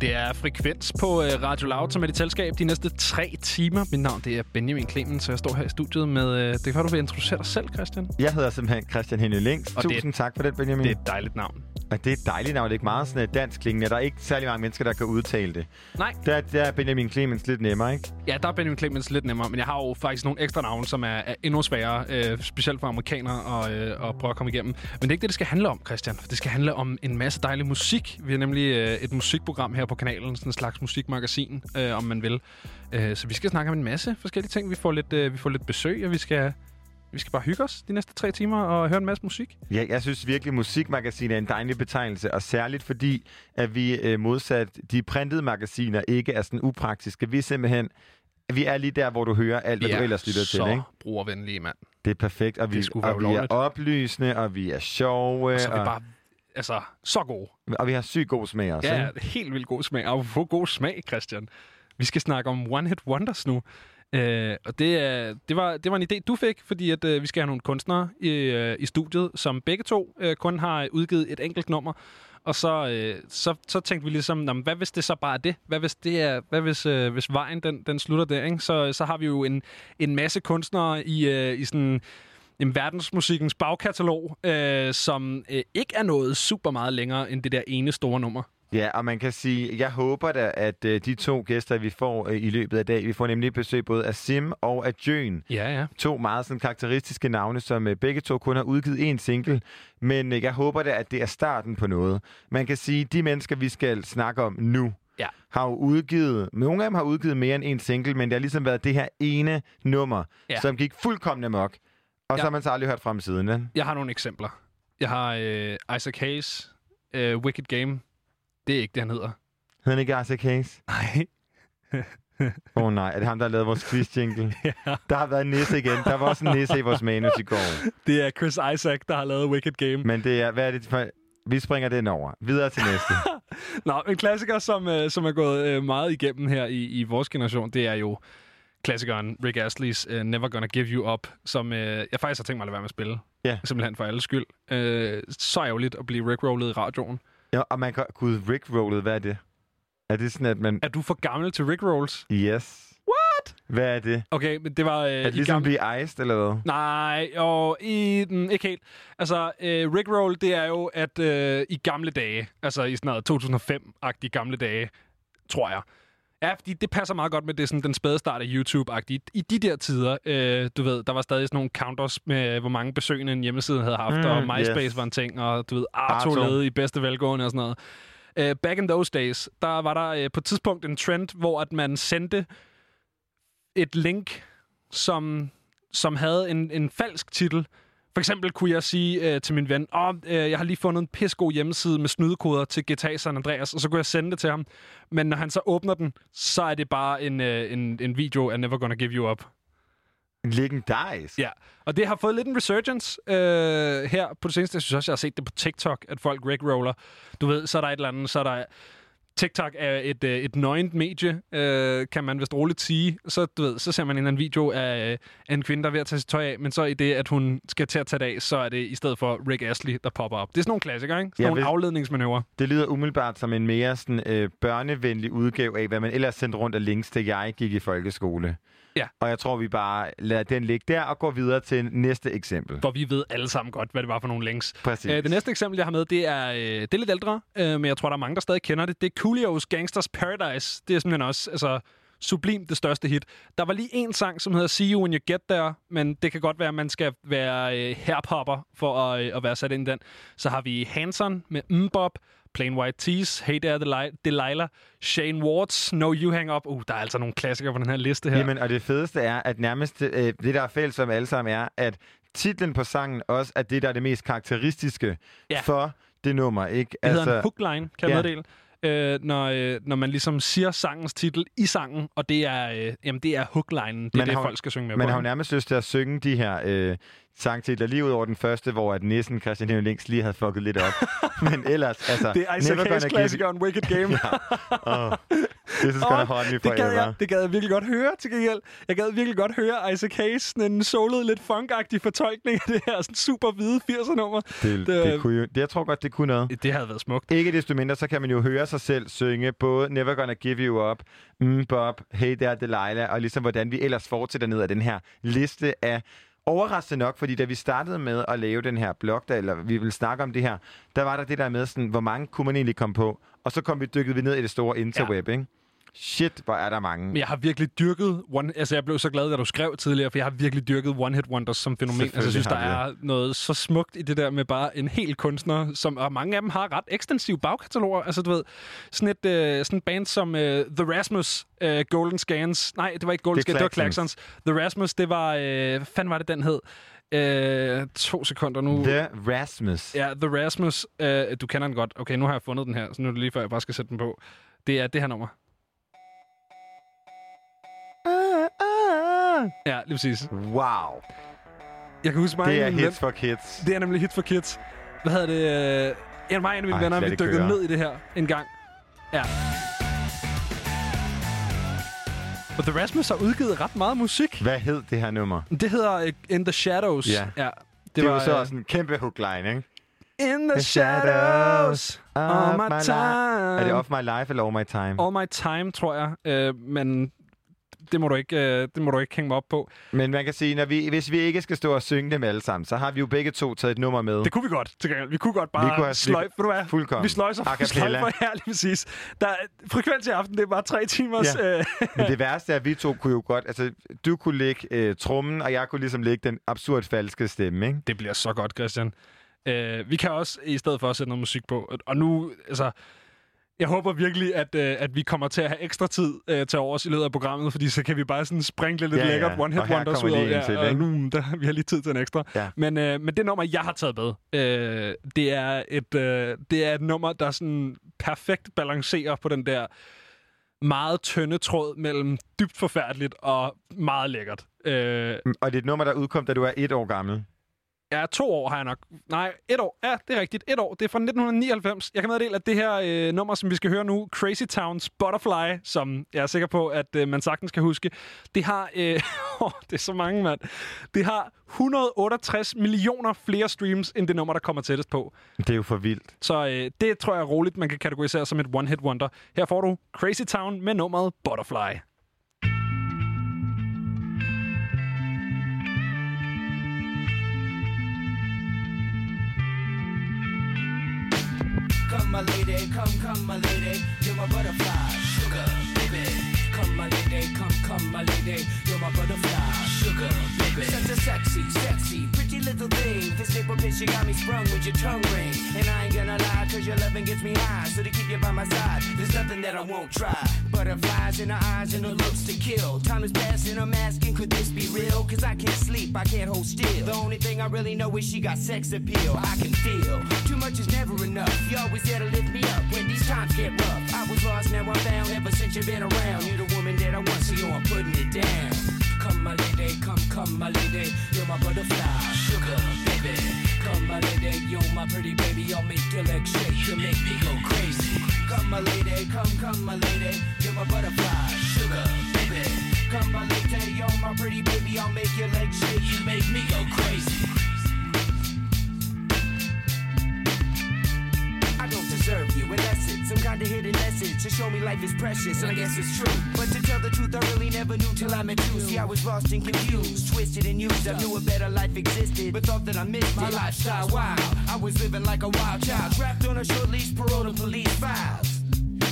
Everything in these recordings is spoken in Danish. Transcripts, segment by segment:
det er Frekvens på øh, Radio Loud, som er dit selskab de næste tre timer. Mit navn det er Benjamin Clemens, så jeg står her i studiet med... Øh, det kan du vil introducere dig selv, Christian. Jeg hedder simpelthen Christian Henning Links. Og det Tusind tak for det, Benjamin. Det er et dejligt navn. Og det er et dejligt navn. Det er ikke meget sådan et dansk klingende. Der er ikke særlig mange mennesker, der kan udtale det. Nej, Der, der er Benjamin Clemens lidt nemmere, ikke? ja, der er Benjamin Clemens lidt nemmere, men jeg har jo faktisk nogle ekstra navne, som er, er endnu sværere, øh, specielt for amerikanere, at, øh, at prøve at komme igennem. Men det er ikke det, det skal handle om, Christian. Det skal handle om en masse dejlig musik. Vi har nemlig øh, et musikprogram her på kanalen, sådan en slags musikmagasin, øh, om man vil. Øh, så vi skal snakke om en masse forskellige ting. Vi får lidt, øh, vi får lidt besøg, og vi skal, vi skal bare hygge os de næste tre timer og høre en masse musik. Ja, jeg synes virkelig, musikmagasin er en dejlig betegnelse, og særligt fordi, at vi øh, modsat de printede magasiner ikke er sådan upraktiske. Vi er simpelthen, vi er lige der, hvor du hører alt, hvad du ellers lytter så til, ikke? brugervenlige, mand. Det er perfekt, og vi, og vi er oplysende, og vi er sjove, Så er vi og, bare altså, så gode. og vi har sygt god smag også. Ja, ikke? helt vildt god smag. Og få god smag, Christian. Vi skal snakke om One Hit Wonders nu. Øh, og det, er, det, var, det var en idé, du fik, fordi at, øh, vi skal have nogle kunstnere i, øh, i studiet, som begge to øh, kun har udgivet et enkelt nummer. Og så, øh, så, så tænkte vi ligesom, jamen, hvad hvis det så bare er det? Hvad hvis, det er, hvad hvis, øh, hvis vejen den, den slutter der? Ikke? Så, så har vi jo en, en masse kunstnere i, øh, i sådan en verdensmusikkens bagkatalog, øh, som øh, ikke er noget super meget længere end det der ene store nummer. Ja, og man kan sige, jeg håber da, at øh, de to gæster, vi får øh, i løbet af dag, vi får nemlig besøg både af Sim og af Jøen. Ja, ja. To meget sådan, karakteristiske navne, som øh, begge to kun har udgivet én single. Men øh, jeg håber da, at det er starten på noget. Man kan sige, de mennesker, vi skal snakke om nu, Ja. har jo udgivet, nogle af dem har udgivet mere end en single, men det har ligesom været det her ene nummer, Ja. ja. som gik fuldkommen amok. Og Ja. så har man så aldrig hørt fra siden. vel? Jeg har nogle eksempler. Jeg har øh, Isaac Hayes, øh, Wicked Game. Det er ikke det, han hedder. Hedder han ikke Isaac Hayes? Nej. Åh oh, nej, er det ham, der har lavet vores quiz-jingle? ja. Der har været en nisse igen. Der var også en nisse i vores manus i går. Det er Chris Isaac, der har lavet Wicked Game. Men det er, hvad er det for... Vi springer den over. Videre til næste. Nå, en klassiker, som, øh, som er gået øh, meget igennem her i, i vores generation, det er jo klassikeren Rick Astley's uh, Never Gonna Give You Up, som øh, jeg faktisk har tænkt mig at lade være med at spille. Ja. Simpelthen for alle skyld. Øh, så ærgerligt at blive rickrollet i radioen. Ja, og man kan... Gud, Rick-rollet, hvad er det? Er det sådan, at man... Er du for gammel til rickrolls? Yes. What? Hvad er det? Okay, men det var... Øh, Er det ligesom gamle- blive iced, eller hvad? Nej, og i den ikke helt. Altså, øh, Rickroll, det er jo, at øh, i gamle dage, altså i sådan noget 2005-agtige gamle dage, tror jeg. Ja, fordi det passer meget godt med det sådan den spæde start af YouTube-agtigt. I de der tider, øh, du ved, der var stadig sådan nogle counters med, hvor mange besøgende en hjemmeside havde haft, Mm, og MySpace yes. var en ting, og du ved, Arto Arto. levede i bedste velgående og sådan noget. Uh, back in those days, der var der uh, på et tidspunkt en trend, hvor at man sendte et link, som, som havde en, en falsk titel. For eksempel kunne jeg sige øh, til min ven, oh, øh, jeg har lige fundet en pissegod hjemmeside med snydekoder til GTA San Andreas, og så kunne jeg sende det til ham. Men når han så åbner den, så er det bare en, øh, en, en video af Never Gonna Give You Up. Legendarisk. Ja, og det har fået lidt en resurgence øh, her på det seneste. Jeg synes også, jeg har set det på TikTok, at folk rickroller. Du ved, så er der et eller andet, så er der... TikTok er et, øh, et nøgent medie, øh, kan man vist roligt sige. Så, du ved, så ser man en eller anden video af, øh, af en kvinde, der er ved at tage sit tøj af, men så i det, at hun skal til at tage det af, så er det i stedet for Rick Astley, der popper op. Det er sådan nogle klassikere, ikke? Sådan Ja, nogle afledningsmanøvrer. Det lyder umiddelbart som en mere sådan, øh, børnevenlig udgave af, hvad man ellers sendte rundt af links til, jeg gik i folkeskole. Ja. Og jeg tror, vi bare lader den ligge der og går videre til næste eksempel. For vi ved alle sammen godt, hvad det var for nogle links. Præcis. Øh, det næste eksempel, jeg har med, det er, øh, det er lidt ældre, øh, men jeg tror, der er mange, der stadig kender det. Det er Coolio's Gangsters Paradise. Det er simpelthen også altså, sublim det største hit. Der var lige en sang, som hedder See You When You Get There, men det kan godt være, at man skal være øh, herpopper for at, øh, at være sat ind i den. Så har vi Hanson med Mbop, Plain White Tees, Hey There Deli- Delilah, Shane Wards, No You Hang Up. Uh, der er altså nogle klassikere på den her liste her. Jamen, og det fedeste er, at nærmest øh, det, der er fælles som alle sammen, er, at titlen på sangen også er det, der er det mest karakteristiske Ja. for det nummer, ikke? Det hedder en hookline, kan jeg ja. meddele. Øh, når, øh, når man ligesom siger sangens titel i sangen, og det er, øh, jamen, det er hooklinen. Det er Man det, har folk skal synge med Man på. har jo nærmest lyst til at synge de her øh, sangtitler lige ud over den første, hvor at næsten Christian Henrik Links lige havde fucket lidt op. Men ellers, altså... Det er Isaac Hayes Gonna klassikeren Wicked Game. ja. oh, this is gonna haunt me det gad, forever. jeg, det gad jeg virkelig godt høre til gengæld. Jeg gad virkelig godt høre Isaac Hayes, sådan en solet, lidt funkagtig fortolkning af det her sådan super hvide 80'er-nummer. Det, Det- det, det, kunne jo, det, jeg tror godt, det kunne noget. Det havde været smukt. Ikke desto mindre, så kan man jo høre sig selv synge både Never Gonna Give You Up, mm, Bob, Hey There Delilah, og ligesom hvordan vi ellers fortsætter ned ad den her liste af Overraskende nok, fordi da vi startede med at lave den her blog, der, eller vi ville snakke om det her, der var der det der med, sådan, hvor mange kunne man egentlig komme på? Og så kom vi dykket vi ned i det store interweb, ja. ikke? Shit, hvor er der mange. Men jeg har virkelig dyrket... One, altså, jeg blev så glad, da du skrev tidligere, for jeg har virkelig dyrket one-hit wonders som fænomen. Altså, jeg synes, der er noget så smukt i det der med bare en hel kunstner, som, og mange af dem har ret ekstensive bagkataloger. Altså, du ved, sådan et, øh, sådan band som øh, The Rasmus, øh, Golden Scans. Nej, det var ikke Golden Scans, det var Klaxons. The Rasmus, det var... Øh, hvad fanden var det, den hed? Øh, to sekunder nu. The Rasmus. Ja, The Rasmus. Øh, du kender den godt. Okay, nu har jeg fundet den her, så nu er det lige før, jeg bare skal sætte den på. Det er det her nummer. Ja, lige præcis. Wow. Jeg kan huske mig Det er hits for kids. Det er nemlig hit for kids. Hvad hedder det? Øh, en af mig og en af mine Ej, venner, vi det dykkede køre. ned i det her en gang. Ja. Og The Rasmus har udgivet ret meget musik. Hvad hed det her nummer? Det hedder øh, In the Shadows. Ja. ja Det, det var, var, så øh, også en kæmpe hookline, ikke? In the The shadows Of All my my time Er det Off My Life eller All My Time? All my time, tror jeg. Øh, men det må, du ikke, øh, det må du ikke hænge mig op på. Men man kan sige, når vi, hvis vi ikke skal stå og synge dem alle sammen, så har vi jo begge to taget et nummer med. Det kunne vi godt, til gengæld. Vi kunne godt Vi bare kunne have- sløj... vi- du hvad? Fuldkommen. Vi sløjser, vi sløjfer her lige præcis. Der, er- frekvens i aften, det er bare tre timers... Ja. Øh, Men det værste er, at vi to kunne jo godt... Altså, du kunne lægge øh, trummen, og jeg kunne ligesom lægge den absurd falske stemme, ikke? det bliver så godt, Christian. Øh, vi kan også i stedet for at sætte noget musik på. Og nu, altså... Jeg håber virkelig, at, øh, at vi kommer til at have ekstra tid øh, til overs i løbet af programmet, fordi så kan vi bare sådan sprinkle lidt Ja, ja. lækkert one-hit Og her wonders ud. en til, og nu, der, vi har lige tid til en ekstra. Ja. Men, øh, men det nummer, jeg har taget med, øh, det, er et, øh, det er et nummer, der sådan perfekt balancerer på den der meget tynde tråd mellem dybt forfærdeligt og meget lækkert. Øh, Og det er et nummer, der udkom, da du er et år gammel. Ja, to år har jeg nok. Nej, et år. Ja, det er rigtigt. Et år. Det er fra 1999. Jeg kan meddele, at det her øh, nummer, som vi skal høre nu, Crazy Towns Butterfly, som jeg er sikker på, at øh, man sagtens kan huske, det har... Øh, det er så mange, mand. Det har 168 millioner flere streams, end det nummer, der kommer tættest på. Det er jo for vildt. Så øh, det tror jeg er roligt, man kan kategorisere som et one-hit wonder. Her får du Crazy Town med nummeret Butterfly. Come, my lady, come, come, my lady, you're my butterfly, my lady, come, come, my lady, you're my butterfly, sugar, baby. Such a sexy, sexy, pretty little thing. This nipple bitch, you got me sprung with your tongue ring. And I ain't gonna lie, cause your loving gets me high. So to keep you by my side, there's nothing that I won't try. Butterflies in her eyes and her looks to kill. Time is passing, I'm asking, could this be real? Cause I can't sleep, I can't hold still. The only thing I really know is she got sex appeal. I can feel too much is never enough. You always there to lift me up when these times get rough. I was lost, now I'm found. Ever since you've been around, you're the woman that I want, so yo, I'm putting it down. Come, my lady, come, come, my lady, you're my butterfly, sugar, baby. Come, my lady, you're my pretty baby, I'll make your legs shake, you make me go crazy. Come, my lady, come, come, my lady, you're my butterfly, sugar, baby. Come, my lady, you're my pretty baby, I'll make your legs shake, you make me go crazy. Unless it's some kind of hidden message to show me life is precious, and I guess it's true. But to tell the truth, I really never knew till I met you. See, I was lost and confused, twisted and used. I knew a better life existed, but thought that I missed my lifestyle. Wild, I was living like a wild child, trapped on a short leash, parole to police files.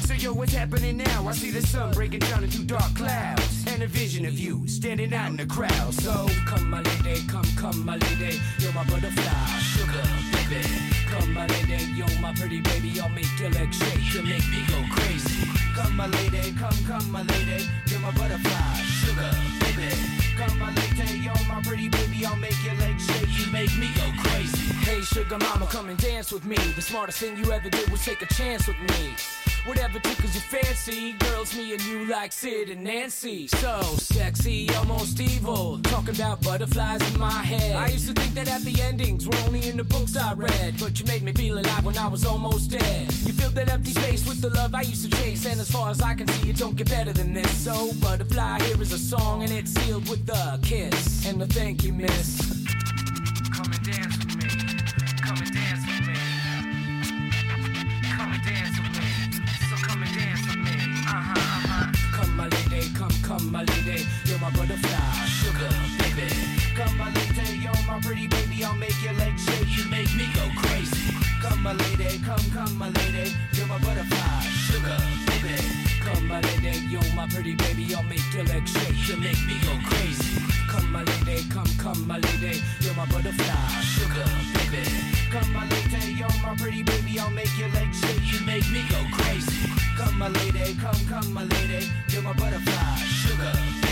So yo, what's happening now? I see the sun breaking down into dark clouds, and a vision of you standing out in the crowd. So come, my lady, come, come, my lady, you're my butterfly, sugar, baby. Come, my lady, you're my pretty baby, I'll make your legs shake, you make me go crazy. Come, my lady, come, come, my lady, you're my butterfly, sugar, baby. Come, my lady, you're my pretty baby, I'll make your legs shake, you make me go crazy. Hey, sugar mama, come and dance with me. The smartest thing you ever did was take a chance with me. Whatever tickles your fancy, girls, me and you like Sid and Nancy. So sexy, almost evil. Talking about butterflies in my head. I used to think that happy endings were only in the books I read. But you made me feel alive when I was almost dead. You filled that empty space with the love I used to chase. And as far as I can see, it don't get better than this. So, butterfly, here is a song, and it's sealed with a kiss. And a thank you, miss. My butterfly, sugar, baby. Come my lady, you're my pretty baby. I'll make your legs shake. You make me go crazy. Come my lady, come, come my lady. You're my butterfly, sugar, baby. Come my lady, you're my pretty baby. I'll make your legs shake. You make me go crazy. Come my lady, come, come my lady. You're my butterfly, sugar, baby. Come my lady, you're my pretty baby. I'll make your legs shake. You make me go crazy. Come my lady, come, come my lady. You're my butterfly, sugar.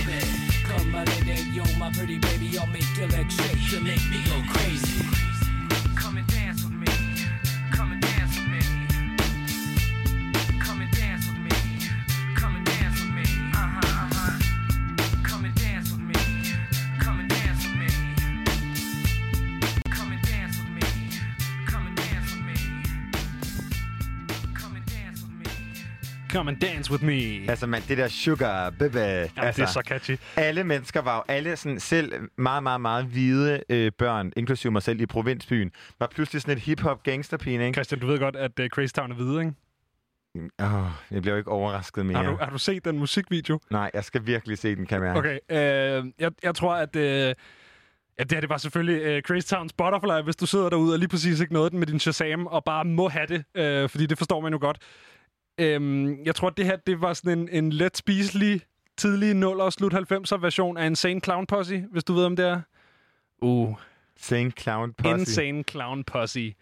Come my lady, you're my pretty baby. I'll make your legs shake. You make me go crazy. Come and dance with me. Altså, man, det der sugar, baby. Jamen, altså, det er så catchy. alle mennesker var jo, alle sådan, selv meget, meget, meget hvide øh, børn, inklusive mig selv i provinsbyen, var pludselig sådan et hip-hop gangsterpine, ikke? Christian, du ved godt, at uh, Crazy Town er hvide, ikke? Åh, jeg bliver jo ikke overrasket mere. Har du, har du set den musikvideo? Nej, jeg skal virkelig se den, kan jeg mærke. Okay, øh, jeg, jeg tror, at... Øh, Ja, det her det var selvfølgelig øh, Crazy Towns Butterfly, hvis du sidder derude og lige præcis ikke nåede den med din Shazam, og bare må have det, øh, fordi det forstår man jo godt. Øhm, jeg tror, det her det var sådan en, en let spiselig, tidlig 0 og slut 90'er version af Insane Clown Posse, hvis du ved om det er. Uh, Insane Clown Posse. Insane Clown Posse.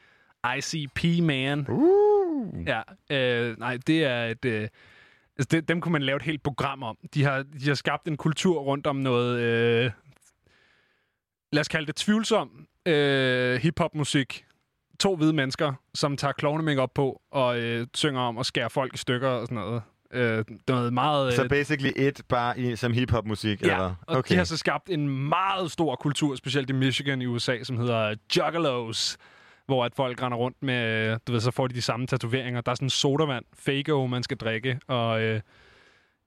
ICP, man. Uh. Ja, øh, nej, det er et... Øh, altså det, dem kunne man lave et helt program om. De har, de har skabt en kultur rundt om noget... Øh, lad os kalde det tvivlsom øh, hiphop-musik. To hvide mennesker, som tager klovne op på og øh, synger om at skære folk i stykker og sådan noget. Øh, noget meget... Øh, Så basically et bare i, som hip-hop-musik, eller Ja, og okay. de har så skabt en meget stor kultur, specielt i Michigan i USA, som hedder Juggalos, hvor at folk render rundt med, du ved, så får de de samme tatoveringer. Der er sådan en sodavand, Fago, man skal drikke, og øh,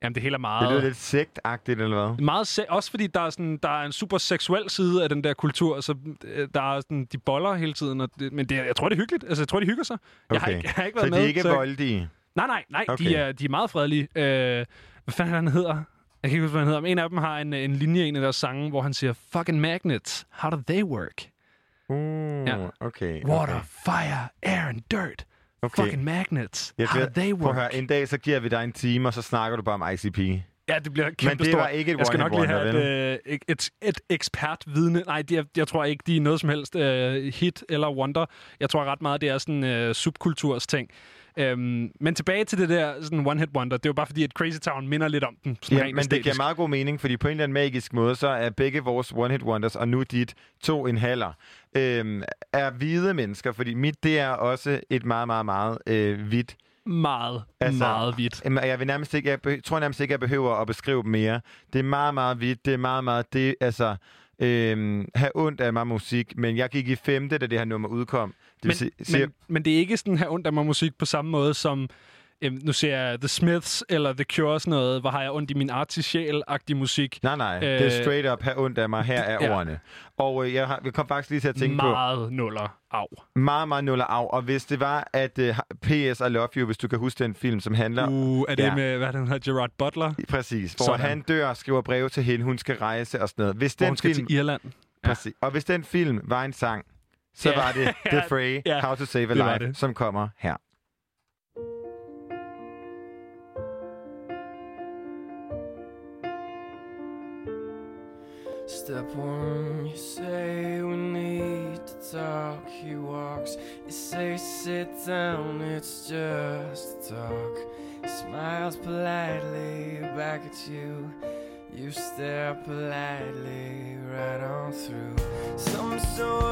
jamen, det hele er Det meget... lyder lidt sektagtigt, eller hvad? Meget se- også fordi der er, sådan, der er en super seksuel side af den der kultur, så øh, der er sådan, de boller hele tiden. Og det, men det, jeg tror, det er hyggeligt. Altså, jeg tror, de hygger sig. Jeg, har Okay. ikke, jeg har ikke Så været de med. er ikke så jeg- voldige? Nej, nej, nej. Okay. De, er, de er meget fredelige. Øh, hvad fanden er det, han hedder? Jeg kan ikke huske, hvad han hedder. Men en af dem har en, en linje i en af deres sange, hvor han siger, fucking magnets, how do they work? Uh, Ja. okay. Water, okay. fire, air and dirt. Okay. Fucking magnets, Jeg how do they at høre, work? en dag så giver vi dig en time, og så snakker du bare om ICP. Ja, det bliver kæmpe det stort. var ikke et Jeg skal nok lige have et, øh, et, et, et ekspertvidne. Nej, de er, jeg tror ikke, de er noget som helst øh, hit eller wonder. Jeg tror ret meget, det er sådan øh, subkulturs ting. Øhm, men tilbage til det der sådan one hit wonder. Det er jo bare fordi, at Crazy Town minder lidt om den. Ja, rent men det giver meget god mening, fordi på en eller anden magisk måde, så er begge vores one-hit wonders, og nu dit to en halver, øhm, er hvide mennesker, fordi mit, det er også et meget, meget, meget øh, hvidt meget, Altså, meget vidt. Jamen, Jeg, vil nærmest ikke, jeg be- tror nærmest ikke, jeg behøver at beskrive dem mere. Det er meget, meget vidt. Det er meget, meget... Det, altså, øhm, have ondt af mig musik, men jeg gik i femte, da det her nummer udkom. Men, sige, men, men det er ikke sådan her ondt af mig musik på samme måde som... Øhm, nu ser jeg The Smiths eller The Cure sådan noget, hvor har jeg ondt i min artisjæl-agtig musik. nej, nej. det er øh, straight up, have ondt af mig. Her er ja. ordene. Og øh, jeg, har, jeg kom faktisk lige til at tænke på... Meget nuller. Au. Meget, meget nuller af. Og hvis det var, at uh, P.S. I Love You, hvis du kan huske den film, som handler... Uh, er det Ja. med, hvad den hedder, Gerard Butler? Præcis. Hvor Sådan. han dør og skriver breve til hende, hun skal rejse og sådan noget. Hvis Hvor den hun skal film, til Irland. Ja. præcis, og hvis den film var en sang, så Ja. var det The Fray, Ja, How to Save a Life, det. som kommer her. Step one, you say we need to talk. He walks, you say sit down, it's just talk. He smiles politely back at you. You stare politely right on through some sort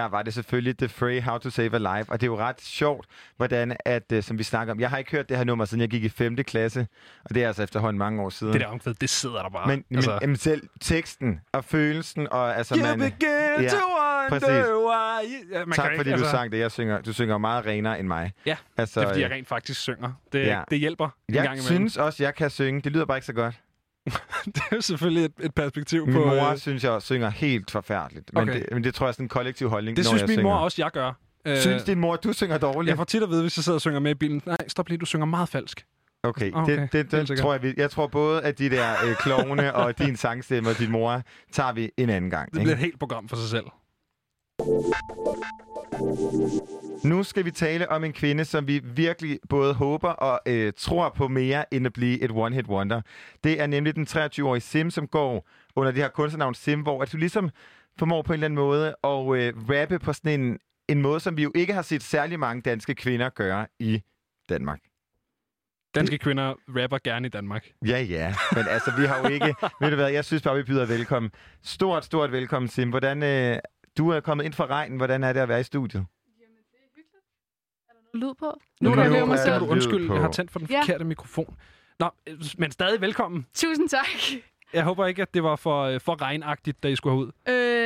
Her var det selvfølgelig The Fray, How to Save a Life, og det er jo ret sjovt, hvordan, at, uh, som vi snakker om, jeg har ikke hørt det her nummer, siden jeg gik i 5. klasse, og det er altså efterhånden mange år siden. Det der omkvæd, det sidder der bare. men, men altså, jamen, selv teksten og følelsen, og altså you man... begin Ja, to præcis. why. Ja, man Tak kan fordi ikke, du sang det. Jeg synger, du synger meget renere end mig. Ja, altså, det er fordi, jeg øh, rent faktisk synger. Det, Ja. det hjælper en jeg gang imellem. synes også, jeg kan synge. Det lyder bare ikke så godt. det er jo selvfølgelig et, et perspektiv Min på... mor øh, synes, jeg synger helt forfærdeligt. Men, Okay. det, men det tror jeg er sådan en kollektiv holdning, det når synes jeg min synger. mor også, jeg gør. Øh, Synes din mor, du synger dårligt? Jeg får tit at vide, hvis jeg sidder og synger med i bilen. Nej, stop lige, du synger meget falsk. Okay, Okay, det, det, det tror jeg, vi, jeg tror både, at de der øh, klovne og din sangstemme og din mor, tager vi en anden gang. Det ikke? bliver et helt program for sig selv. Nu skal vi tale om en kvinde, som vi virkelig både håber og øh, tror på mere, end at blive et one-hit wonder. Det er nemlig den 23-årige Sim, som går under det her kunstnernavn Sim, hvor at du ligesom formår på en eller anden måde at øh, rappe på sådan en, en måde, som vi jo ikke har set særlig mange danske kvinder gøre i Danmark. Danske kvinder rapper gerne i Danmark. Ja, ja. Men altså, vi har jo ikke... ved du hvad, jeg synes bare, vi byder velkommen. Stort, stort velkommen, Sim. Hvordan, øh, du er kommet ind fra regnen. Hvordan er det at være i studiet? Lyd på. Nu, Nu kan jeg høre mig nu, selv. på. jeg har tændt for den Ja. forkerte mikrofon. Nå, men stadig velkommen. Tusind tak. Jeg håber ikke, at det var for, øh, for regnagtigt, da I skulle herud.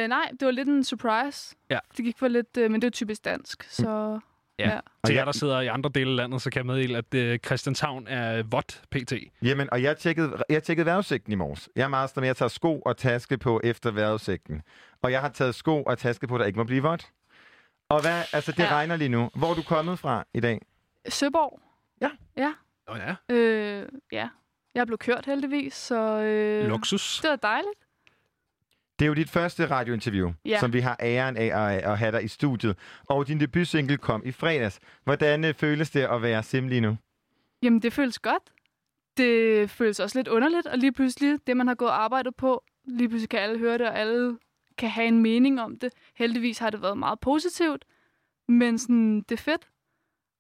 Øh, nej, det var lidt en surprise. Ja. Det gik for lidt, øh, men det er typisk dansk, så... Ja. Ja. Til jeg- jer, der sidder i andre dele af landet, så kan jeg meddele, at øh, Christianshavn er vådt pt. Jamen, og jeg tjekkede, jeg tjekkede vejrudsigten i morges. Jeg er meget med, at jeg tager sko og taske på efter vejrudsigten. Og jeg har taget sko og taske på, der ikke må blive vådt. Og hvad, altså det Ja. regner lige nu. Hvor er du kommet fra i dag? Søborg. Åh ja, Øh, ja. Jeg blev kørt heldigvis, så øh, luksus. det var dejligt. Det er jo dit første radiointerview, Ja. som vi har æren af at, at have dig i studiet. Og din debutsingle kom i fredags. Hvordan øh, føles det at være sim lige nu? Jamen, det føles godt. Det føles også lidt underligt, og lige pludselig, det man har gået og arbejdet på, lige pludselig kan alle høre det, og alle kan have en mening om det. Heldigvis har det været meget positivt, men sådan, det er fedt.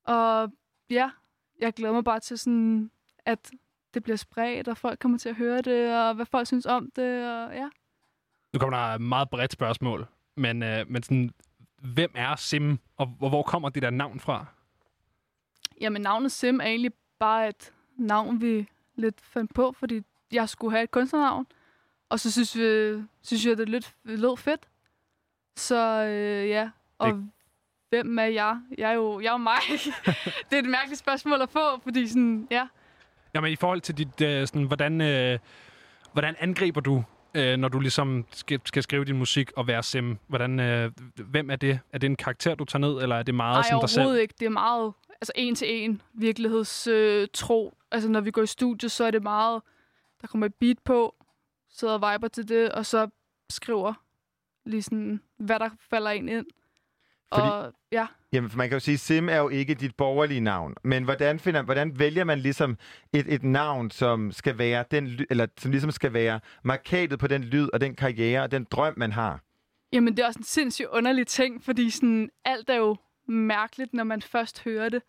Og ja, jeg glæder mig bare til sådan, at det bliver spredt, og folk kommer til at høre det, og hvad folk synes om det, og ja. Nu kommer der et meget bredt spørgsmål, men, øh, men sådan, hvem er Sim, og hvor, hvor kommer det der navn fra? Jamen, navnet Sim er egentlig bare et navn, vi lidt fandt på, fordi jeg skulle have et kunstnernavn. Og så synes, vi, synes jeg, det lidt lød fedt. Så øh, ja, og Det- hvem er jeg? Jeg er jo, jeg er jo mig. det er et mærkeligt spørgsmål at få, fordi sådan, ja. Jamen i forhold til dit, øh, sådan, hvordan, øh, hvordan angriber du, øh, når du ligesom skal, skal skrive din musik og være Sim? Hvordan, øh, hvem er det? Er det en karakter, du tager ned, eller er det meget Nej, som dig selv? overhovedet ikke. Det er meget altså en til en virkelighedstro. Øh, tro. altså når vi går i studiet, så er det meget, der kommer et beat på, sidder og viber til det, og så skriver lige sådan, hvad der falder ind ind. Fordi- Og ja, Jamen, for man kan jo sige, Sim er jo ikke dit borgerlige navn. Men hvordan, finder, hvordan vælger man ligesom et, et navn, som skal være den, eller som ligesom skal være markatet på den lyd og den karriere og den drøm, man har? jamen det er også en sindssygt underlig ting, fordi sådan, alt er jo mærkeligt, når man først hører det.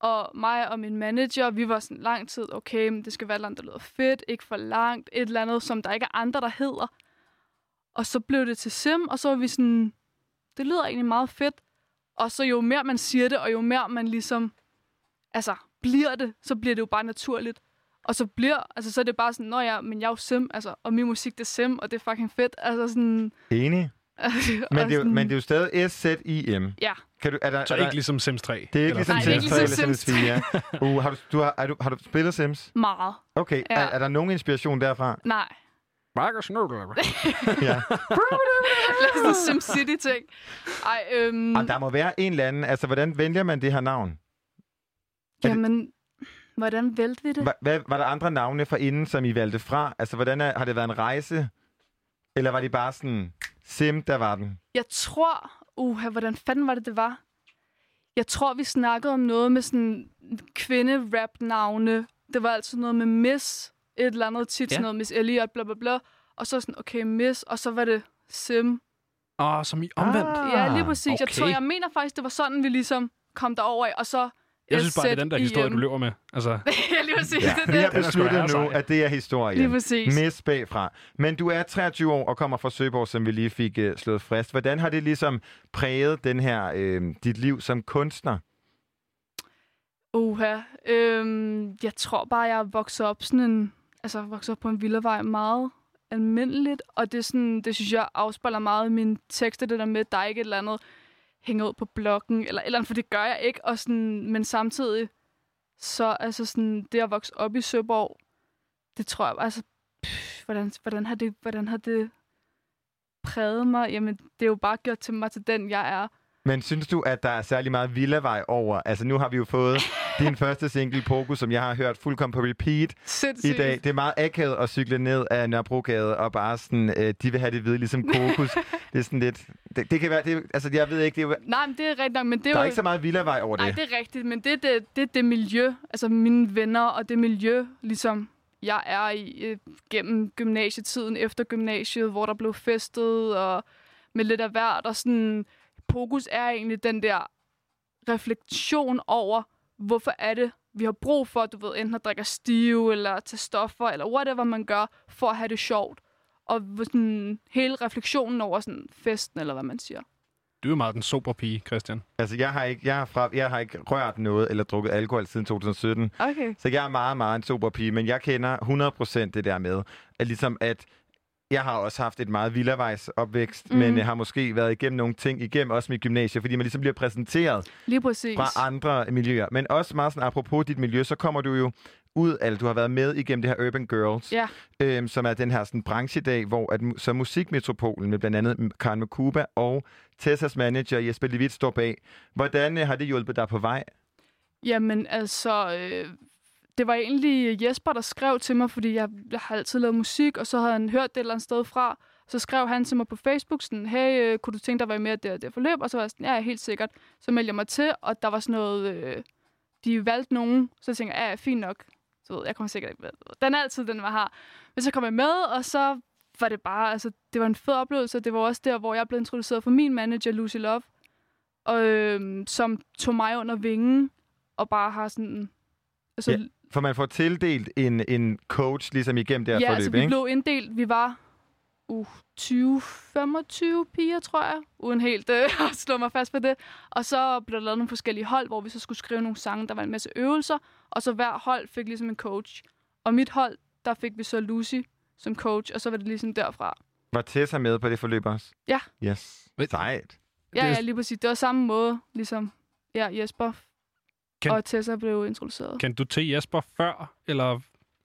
Og mig og min manager, vi var sådan lang tid, okay, men det skal være et eller andet, der lyder fedt, ikke for langt, et eller andet, som der ikke er andre, der hedder. Og så blev det til Sim, og så var vi sådan, det lyder egentlig meget fedt. Og så jo mere man siger det, og jo mere man ligesom, altså, bliver det, så bliver det jo bare naturligt. Og så bliver, altså, så er det bare sådan, nå ja, men jeg er jo Sim, altså, og min musik, det er Sim, og det er fucking fedt. Altså sådan... Enig. Men det, er, jo- men det er jo stadig S-Z-I-M. Ja. Kan du, er der, Så er der, ikke ligesom Sims 3? det er ikke ligesom Nej, det er Sims ikke 3 ligesom eller Sims Sims 4. Uh, har, du, du har, er du, har du spillet Sims? Meget. Okay, Ja. er, er der nogen inspiration derfra? Nej. Marcus Noodle. Ja. Lad os Sim City ting. Ej, øhm, Og der må være en eller anden, altså hvordan vælger man det her navn? er det- jamen, hvordan vælte vi det? Hva, hvad, var der andre navne fra inden, som I valgte fra? Altså, hvordan er, har det været en rejse? Eller var det bare sådan, Sim, der var den? Jeg tror... Uh, hvordan fanden var det, det var? Jeg tror, vi snakkede om noget med sådan kvinde-rap-navne. Det var altid noget med Miss, et eller andet tit, Ja. sådan noget Miss Elliot, bla bla bla. Og så sådan, okay, Miss, og så var det Sim. Åh, oh, som i omvendt. Ah. Ja, lige præcis. Jeg okay. tror, jeg mener faktisk, det var sådan, vi ligesom kom derover af. Og så Jeg synes bare, det er den der historie, du løber med. Altså, lige præcis. Ja, Det vi er har er besluttet nu, at det er historien. Lige præcis. Miss bagfra. Men du er 23 år og kommer fra Søborg, som vi lige fik uh, slået fast. Hvordan har det ligesom præget den her, øh, dit liv som kunstner? Uha. Øhm, jeg tror bare, jeg er vokset op sådan en... Altså, vokset op på en villavej meget almindeligt. Og det, sådan, det synes jeg afspejler meget i mine tekster, det der med, at der er ikke et eller andet hænger ud på bloggen, eller eller andet, for det gør jeg ikke. Og sådan, men samtidig, så altså sådan, det at vokse op i Søborg, det tror jeg, altså, pff, hvordan, hvordan, har det, hvordan har det præget mig? Jamen, det er jo bare gjort til mig til den, jeg er. Men synes du, at der er særlig meget villavej over? Altså, nu har vi jo fået din første single, Pokus, som jeg har hørt fuldkommen på repeat Sindssygt. i dag. Det er meget akavet at cykle ned af Nørrebrogade og bare sådan, øh, de vil have det hvide, ligesom Kokos. det er sådan lidt... Det, det kan være... Det, altså, jeg ved ikke, det er, jo- Nej, men det er rigtigt nok, men det er der jo... er ikke så meget villavej over det. Nej, det er rigtigt, men det er det, det, er det miljø, altså mine venner og det miljø, ligesom jeg er i øh, gennem gymnasietiden, efter gymnasiet, hvor der blev festet og med lidt af hvert, og sådan, Pokus er egentlig den der refleksion over, hvorfor er det, vi har brug for, du ved, enten at drikke stive, eller tage stoffer, eller whatever man gør, for at have det sjovt. Og sådan, hele refleksionen over sådan festen, eller hvad man siger. du er jo meget den sober pige, Christian. Altså, jeg har, ikke, jeg, har fra, jeg har ikke rørt noget eller drukket alkohol siden 2017. Okay. Så jeg er meget, meget en sober pige, men jeg kender 100% det der med, at ligesom at jeg har også haft et meget villavejs opvækst, mm. Mhm. men jeg har måske været igennem nogle ting igennem også mit gymnasie, fordi man ligesom bliver præsenteret Lige præcis. fra andre miljøer. Men også meget sådan, apropos dit miljø, så kommer du jo ud, eller du har været med igennem det her Urban Girls, Ja. øhm, som er den her sådan, branchedag, hvor at, så Musikmetropolen med blandt andet Karen Makuba og Tessas manager Jesper Levit står bag. Hvordan øh, har det hjulpet dig på vej? Jamen, altså... Øh, det var egentlig Jesper, der skrev til mig, fordi jeg, jeg har altid lavet musik, og så havde han hørt det et eller andet sted fra. Så skrev han til mig på Facebook sådan, hey, øh, kunne du tænke dig at være med i det, og det forløb? Og så var jeg sådan, ja, helt sikkert. Så meldte jeg mig til, og der var sådan noget... Øh, de valgte nogen, så tænker jeg, ja, fint nok. Så ved jeg, kommer sikkert ikke med. Den er altid, den var her. Men så kom jeg med, og så var det bare, altså, det var en fed oplevelse. Det var også der, hvor jeg blev introduceret for min manager, Lucy Love, og, øh, som tog mig under vingen, og bare har sådan... Altså, Ja, For man får tildelt en, en coach ligesom igennem det her ja, forløb, altså vi ikke? blev inddelt. Vi var uh, 20-25 piger, tror jeg, uden helt øh, at slå mig fast på det. Og så blev der lavet nogle forskellige hold, hvor vi så skulle skrive nogle sange. Der var en masse øvelser, og så hver hold fik ligesom en coach. Og mit hold, der fik vi så Lucy som coach, og så var det ligesom derfra. Var Tessa med på det forløb også? Ja. Yes. Sejt. Ja, Det ja, lige præcis. Det var samme måde, ligesom ja, Jesper Kan- og Tessa blev introduceret. Kendte du til Jesper før, eller...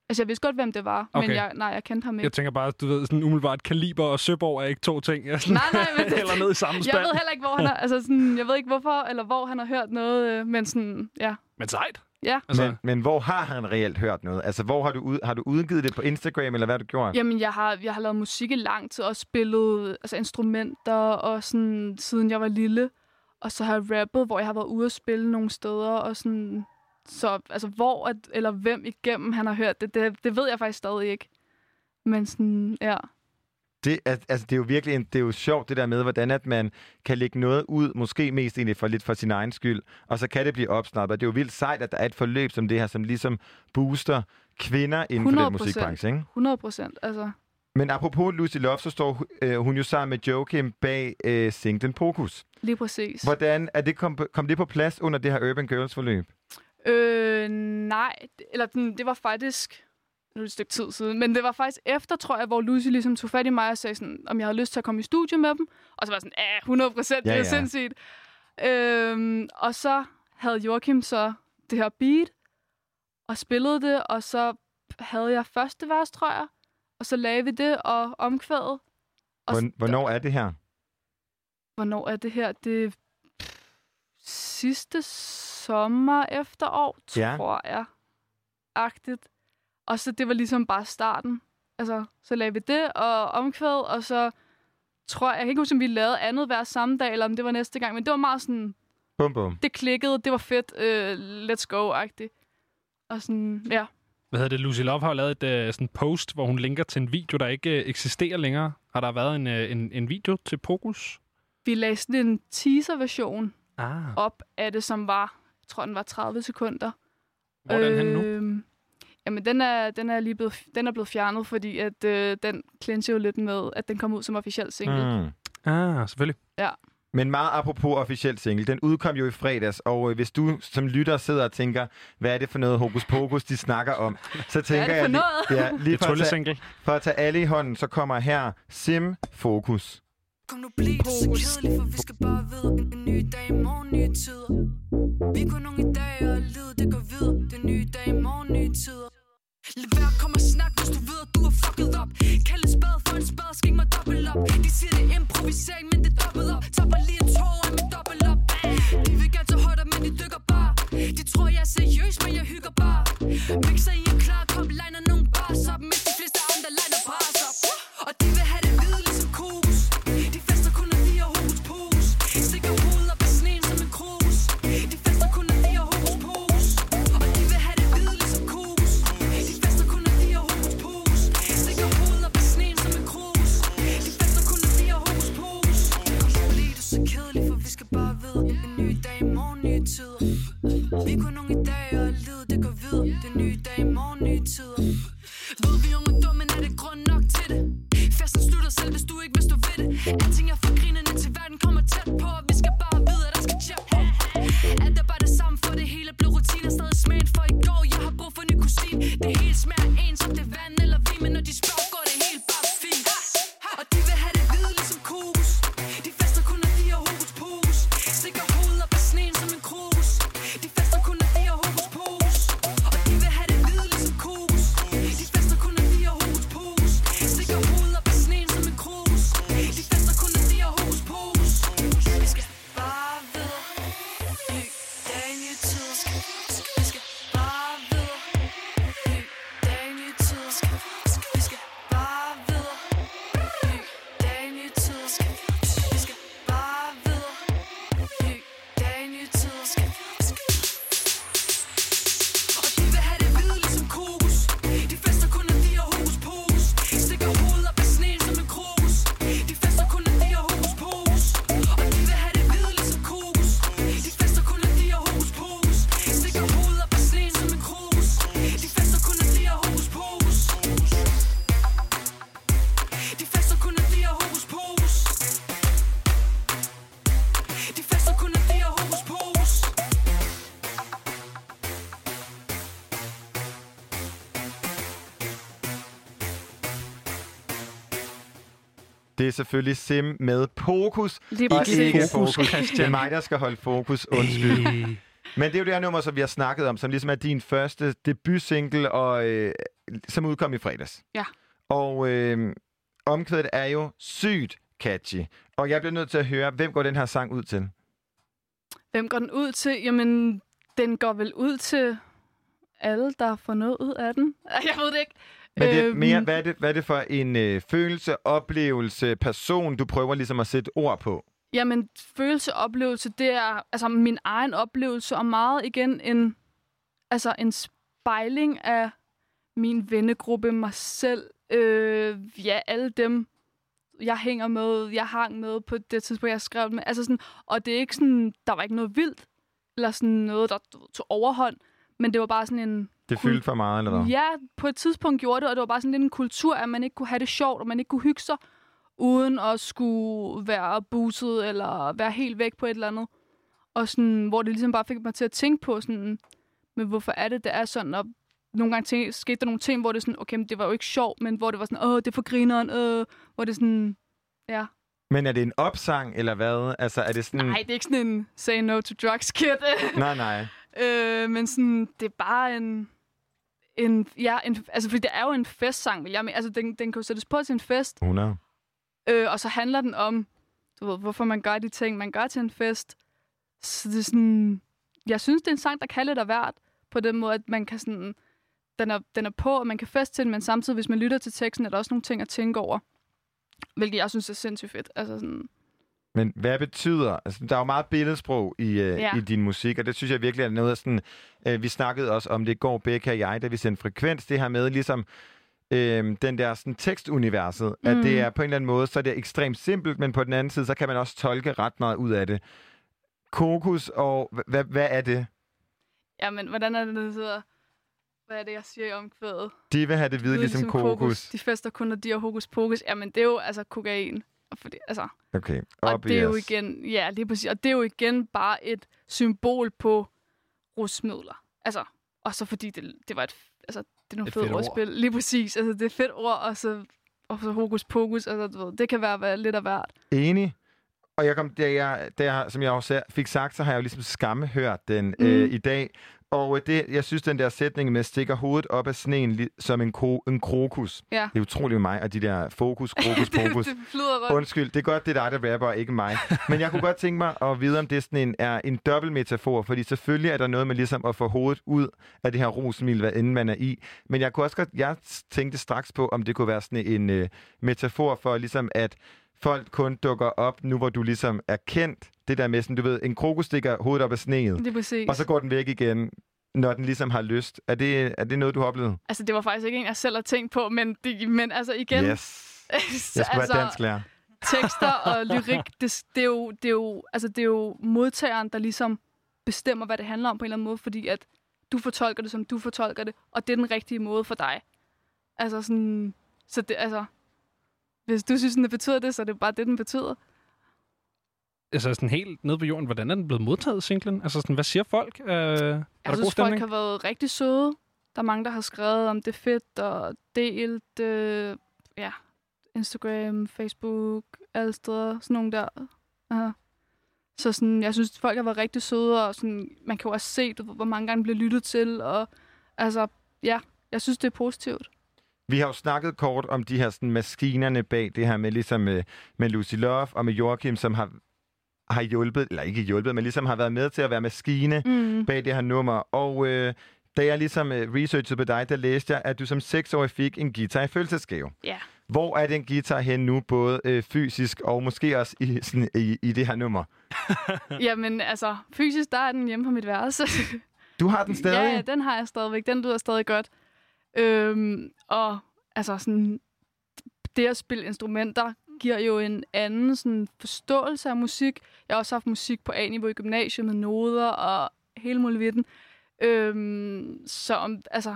Altså, jeg vidste godt, hvem det var, Okay. men jeg, nej, jeg kendte ham ikke. Jeg tænker bare, du ved, sådan umiddelbart kaliber og Søborg er ikke to ting. Jeg, sådan, Nej, nej, men det- Eller ned i samme Jeg spand. ved heller ikke, hvor han har, altså sådan, jeg ved ikke hvorfor, eller hvor han har hørt noget, øh, men sådan, ja. Men sejt. Ja. Altså, Men, men hvor har han reelt hørt noget? Altså, hvor har du, ud, har du udgivet det på Instagram, eller hvad har du gjort? Jamen, jeg har, jeg har lavet musik i lang tid, og spillet altså, instrumenter, og sådan, siden jeg var lille. Og så har jeg rappet, hvor jeg har været ude at spille nogle steder, og sådan... Så altså, hvor at, eller hvem igennem han har hørt det, det, det ved jeg faktisk stadig ikke. Men sådan, ja. Det, altså, det er jo virkelig en, det er jo sjovt, det der med, hvordan at man kan lægge noget ud, måske mest egentlig for lidt for sin egen skyld, og så kan det blive opsnappet. Det er jo vildt sejt, at der er et forløb som det her, som ligesom booster kvinder inden for den 100%. musikbranche, ikke? 100 procent, altså. Men apropos Lucy Love, så står øh, hun jo sammen med Joachim bag øh, singlen Pokus. Lige præcis. Hvordan er det kom, kom det på plads under det her Urban Girls forløb? Øh, nej. Eller den, det var faktisk... Nu er det et stykke tid siden. Men det var faktisk efter, tror jeg, hvor Lucy ligesom tog fat i mig og sagde sådan, om jeg havde lyst til at komme i studio med dem. Og så var jeg sådan, ja, 100 procent, det er ja. sindssygt. Øhm, og så havde Joachim så det her beat, og spillede det, og så havde jeg første vers, tror jeg. Og så lagde vi det og omkvædet. Og hvornår er det her? Hvornår er det her? Det er sidste sommer, efterår, Ja. tror jeg. Agtigt. Og så det var ligesom bare starten. Altså, så lavede vi det og omkvæd, og så tror jeg, jeg kan ikke huske, om vi lavede andet hver samme dag, eller om det var næste gang, men det var meget sådan, Bum, bum. det klikkede, det var fedt, uh, let's go-agtigt. Og sådan, ja. Hvad hedder det? Lucy Love har lavet et uh, sådan post, hvor hun linker til en video, der ikke uh, eksisterer længere. Har der været en, uh, en, en video til Pokus? Vi lagde sådan en teaser-version Ah. op af det, som var, jeg tror, den var 30 sekunder. Hvor er den henne nu? Jamen, den er, den er lige blevet, den er blevet fjernet, fordi at, øh, den clincher jo lidt med, at den kom ud som officiel single. Mm. Ah, selvfølgelig. Men meget apropos officiel single, den udkom jo i fredags, og øh, hvis du som lytter sidder og tænker, hvad er det for noget hokus pokus, de snakker om, så tænker det for jeg lige, ja, lige Det for, er at tage, for at tage alle i hånden, så kommer her Sim Fokus. Kom nu bliv du så kedelig, for vi skal bare vide En, en ny dag, i morgen nye tider Vi er kun nogle i dag, og livet det går videre Det er nye dag, i morgen nye tider Lad være, kom og snak, hvis du ved, at du er fucket op. Kald en spade for en spade, skik mig dobbelt op. De siger, det er improvisering, men det er dobbelt op. Tapper lige en tår af mit dobbelt Det er selvfølgelig Sim med Pokus, Lige og ikke Fokus, fokus. Christian. Det er mig, der skal holde fokus. Undskyld. Men det er jo det her nummer, som vi har snakket om, som ligesom er din første debutsingle, og øh, som udkom i fredags. Ja. Og øh, omkvædet er jo sygt catchy. Og jeg bliver nødt til at høre, hvem går den her sang ud til? Hvem går den ud til? Jamen, den går vel ud til alle, der får noget ud af den. Jeg ved det ikke. Men det er Øhm, mere, hvad, er det, hvad er det for en øh, følelse, oplevelse, person, du prøver ligesom at sætte ord på? Jamen, følelse oplevelse, det er altså min egen oplevelse, og meget igen en, altså en spejling af min vennegruppe, mig selv, øh, ja, alle dem, jeg hænger med, jeg hang med på det tidspunkt, jeg skrev med. Altså sådan, og det er ikke sådan, der var ikke noget vildt, eller sådan noget, der tog overhånd, men det var bare sådan en... Det fyldte for meget, eller hvad? Ja, på et tidspunkt gjorde det, og det var bare sådan lidt en kultur, at man ikke kunne have det sjovt, og man ikke kunne hygge sig, uden at skulle være buset, eller være helt væk på et eller andet. Og sådan, hvor det ligesom bare fik mig til at tænke på, sådan, men hvorfor er det, det er sådan, og nogle gange tænke, skete der nogle ting, hvor det sådan, okay, men det var jo ikke sjovt, men hvor det var sådan, åh, det er for grineren, øh, hvor det sådan, ja. Men er det en opsang, eller hvad? Altså, er det sådan... Nej, det er ikke sådan en say no to drugs kid. Nej, nej. Øh, men sådan, det er bare en... en ja, en, altså, fordi det er jo en festsang, vil jeg mene. Altså, den, den kan jo sættes på til en fest, 100. øh, og så handler den om, du ved, hvorfor man gør de ting, man gør til en fest. Så det er sådan... Jeg synes, det er en sang, der kan lidt af hvert, på den måde, at man kan sådan... Den er, den er på, og man kan feste til den, men samtidig, hvis man lytter til teksten, er der også nogle ting at tænke over. Hvilket jeg synes er sindssygt fedt. Altså sådan, Men hvad betyder... Altså, der er jo meget billedsprog i, øh, Ja. i din musik, og det synes jeg virkelig er noget af sådan... Øh, vi snakkede også om det i går, Becca og jeg, da vi sendte frekvens, det her med ligesom... Øh, den der sådan, tekstuniverset, mm. at det Mm. er på en eller anden måde, så er det ekstremt simpelt, men på den anden side, så kan man også tolke ret meget ud af det. Kokus, og hva- hvad, hvad er det? jamen, hvordan er det, det hedder? Hvad er det, jeg siger i omkvædet? De vil have det hvide lyder ligesom, kokos. De fester kun, når de har hokus pokus. Jamen, det er jo altså kokain. Og, fordi, altså, Okay, og det er jo obvious. igen, ja, lige præcis. Og det er jo igen bare et symbol på rusmidler. Altså, og så fordi det, det var et, altså, det er nogle Et fede fedt ord. ordspil. Lige præcis. Altså, det er et fedt ord, og så, og så hokus pokus. Altså, du ved, det kan være, være lidt af hvert. Enig. Og jeg kom, da jeg, da jeg, som jeg også fik sagt, så har jeg jo ligesom skamme hørt den Mm. øh, i dag. Og øh, det, jeg synes, den der sætning med stikker hovedet op af sneen som en, ko, en krokus. Ja. Det er utroligt mig, og de der fokus, krokus, det, pokus. det rundt. Undskyld, det er godt, det er dig, der rapper, ikke mig. Men jeg kunne godt tænke mig at vide, om det sådan en, er en dobbelt metafor, fordi selvfølgelig er der noget med ligesom at få hovedet ud af det her rosmil, hvad end man er i. Men jeg kunne også godt, jeg tænkte straks på, om det kunne være sådan en øh, metafor for ligesom, at folk kun dukker op, nu hvor du ligesom er kendt. Det der med sådan, du ved, en krokus stikker hovedet op af sneet, Lige præcis. og så går den væk igen, når den ligesom har lyst. Er det, er det noget, du har oplevet? Altså, det var faktisk ikke en, jeg selv har tænkt på, men, det, men altså igen... Yes. Jeg skal altså, være dansklærer. tekster og lyrik, det, det, er jo, det, er jo, altså, det er jo modtageren, der ligesom bestemmer, hvad det handler om på en eller anden måde, fordi at du fortolker det, som du fortolker det, og det er den rigtige måde for dig. Altså sådan, så det, altså, hvis du synes, det betyder det, så er det bare det, den betyder. Altså sådan helt nede på jorden, hvordan er den blevet modtaget, singlen? Altså sådan, hvad siger folk? Øh, er der Jeg god synes, folk har været rigtig søde. Der er mange, der har skrevet om det er fedt og delt, øh, ja, Instagram, Facebook, alle steder, sådan nogle der. Uh, så sådan, jeg synes, folk har været rigtig søde, og sådan, man kan jo også se, du hvor mange gange bliver lyttet til, og altså, ja, jeg synes, det er positivt. Vi har jo snakket kort om de her sådan, maskinerne bag det her med, ligesom med, med Lucy Love og med Joachim, som har, har hjulpet, eller ikke hjulpet, men ligesom har været med til at være maskine Mm. bag det her nummer. Og øh, da jeg ligesom øh, researchede på dig, der læste jeg, at du som seksårig fik en guitar i fødselsdagsgave. Ja. Hvor er den guitar hen nu, både øh, fysisk og måske også i, sådan, i, i det her nummer? Jamen, altså, fysisk, der er den hjemme på mit værelse. Du har den stadig? Ja, ja, den har jeg stadigvæk. Den lyder stadig godt. Øhm, og altså sådan, det at spille instrumenter giver jo en anden sådan, forståelse af musik. Jeg har også haft musik på A-niveau i gymnasiet med noder og hele muligheden. Øhm, så om, altså,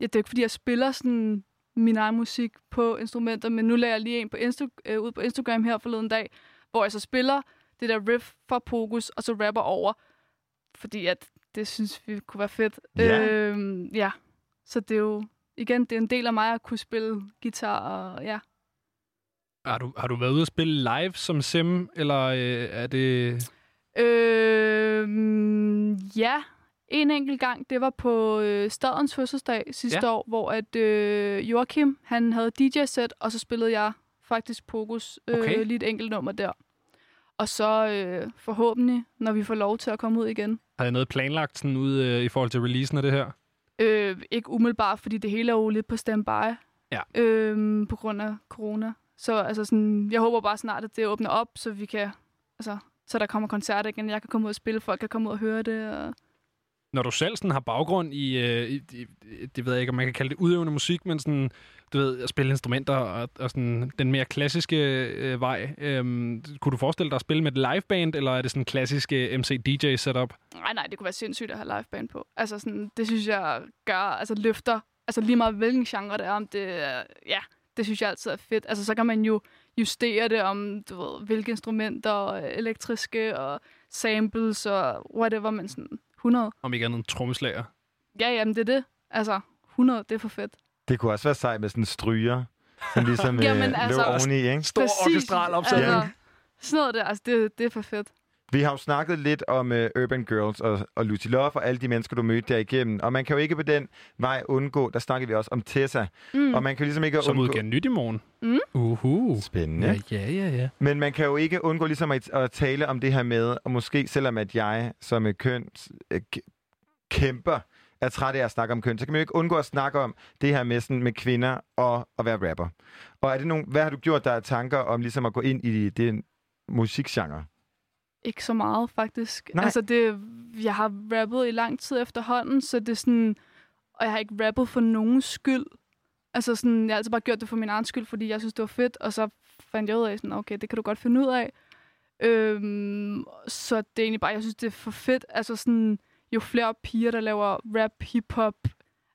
ja, det er ikke fordi, jeg spiller sådan min egen musik på instrumenter, men nu lader jeg lige en på Insta- øh, ud på Instagram her forleden dag, hvor jeg så spiller det der riff fra Pokus, og så rapper over, fordi at det synes vi kunne være fedt. Ja. Øhm, ja. Så det er jo, igen, det er en del af mig at kunne spille guitar, og ja. Har du, har du været ude at spille live som sim, eller øh, er det... Øh, ja, en enkelt gang. Det var på øh, stadens fødselsdag sidste Ja. år, hvor at øh, Joachim, han havde DJ-sæt, og så spillede jeg faktisk Pokus øh, Okay. lige et enkelt nummer der. Og så øh, forhåbentlig, når vi får lov til at komme ud igen. Har jeg noget planlagt sådan ud øh, i forhold til releasen af det her? Øh, ikke umiddelbart, fordi det hele er jo lidt på standby. Ja. Øh, på grund af corona. Så altså sådan, jeg håber bare snart, at det åbner op, så vi kan... Altså, så der kommer koncerter igen, jeg kan komme ud og spille, folk kan komme ud og høre det. Og... Når du selv sådan har baggrund i, øh, i, i, det ved jeg ikke, om man kan kalde det udøvende musik, men sådan, du ved, at spille instrumenter og, og sådan den mere klassiske øh, vej. Øhm, kunne du forestille dig at spille med et liveband, eller er det sådan en klassisk MC-DJ-setup? Nej, nej, det kunne være sindssygt at have liveband på. Altså sådan, det synes jeg gør, altså løfter, altså lige meget hvilken genre det er, om det er, ja, det synes jeg altid er fedt. Altså så kan man jo justere det om, du ved, hvilke instrumenter, og elektriske og samples og whatever, man sådan 100. Om ikke andet en trommeslager. Ja, jamen det er det. Altså 100, det er for fedt. Det kunne også være sejt med sådan en stryger, som ligesom Jamen, øh, altså- lå oveni, ikke? Stor orkestral opsætning. Altså, sådan noget der, altså det, det er for fedt. Vi har jo snakket lidt om uh, Urban Girls og, og Lucy Love og alle de mennesker, du mødte derigennem. Og man kan jo ikke på den vej undgå, der snakker vi også om Tessa. Mm. Og man kan jo ligesom ikke Som undgå... udgav nyt i morgen. Mm. Uhu. Spændende. Ja, ja, ja, ja. Men man kan jo ikke undgå ligesom at, at tale om det her med, og måske selvom at jeg som et køn øh, kæmper er træt af at snakke om køn, så kan man jo ikke undgå at snakke om det her med, sådan, med kvinder og at være rapper. Og er det nogle, hvad har du gjort der af tanker om ligesom at gå ind i den musikgenre? Ikke så meget, faktisk. Nej. Altså, det, jeg har rappet i lang tid efterhånden, så det er sådan... Og jeg har ikke rappet for nogens skyld. Altså, sådan, jeg har altid bare gjort det for min egen skyld, fordi jeg synes, det var fedt. Og så fandt jeg ud af, sådan, okay, det kan du godt finde ud af. Øhm, så det er egentlig bare, jeg synes, det er for fedt. Altså, sådan, jo flere piger, der laver rap, hip-hop,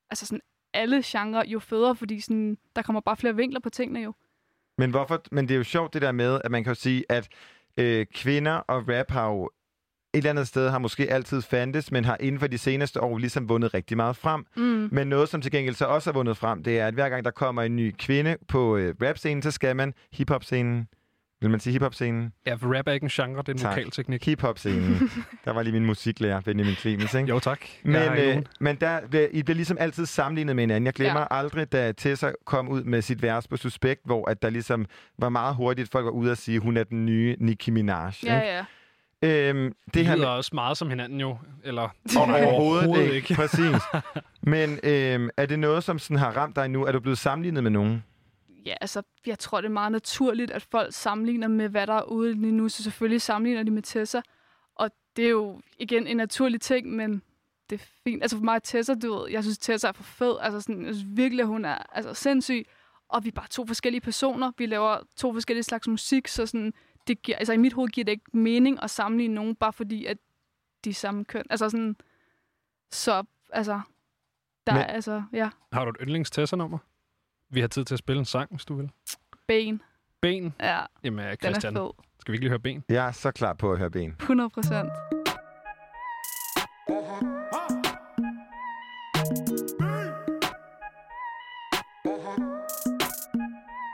altså sådan alle genrer, jo federe, fordi sådan, der kommer bare flere vinkler på tingene jo. Men, hvorfor, men det er jo sjovt det der med, at man kan jo sige, at øh, kvinder og rap har jo et eller andet sted har måske altid fandtes, men har inden for de seneste år ligesom vundet rigtig meget frem. Mm. Men noget, som til gengæld så også har vundet frem, det er, at hver gang der kommer en ny kvinde på øh, rap-scenen, så skal man hip-hop-scenen. Vil man sige hip-hop-scenen? Ja, for rap er ikke en genre, det er en Tak. vokalteknik. Hip-hop-scenen. der var lige min musiklærer, Benjamin Clemens, ikke? Jo, tak. Men, ikke øh, men der, bliver- I bliver ligesom altid sammenlignet med hinanden. Jeg glemmer Ja. aldrig, da Tessa kom ud med sit vers på Suspekt, hvor at der ligesom var meget hurtigt, folk var ude og sige, hun er den nye Nicki Minaj. Ja, ikke? ja. Øhm, det Det her lyder også meget som hinanden jo. Eller Nej, overhovedet ikke. Præcis. Men øhm, er det noget, som sådan har ramt dig nu? Er du blevet sammenlignet med nogen? Ja, altså, jeg tror, det er meget naturligt, at folk sammenligner med, hvad der er ude lige nu. Så selvfølgelig sammenligner de med Tessa. Og det er jo igen en naturlig ting, men det er fint. Altså for mig er Tessa, du ved, jeg synes, Tessa er for fed. Altså sådan, jeg synes virkelig, hun er altså, sindssyg. Og vi er bare to forskellige personer. Vi laver to forskellige slags musik, så sådan, det giver, altså i mit hoved giver det ikke mening at sammenligne nogen, bare fordi, at de er samme køn. Altså sådan, så altså, der Men- er altså, ja, Har du et yndlingstessernummer? Vi har tid til at spille en sang, hvis du vil. ben. Ben. Ja, Jamen, øh, den Christian, er fed. skal vi ikke lige høre ben? Jeg er så klar på at høre ben. 100 procent.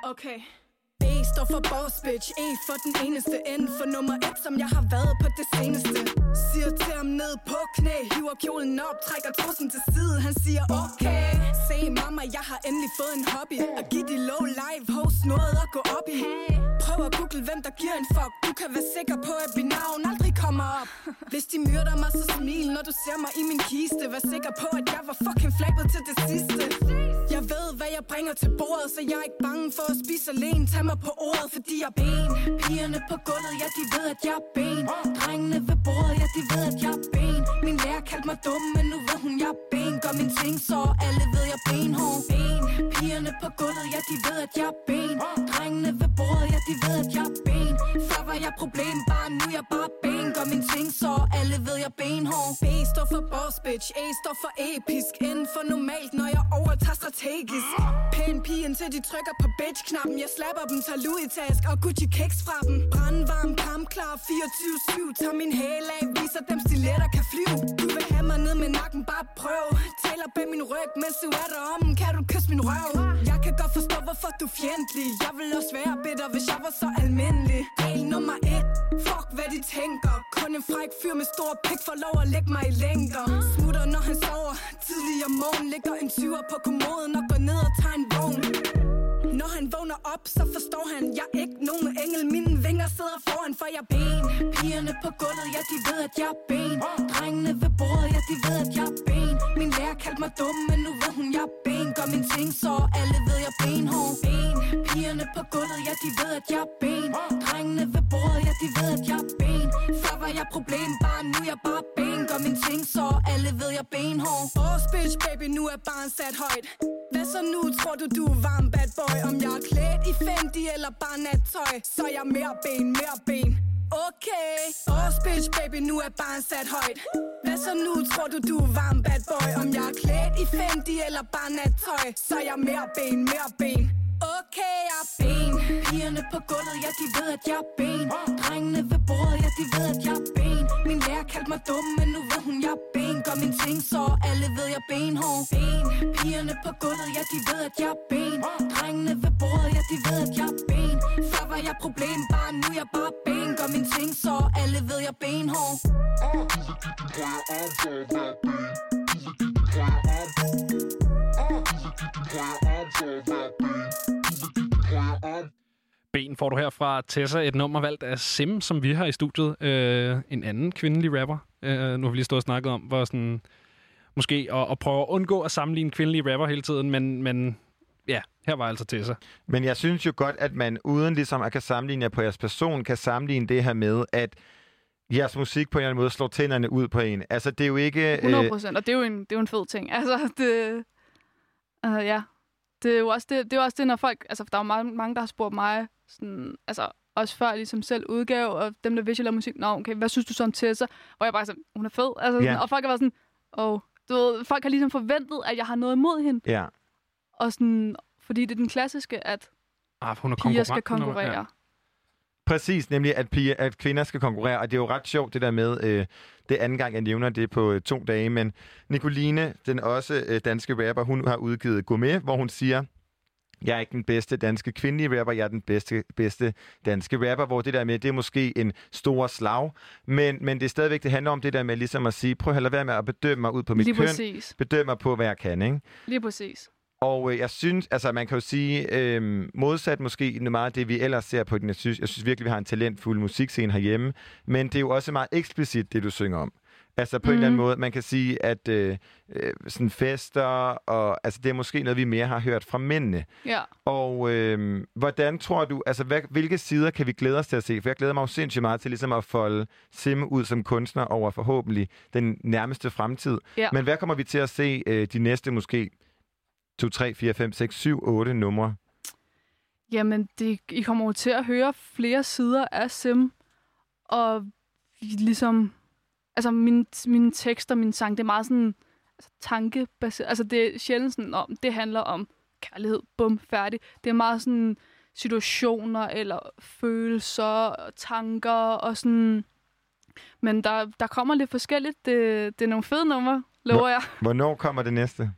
Okay. Står for boss bitch, E for den eneste, N for nummer et, som jeg har været på det seneste. Siger til ham ned på knæ, hiver kjolen op, trækker trussen til side, han siger okay. Se mamma, jeg har endelig fået en hobby, at give de low live hoes noget at gå op i. Prøv at google, hvem der giver en fuck, du kan være sikker på, at mit navn aldrig kommer op. Hvis de myrder mig, så smil, når du ser mig i min kiste. Vær sikker på, at jeg var fucking flabet til det sidste. Jeg ved, hvad jeg bringer til bordet, så jeg er ikke bange for at spise alene. Tag mig på ordet, fordi jeg er ben. Pigerne på gulvet, ja, de ved, at jeg er ben. Drengene ved bordet, ja, de ved, at jeg er ben. Min lærer kaldte mig dum, men nu ved hun, jeg er ben. Gør min ting, så alle ved, jeg er benhård. Ben. Pigerne på gulvet, ja, de ved, at jeg er ben. Drengene ved bordet, ja, de ved, at jeg er ben. Før var jeg problem, bare nu er jeg bare ben. Gør min ting, så alle ved, jeg er benhård. B står for boss bitch, A står for episk. Inden for normalt, når jeg overtager strategisk. Pæn pigen til de trykker på bitch-knappen. Jeg slapper dem, tager Louis task og Gucci kicks fra dem. Brandvarm, kampklar, 24-7. Tager min hæl af, viser dem stiletter kan flyve. Du vil have mig ned med nakken, bare prøv. Taler bag min ryg, mens du er derom. Kan du kysse min røv? Jeg kan godt forstå, hvorfor du fjendtlig. Jeg vil også være bitter, hvis jeg var så almindelig. Regel nummer et. Fuck hvad de tænker. Kun en fræk fyr med stor pik får lov at lægge mig i længder. Smutter når han sover. Tidlig om morgenen Ligger en tyver på kommoden Og går ned og tager en vogn når han vågner op, så forstår han, jeg er ikke nogen engel. Mine vinger sidder foran, for jeg er ben. Pigerne på gulvet, ja, de ved, at jeg er ben. Drengene ved bordet, ja, de ved, at jeg er ben. Min lærer kaldte mig dum, men nu ved hun, jeg er ben. Gør min ting, så alle ved, jeg er benhård. Ben. Pigerne på gulvet, ja, de ved, at jeg er ben. Drengene ved bordet, ja, de ved, at jeg er ben. Før var jeg problem, bare nu jeg bare ben. Gør min ting, så alle ved, jeg er benhård. Boss bitch, baby, nu er barn sat højt. Hvad så nu, tror du, du er varm bad boy? Om jeg er klædt i Fendi eller bare nattøj Så er jeg mere ben, mere ben Okay Boss bitch baby, nu er barn sat højt Hvad så nu, tror du du er varm bad boy Om jeg er klædt i Fendi eller bare nattøj Så er jeg mere ben, mere ben Okay, jeg er ben. Pigerne på gulvet, ja de ved at jeg er ben. Drengene ved bordet, ja de ved at jeg er ben. Min lærer kaldte mig dum, men nu ved hun jeg er ben. Gør min ting, så alle ved jeg er benhård. Ben. Pigerne på gulvet, ja de ved at jeg er ben. Drengene ved bordet, ja de ved at jeg er ben. Før var jeg problem, bare nu er jeg bare ben. Gør min ting, så alle ved jeg er benhård. Ben får du her fra Tessa, et nummer valgt af Sim, som vi har i studiet. Øh, en anden kvindelig rapper. Øh, nu har vi lige stået og snakket om, hvor sådan, måske at, at prøve at undgå at sammenligne kvindelige rapper hele tiden, men, men ja, her var altså Tessa. Men jeg synes jo godt, at man uden ligesom at kan sammenligne jer på jeres person, kan sammenligne det her med, at jeres musik på en eller anden måde slår tænderne ud på en. Altså, det er jo ikke... 100 Øh, procent, og det er, jo en, det er jo en fed ting. Altså, det... Uh, ja. Det er jo også det, det, er jo også det, når folk... Altså, der er jo mange, mange der har spurgt mig, sådan, altså, også før ligesom selv udgav, og dem, der vidste, jeg musik, Nå, okay, hvad synes du så om Tessa? Og jeg bare sådan, hun er fed. Altså, sådan. Og folk har været sådan, åh, du ved, folk har ligesom forventet, at jeg har noget imod hende. ja. Og sådan, fordi det er den klassiske, at Ah, hun er piger skal konkurrere. Ja. Præcis, nemlig at, piger, at kvinder skal konkurrere, og det er jo ret sjovt det der med, øh, det er anden gang, jeg nævner det på øh, to dage, men Nicoline, den også øh, danske rapper, hun har udgivet Gourmet, hvor hun siger, jeg er ikke den bedste danske kvindelige rapper, jeg er den bedste, bedste danske rapper, hvor det der med, det er måske en stor slag, men, men det er stadigvæk, det handler om det der med ligesom at sige, prøv at lade være med at bedømme mig ud på mit Lige køn, præcis. bedømme mig på, hvad jeg kan, ikke? Lige præcis. Og øh, jeg synes, altså man kan jo sige, øh, modsat måske meget det, vi ellers ser på den, jeg synes, jeg synes virkelig, vi har en talentfuld musikscene herhjemme, men det er jo også meget eksplicit, det du synger om. Altså på mm. en eller anden Mhm. måde, man kan sige, at øh, øh, sådan fester, og altså det er måske noget, vi mere har hørt fra mændene. Ja. Og øh, hvordan tror du, altså hvad, hvilke sider kan vi glæde os til at se? For jeg glæder mig jo sindssygt meget til ligesom at folde Sim ud som kunstner over forhåbentlig den nærmeste fremtid. Ja. Men hvad kommer vi til at se øh, de næste måske 2, 3, 4, 5, 6, 7, 8 numre? Jamen, det, I kommer jo til at høre flere sider af Sim, og ligesom, altså mine, mine tekster, mine sang, det er meget sådan altså, tankebaseret. Altså, det er sjældent sådan, om det handler om kærlighed, bum, færdig. Det er meget sådan situationer eller følelser, tanker og sådan... Men der, der kommer lidt forskelligt. Det, det er nogle fede numre, lover jeg. Hvornår kommer det næste?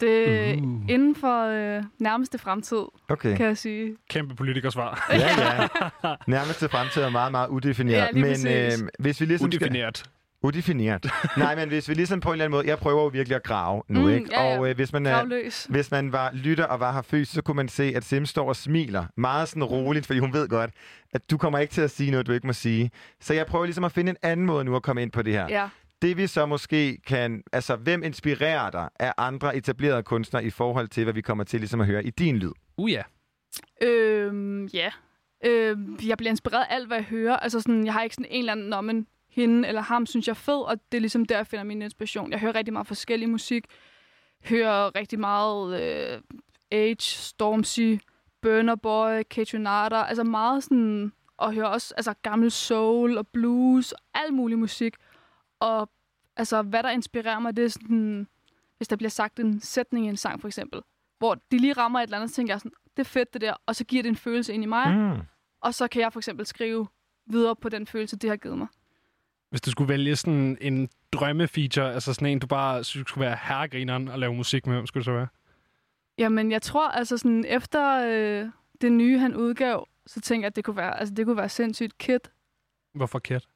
Det er Uh. inden for øh, nærmeste fremtid, Okay. kan jeg sige. Kæmpe politikersvar. Ja, ja. Nærmeste fremtid er meget, meget udefineret. Ja, lige men øh, hvis vi ligesom skal... Udefineret. Udefineret. Nej, men hvis vi ligesom på en eller anden måde... Jeg prøver jo virkelig at grave nu, Mm, ikke? ja, ja. Og øh, hvis man er... Gravløs. Hvis man var lytter og var her fysisk, så kunne man se, at Sim står og smiler. Meget sådan roligt, fordi hun ved godt, at du kommer ikke til at sige noget, du ikke må sige. Så jeg prøver ligesom at finde en anden måde nu at komme ind på det her. Ja. Det vi så måske kan... Altså, hvem inspirerer dig af andre etablerede kunstnere i forhold til, hvad vi kommer til ligesom at høre i din lyd? Uh ja. Øhm, ja. Øhm, jeg bliver inspireret af alt, hvad jeg hører. Altså sådan, jeg har ikke sådan en eller anden, man hende eller ham synes jeg er fed, og det er ligesom der, jeg finder min inspiration. Jeg hører rigtig meget forskellig musik. Hører rigtig meget øh, Age, Stormzy, Burner Boy, Ketunada. Altså meget sådan... Og hører også altså, gammel soul og blues og al mulig musik. Og altså, hvad der inspirerer mig, det er sådan... Hvis der bliver sagt en sætning i en sang, for eksempel. Hvor de lige rammer et eller andet, så tænker jeg sådan, det er fedt det der. Og så giver det en følelse ind i mig. Mm. Og så kan jeg for eksempel skrive videre på den følelse, det har givet mig. Hvis du skulle vælge sådan en drømmefeature, altså sådan en, du bare synes skulle være herregrineren at lave musik med, hvem skulle det så være? Jamen, jeg tror altså sådan, efter øh, det nye, han udgav, så tænker jeg, at det kunne være, altså, det kunne være sindssygt Kid. Hvorfor Kat?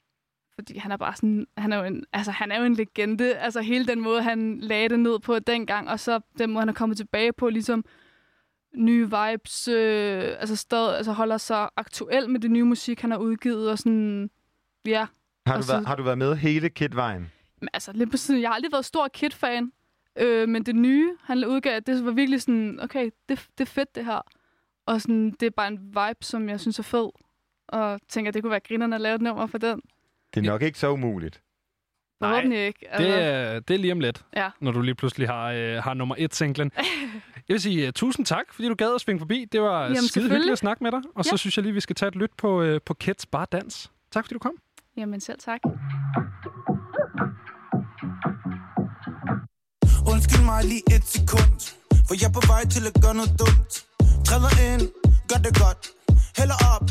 Fordi han er bare sådan, han er jo en, altså, han er jo en legende. Altså hele den måde, han lagde det ned på dengang, og så den måde, han er kommet tilbage på, ligesom nye vibes, øh, altså stadig, altså holder sig aktuel med det nye musik, han har udgivet, og sådan, ja. Har du, så- været, har du været med hele Kid-vejen? Altså, lidt på siden, jeg har aldrig været stor Kid-fan, øh, men det nye, han udgav, det var virkelig sådan, okay, det, det er fedt det her. Og sådan, det er bare en vibe, som jeg synes er fed. Og tænker, det kunne være grinerne at lave et nummer for den. Det er nok ikke så umuligt. Nej, ikke. Altså, Det er, det er lige om lidt, Ja. når du lige pludselig har, øh, har nummer et singlen. Jeg vil sige uh, tusind tak, fordi du gad at svinge forbi. Det var Jamen, skide hyggeligt at snakke med dig. Og så Ja. synes jeg lige, vi skal tage et lyt på, øh, på Kids Bar Dans. Tak fordi du kom. Jamen selv tak. Undskyld mig lige et sekund For jeg er på vej til at gøre noget dumt Træder ind, gør det godt Hælder op,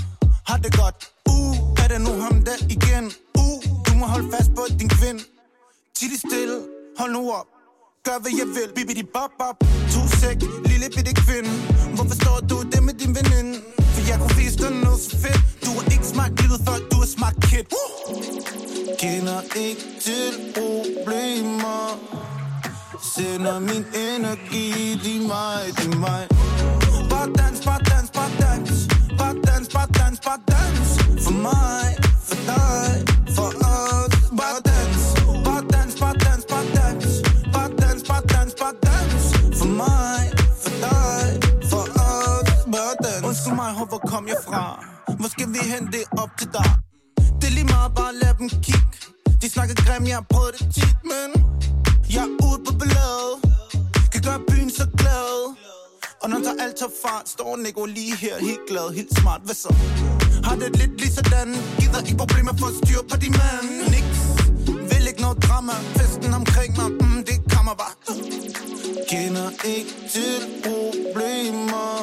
har det godt Uh, er det nu ham der igen Uh, du må holde fast på din kvinde. Tid stille, hold nu op. Gør hvad jeg vil, bibidi bop bop. To sek, lille bitte kvinde. Hvorfor står du det med din veninde? For jeg kunne vise dig noget så fedt. Du har ikke smagt livet før, du har smagt kid. Uh! Kender ikke til problemer. Sender min energi, de mig, de mig Bare dans, bare dans, bare dans. Bare dans, bare dans, bare dans. For mig, for dig, mig, for dig, for os Bare Undskyld mig, hvor kom jeg fra? Hvor skal vi hen, det op til dig. Det er lige meget, bare lad dem kigge. De snakker grim, jeg har prøvet det tit, men Jeg er ude på balladet Kan gøre byen så glad. Og når der alt tager fart Står Nico lige her, helt glad, helt smart. Hvad så? Har det lidt lige sådan? Gider ikke problemer for at styre på de mand Niks, ikke noget drama. Festen omkring mig, mm, det kommer bare. Kender ikke til problemer.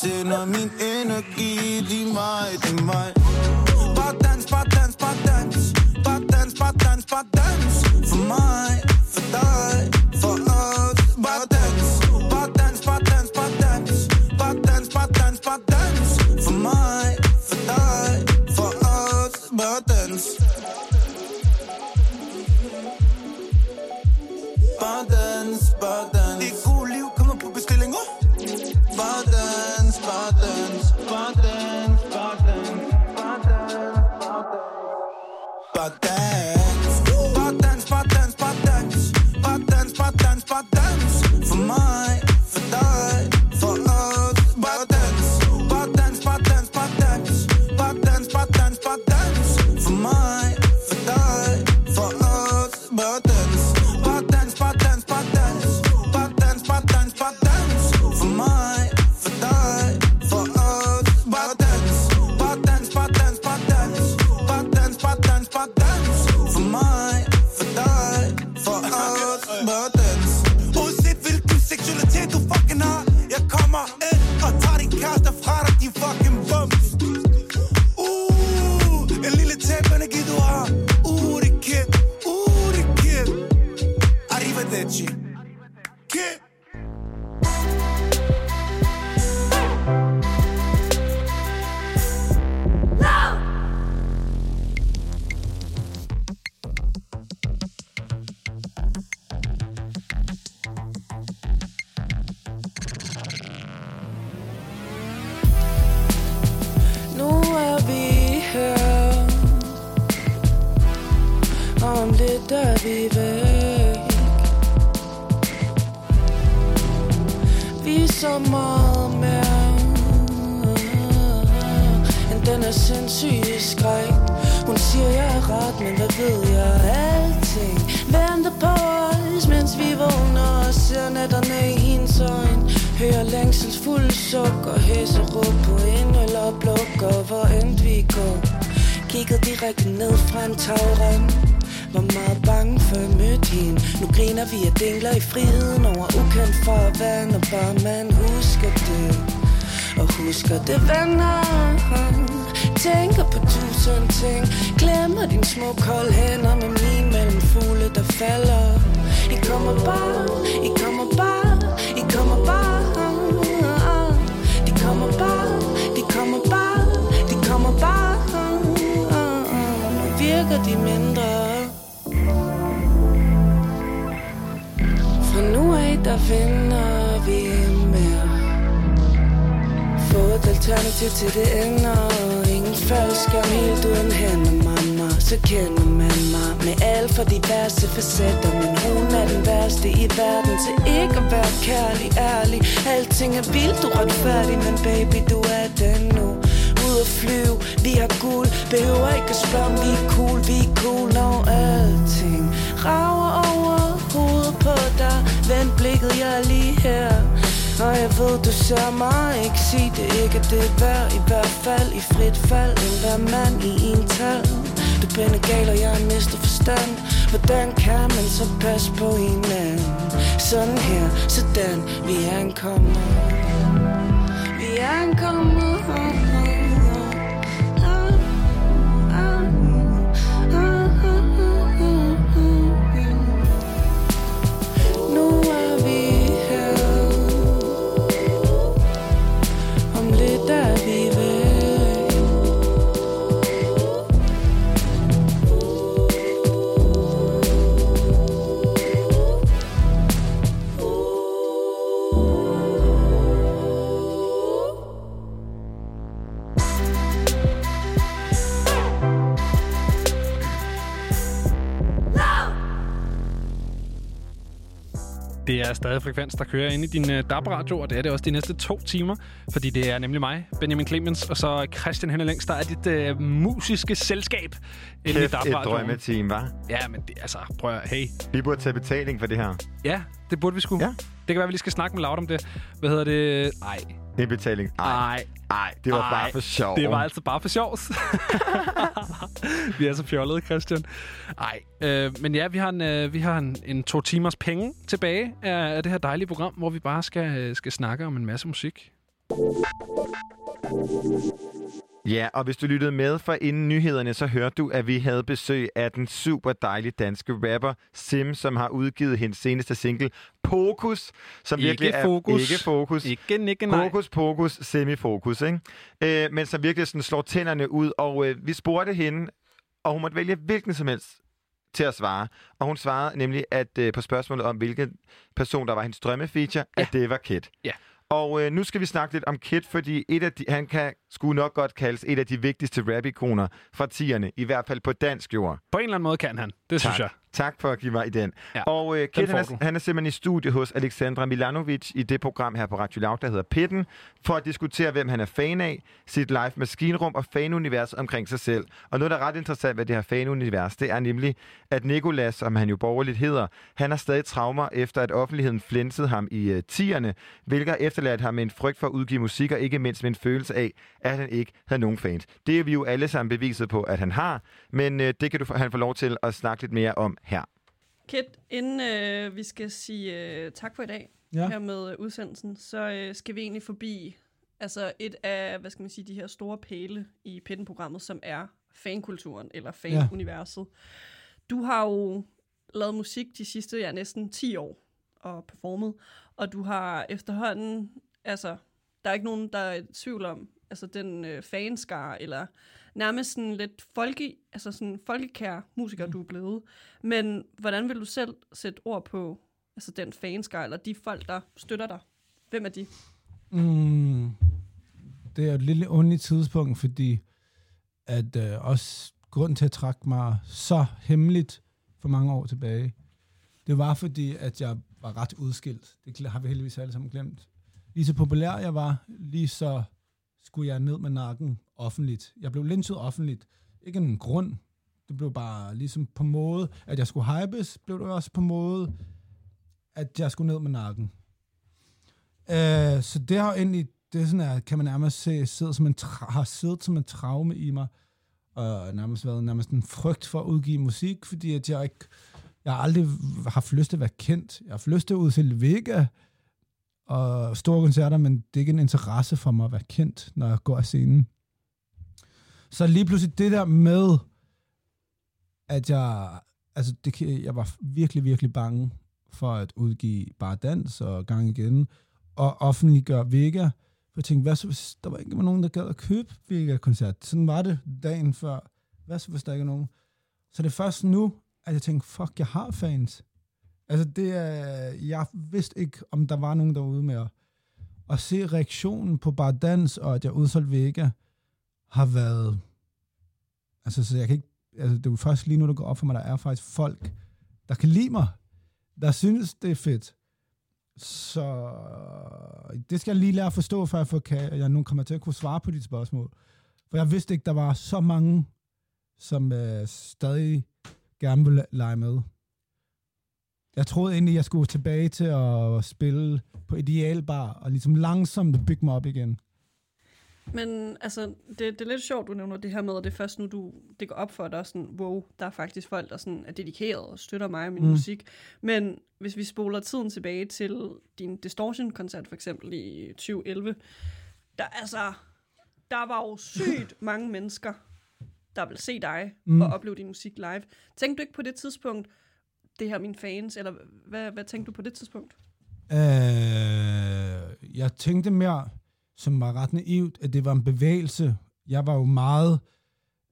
Sender min energi, de mig, til mig. Bare dans, bare dans, bare dans. Bare dans, bare dans, bare dans. For mig, for dig, frekvens, der kører ind i din uh, DAB-radio, og det er det også de næste to timer, fordi det er nemlig mig, Benjamin Clemens, og så Christian Henne Længst, der er dit uh, musiske selskab inde i Kæft, et DAB-radioen. drømmeteam, var. Ja, men det, altså, prøv at, hey. Vi burde tage betaling for det her. Ja, det burde vi sgu. Ja. Det kan være, vi lige skal snakke med Laud om det. Hvad hedder det? Ej. Det er betaling. Ej, Ej. ej, det var Ej, bare for sjov. Det var altså bare for sjovs. vi er så fjollede, Christian. Nej, øh, men ja, vi har, en, øh, vi har en, en to timers penge tilbage af, af det her dejlige program, hvor vi bare skal, øh, skal snakke om en masse musik. Ja, og hvis du lyttede med for inden nyhederne, så hørte du, at vi havde besøg af den super dejlige danske rapper Sim, som har udgivet hendes seneste single, Pokus, som Ikke virkelig er... Fokus. Ikke fokus. Ikke, ikke, nej. Fokus, pokus, semifokus, ikke? Øh, men som virkelig sådan slår tænderne ud, og øh, vi spurgte hende, og hun måtte vælge hvilken som helst til at svare. Og hun svarede nemlig at øh, på spørgsmålet om, hvilken person, der var hendes drømmefeature, ja. at det var Kit. Ja. Og øh, nu skal vi snakke lidt om Kit, fordi et af de, han kan skulle nok godt kaldes et af de vigtigste rap-ikoner fra 10'erne, i hvert fald på dansk jord. På en eller anden måde kan han. Det synes jeg. Tak for at give mig i den. Ja, og øh, Kit, han er, han er simpelthen i studie hos Alexandra Milanovic i det program her på Radio Loud, der hedder Pitten, for at diskutere, hvem han er fan af, sit live maskinrum og fanunivers omkring sig selv. Og noget, der er ret interessant ved det her fanunivers, det er nemlig, at Nikolas, som han jo borgerligt hedder, han har stadig traumer efter, at offentligheden flænsede ham i øh, 10'erne, hvilket har efterladt ham med en frygt for at udgive musik, og ikke mindst med en følelse af, at han ikke havde nogen fans. Det er vi jo alle sammen beviset på, at han har, men øh, det kan du, han få lov til at snakke lidt mere om her. Kit, inden øh, vi skal sige øh, tak for i dag Ja. her med øh, udsendelsen, så øh, skal vi egentlig forbi altså et af, hvad skal man sige, de her store pæle i Pitten-programmet, som er fankulturen eller fanuniverset. Du har jo lavet musik de sidste, ja, næsten 10 år og performet, og du har efterhånden, altså, der er ikke nogen, der er i tvivl om, altså den øh, fanskare, eller nærmest sådan lidt folke, altså sådan folkekær musiker, du er blevet. Men hvordan vil du selv sætte ord på altså den fanskare, eller de folk, der støtter dig? Hvem er de? Mm, det er et lille underligt tidspunkt, fordi at øh, også grund til at trække mig så hemmeligt for mange år tilbage, det var fordi, at jeg var ret udskilt. Det har vi heldigvis alle sammen glemt. Lige så populær jeg var, lige så skulle jeg ned med nakken offentligt. Jeg blev lynchet offentligt. Ikke en grund. Det blev bare ligesom på måde, at jeg skulle hypes, blev det også på måde, at jeg skulle ned med nakken. Øh, så det har egentlig, det er sådan er, kan man nærmest se, sidder som en tra- har siddet som en traume i mig, og nærmest været nærmest en frygt for at udgive musik, fordi at jeg ikke, jeg har aldrig haft lyst til at være kendt. Jeg har haft lyst til at udstille Vega og store koncerter, men det er ikke en interesse for mig at være kendt, når jeg går af scenen. Så lige pludselig det der med, at jeg, altså det, jeg var virkelig, virkelig bange for at udgive bare dans og gang igen, og offentliggøre Vega. For jeg tænkte, hvad så hvis der var ikke var nogen, der gad at købe Vega-koncert? Sådan var det dagen før. Hvad så hvis der ikke er nogen? Så det er først nu, at jeg tænkte, fuck, jeg har fans. Altså, det er, jeg vidste ikke, om der var nogen derude med at, at se reaktionen på bare dans, og at jeg udsolgte Vega, har været, altså, så jeg kan ikke, altså, det er jo først lige nu, der går op for mig, der er faktisk folk, der kan lide mig, der synes, det er fedt. Så det skal jeg lige lære at forstå, for jeg, for, kan, jeg nu kommer til at kunne svare på dit spørgsmål. For jeg vidste ikke, der var så mange, som øh, stadig gerne vil lege med. Jeg troede egentlig, jeg skulle tilbage til at spille på idealbar, og ligesom langsomt bygge mig op igen. Men altså, det, det er lidt sjovt, du nævner det her med, at det er først nu, du, det går op for dig, sådan, wow, der er faktisk folk, der sådan er dedikeret og støtter mig og min Mm. musik. Men hvis vi spoler tiden tilbage til din Distortion-koncert for eksempel i 2011, der, altså, der var jo sygt mange mennesker, der vil se dig mm. og opleve din musik live. Tænkte du ikke på det tidspunkt, det her mine fans, eller hvad, hvad tænkte du på det tidspunkt? Øh, jeg tænkte mere, som var ret naivt, at det var en bevægelse. Jeg var jo meget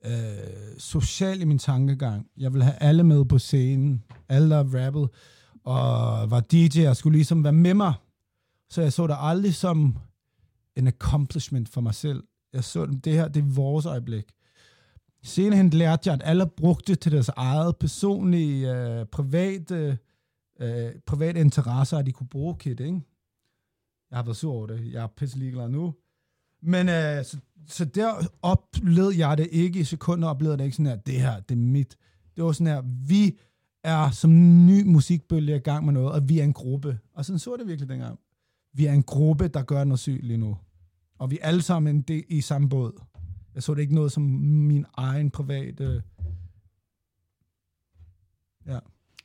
øh, social i min tankegang. Jeg ville have alle med på scenen. Alle, der rappede. Og var DJ og skulle ligesom være med mig. Så jeg så det aldrig som en accomplishment for mig selv. Jeg så det her, det er vores øjeblik. Senere lærte jeg, at alle brugte det til deres eget personlige, øh, private, øh, private interesser, at de kunne bruge KIT, ikke? Jeg har været sur over det. Jeg er pisse ligeglad nu. Men øh, så, så der oplevede jeg det ikke i sekunder, oplevede det ikke sådan her, det her, det er mit. Det var sådan her, vi er som ny musikbølge i gang med noget, og vi er en gruppe. Og sådan så det virkelig dengang. Vi er en gruppe, der gør noget sygt lige nu. Og vi er alle sammen en del i samme båd. Jeg så det ikke noget som min egen private... Ja.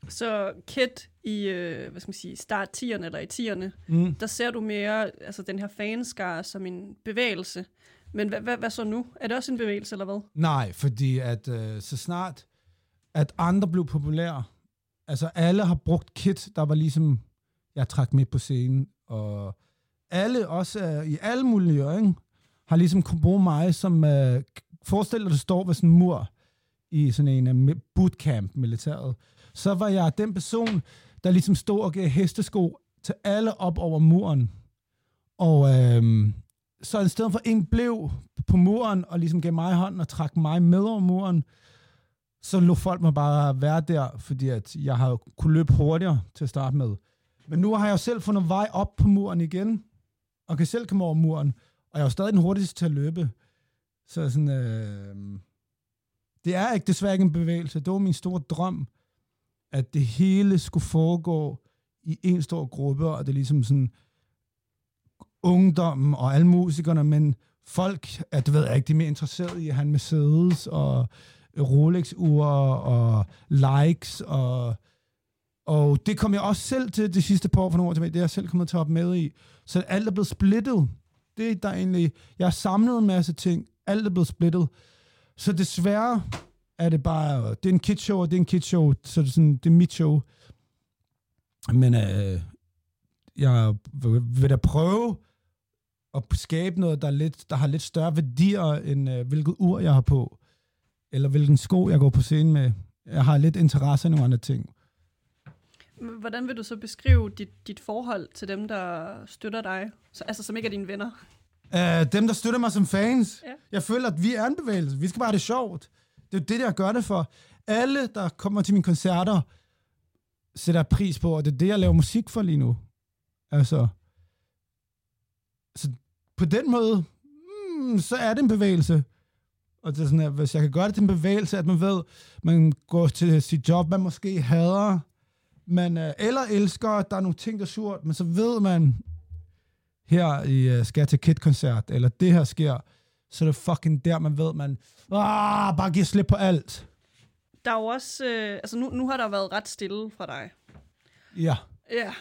Så Kit i, øh, hvad skal man sige, start 10'erne eller i 10'erne, Mm. der ser du mere altså den her fanskare som en bevægelse. Men hvad, hvad, hvad så nu? Er det også en bevægelse, eller hvad? Nej, fordi at øh, så snart, at andre blev populære, altså alle har brugt Kit, der var ligesom, jeg trak med på scenen, og alle, også øh, i alle mulige ikke, har ligesom kunne bruge mig som, øh, forestil dig, du står ved sådan en mur i sådan en uh, bootcamp militæret, så var jeg den person, der ligesom stod og gav hestesko til alle op over muren. Og øh, så i stedet for en blev på muren og ligesom gav mig hånden og trak mig med over muren, så lå folk mig bare være der, fordi at jeg har kunne løbe hurtigere til at starte med. Men nu har jeg jo selv fundet vej op på muren igen, og kan selv komme over muren, og jeg var stadig den hurtigste til at løbe. Så sådan, øh, det er ikke desværre ikke en bevægelse. Det var min store drøm, at det hele skulle foregå i en stor gruppe, og det er ligesom sådan ungdommen og alle musikerne, men folk, at det ved jeg ikke, de er mere interesserede i at have en Mercedes og Rolex-ure og likes og og det kom jeg også selv til de sidste par år for nogle år tilbage. Det er jeg selv kommet til at med i. Så alt er blevet splittet. Det der egentlig... Jeg har samlet en masse ting. Alt er blevet splittet. Så desværre er det bare... Det er en kidshow, og det er en kidshow. Så det er, sådan, det er mit show. Men øh, jeg vil, vil da prøve at skabe noget, der, er lidt, der har lidt større værdier, end øh, hvilket ur jeg har på. Eller hvilken sko jeg går på scenen med. Jeg har lidt interesse i nogle andre ting. Hvordan vil du så beskrive dit, dit forhold til dem, der støtter dig? Så, altså, som ikke er dine venner? Uh, dem, der støtter mig som fans. Ja. Jeg føler, at vi er en bevægelse. Vi skal bare have det sjovt. Det er det, jeg gør det for. Alle, der kommer til mine koncerter, sætter pris på, og det er det, jeg laver musik for lige nu. Altså, så på den måde, mm, så er det en bevægelse. Og det er sådan, at hvis jeg kan gøre det til en bevægelse, at man ved, man går til sit job, man måske hader, man, øh, eller elsker, at der er nogle ting, der er surt, men så ved man, her i uh, skal til Kid-koncert, eller det her sker, så er det fucking der, man ved, man ah, bare giver slip på alt. Der er jo også... Øh, altså, nu, nu har der været ret stille fra dig. Ja. Ja.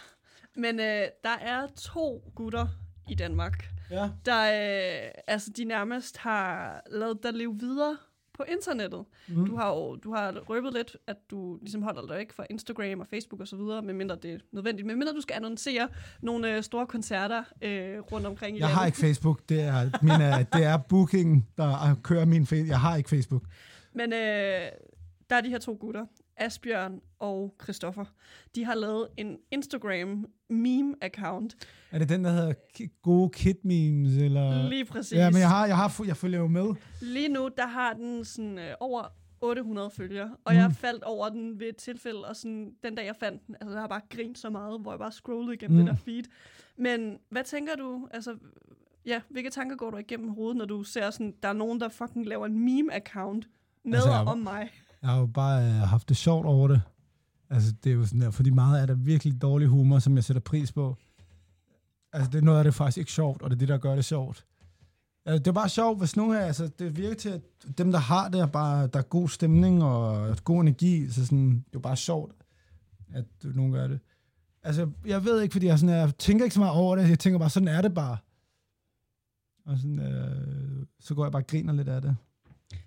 Men øh, der er to gutter i Danmark, Ja. der øh, altså, de nærmest har lavet dig leve videre på internettet. Mm. Du har jo du har røbet lidt, at du ligesom holder dig ikke fra Instagram og Facebook og så videre, medmindre det er nødvendigt. Medmindre du skal annoncere nogle øh, store koncerter øh, rundt omkring i Jeg har landet. ikke Facebook. Det er, min, uh, det er booking, der kører min Facebook. Jeg har ikke Facebook. Men øh, der er de her to gutter, Asbjørn og Christoffer. De har lavet en Instagram meme-account. Er det den, der hedder gode kid memes? Eller? Lige præcis. Ja, men jeg, har, jeg, har, jeg følger jo med. Lige nu, der har den sådan øh, over 800 følgere, og Mm. jeg faldt over den ved et tilfælde, og sådan, den dag jeg fandt den, altså jeg har bare grint så meget, hvor jeg bare scrollede igennem Mm. det der feed. Men hvad tænker du, altså, ja, hvilke tanker går du igennem hovedet, når du ser sådan, der er nogen, der fucking laver en meme-account med Altså, altså, jeg- om mig? Jeg har jo bare øh, haft det sjovt over det. Altså, det er jo sådan der, fordi meget er der virkelig dårlig humor, som jeg sætter pris på. Altså, det er noget af det faktisk ikke sjovt, og det er det, der gør det sjovt. Altså, det er bare sjovt, hvis nogen her, altså, det virker til, at dem, der har det, er bare, der er god stemning og god energi, så sådan, det er jo bare sjovt, at nogen gør det. Altså, jeg ved ikke, fordi jeg, sådan, jeg tænker ikke så meget over det, jeg tænker bare, sådan er det bare. Og sådan, øh, så går jeg bare og griner lidt af det.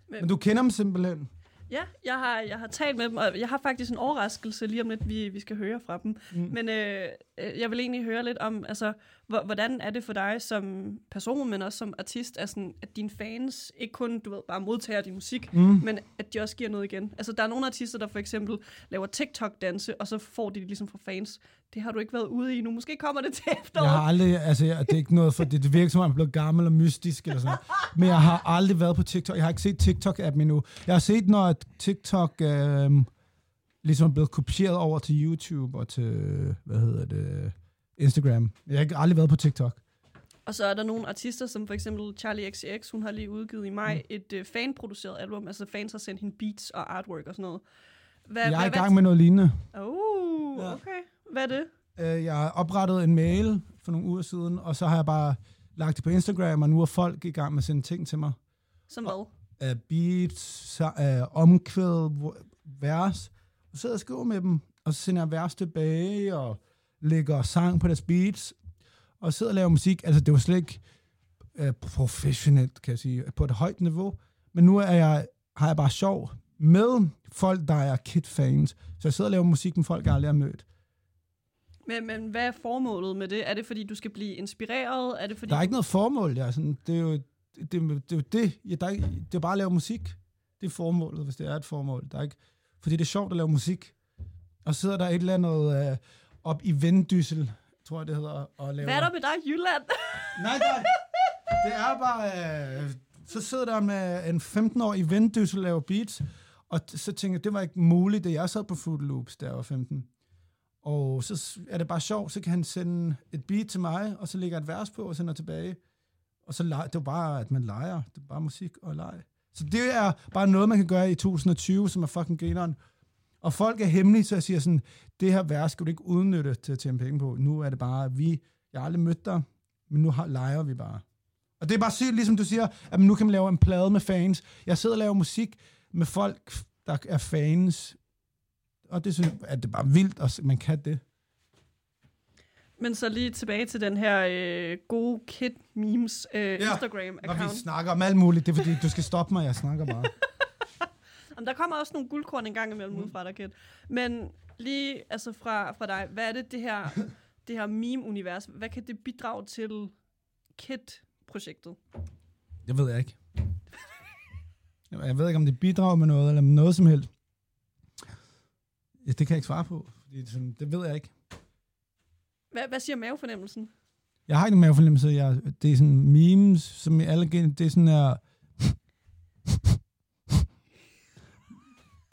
Men- Men du kender dem simpelthen. Ja, jeg har, jeg har talt med dem, og jeg har faktisk en overraskelse lige om lidt, vi, vi skal høre fra dem. Mm. Men øh, jeg vil egentlig høre lidt om, altså, hvor, hvordan er det for dig som person, men også som artist, altså, at dine fans ikke kun, du ved, bare modtager din musik, Mm. men at de også giver noget igen. Altså, der er nogle artister, der for eksempel laver TikTok-danse, og så får de det ligesom fra fans. Det har du ikke været ude i nu. Måske kommer det til efteråret. Jeg har aldrig, altså jeg, det er ikke noget for, det, det virker som om, jeg er blevet gammel og mystisk eller sådan noget. Men jeg har aldrig været på TikTok. Jeg har ikke set TikTok-appen endnu. Jeg har set, når at TikTok øh, ligesom blevet kopieret over til YouTube og til, hvad hedder det, Instagram. Jeg har ikke aldrig været på TikTok. Og så er der nogle artister, som for eksempel Charlie XCX, hun har lige udgivet i maj Mm. et øh, fanproduceret album. Altså fans har sendt hende beats og artwork og sådan noget. Hvad, Jeg er i hvad, gang med noget lignende. Oh, Ja. okay. Hvad er det? Øh, Jeg har oprettet en mail for nogle uger siden, og så har jeg bare lagt det på Instagram, og nu er folk i gang med at sende ting til mig. Som hvad? uh, beats, uh, omkvæd, hvor- vers. Sidder jeg og skriver med dem, og så sender jeg vers tilbage, og lægger sang på deres beats, og sidder og laver musik. Altså, det var slet ikke uh, professionelt, kan jeg sige, på et højt niveau. Men nu er jeg, har jeg bare sjov med folk, der er Kid-fans. Så jeg sidder og laver musik med folk, jeg aldrig har mødt. Men, men hvad er formålet med det? Er det, fordi du skal blive inspireret? Er det, fordi Der er ikke noget formål, ja. Sådan, det er jo det, det, det, er jo det. Ja, der er, det er bare at lave musik. Det er formålet, hvis det er et formål. Der er ikke, fordi det er sjovt at lave musik. Og sidder der et eller andet øh, op i Vendsyssel, tror jeg det hedder, og laver... Hvad er der med dig, Jylland? Nej, nej. Det er bare... Øh, så sidder der med en 15-årig Vendsyssel og laver beats, og så tænker jeg, det var ikke muligt, da jeg sad på Fruit Loops, jeg var 15. Og så er det bare sjovt, så kan han sende et beat til mig, og så lægger jeg et vers på og sender tilbage. Og så leger, det jo bare, at man leger. Det er bare musik og leg. Så det er bare noget, man kan gøre i 2020, som er fucking grineren. Og folk er hemmelige, så jeg siger sådan, det her værre skal du ikke udnytte til at tjene penge på. Nu er det bare, vi, jeg har aldrig mødt dig, men nu har, leger vi bare. Og det er bare sygt, ligesom du siger, at nu kan man lave en plade med fans. Jeg sidder og laver musik med folk, der er fans. Og det synes jeg, at det er bare vildt, at man kan det. Men så lige tilbage til den her øh, gode kid memes øh, Ja. Når Instagram-account. vi snakker om alt muligt, det er fordi, du skal stoppe mig, jeg snakker bare. Jamen, der kommer også nogle guldkorn en gang imellem mm. ud fra dig, Kid. Men lige altså fra, fra dig, hvad er det, det her, det her meme-univers, hvad kan det bidrage til Kid-projektet? Det ved jeg ikke. Jeg ved ikke, om det bidrager med noget, eller med noget som helst. Ja, det kan jeg ikke svare på. Fordi det, sådan, det ved jeg ikke. Hvad, hvad siger mavefornemmelsen? Jeg har ikke nogen mavefornemmelse. Jeg, det er sådan memes, som i alle gen, det er sådan her...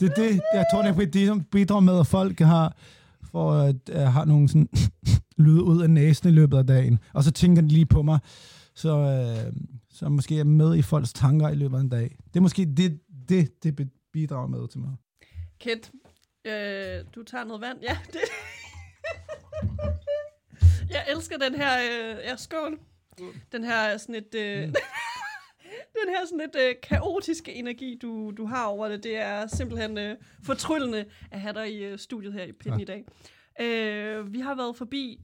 Det er det, jeg tror, det er det, som bidrager med, at folk har, for at, uh, har nogle sådan lyde ud af næsen i løbet af dagen. Og så tænker de lige på mig. Så, uh, så måske er med i folks tanker i løbet af en dag. Det er måske det, det, det bidrager med til mig. Kid, øh, du tager noget vand. Ja, det... jeg elsker den her... Øh, ja, skål. Den her sådan et... Øh, den her sådan lidt øh, kaotiske energi, du, du har over det, det er simpelthen øh, fortryllende at have dig i øh, studiet her i Pinden Tak. i dag. Øh, vi har været forbi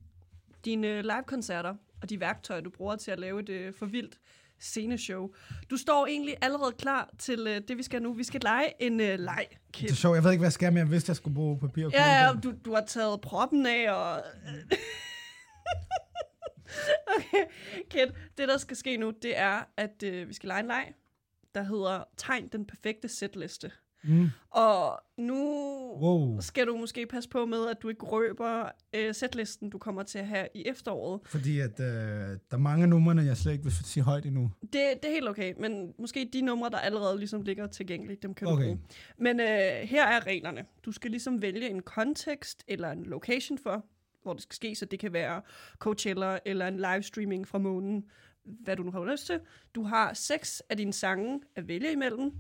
dine øh, live-koncerter og de værktøjer, du bruger til at lave et øh, for vildt sceneshow. Du står egentlig allerede klar til øh, det, vi skal nu. Vi skal lege en øh, leg, Kid. Det er sjovt. Jeg ved ikke, hvad jeg skal, men jeg vidste, jeg skulle bruge papir og Ja, ja, du, du har taget proppen af, og... okay, Kit, det der skal ske nu, det er, at øh, vi skal lege en leg, der hedder Tegn den perfekte sætliste. Mm. Og nu Wow. skal du måske passe på med, at du ikke røber øh, sætlisten, du kommer til at have i efteråret. Fordi at, øh, der er mange numre, jeg slet ikke vil sige højt endnu. Det, det er helt okay, men måske de numre, der allerede ligesom ligger tilgængeligt, dem kan du Okay. bruge. Men øh, her er reglerne. Du skal ligesom vælge en kontekst eller en location for, hvor det skal ske, så det kan være Coachella eller en livestreaming fra månen, hvad du nu har lyst til. Du har seks af dine sange at vælge imellem,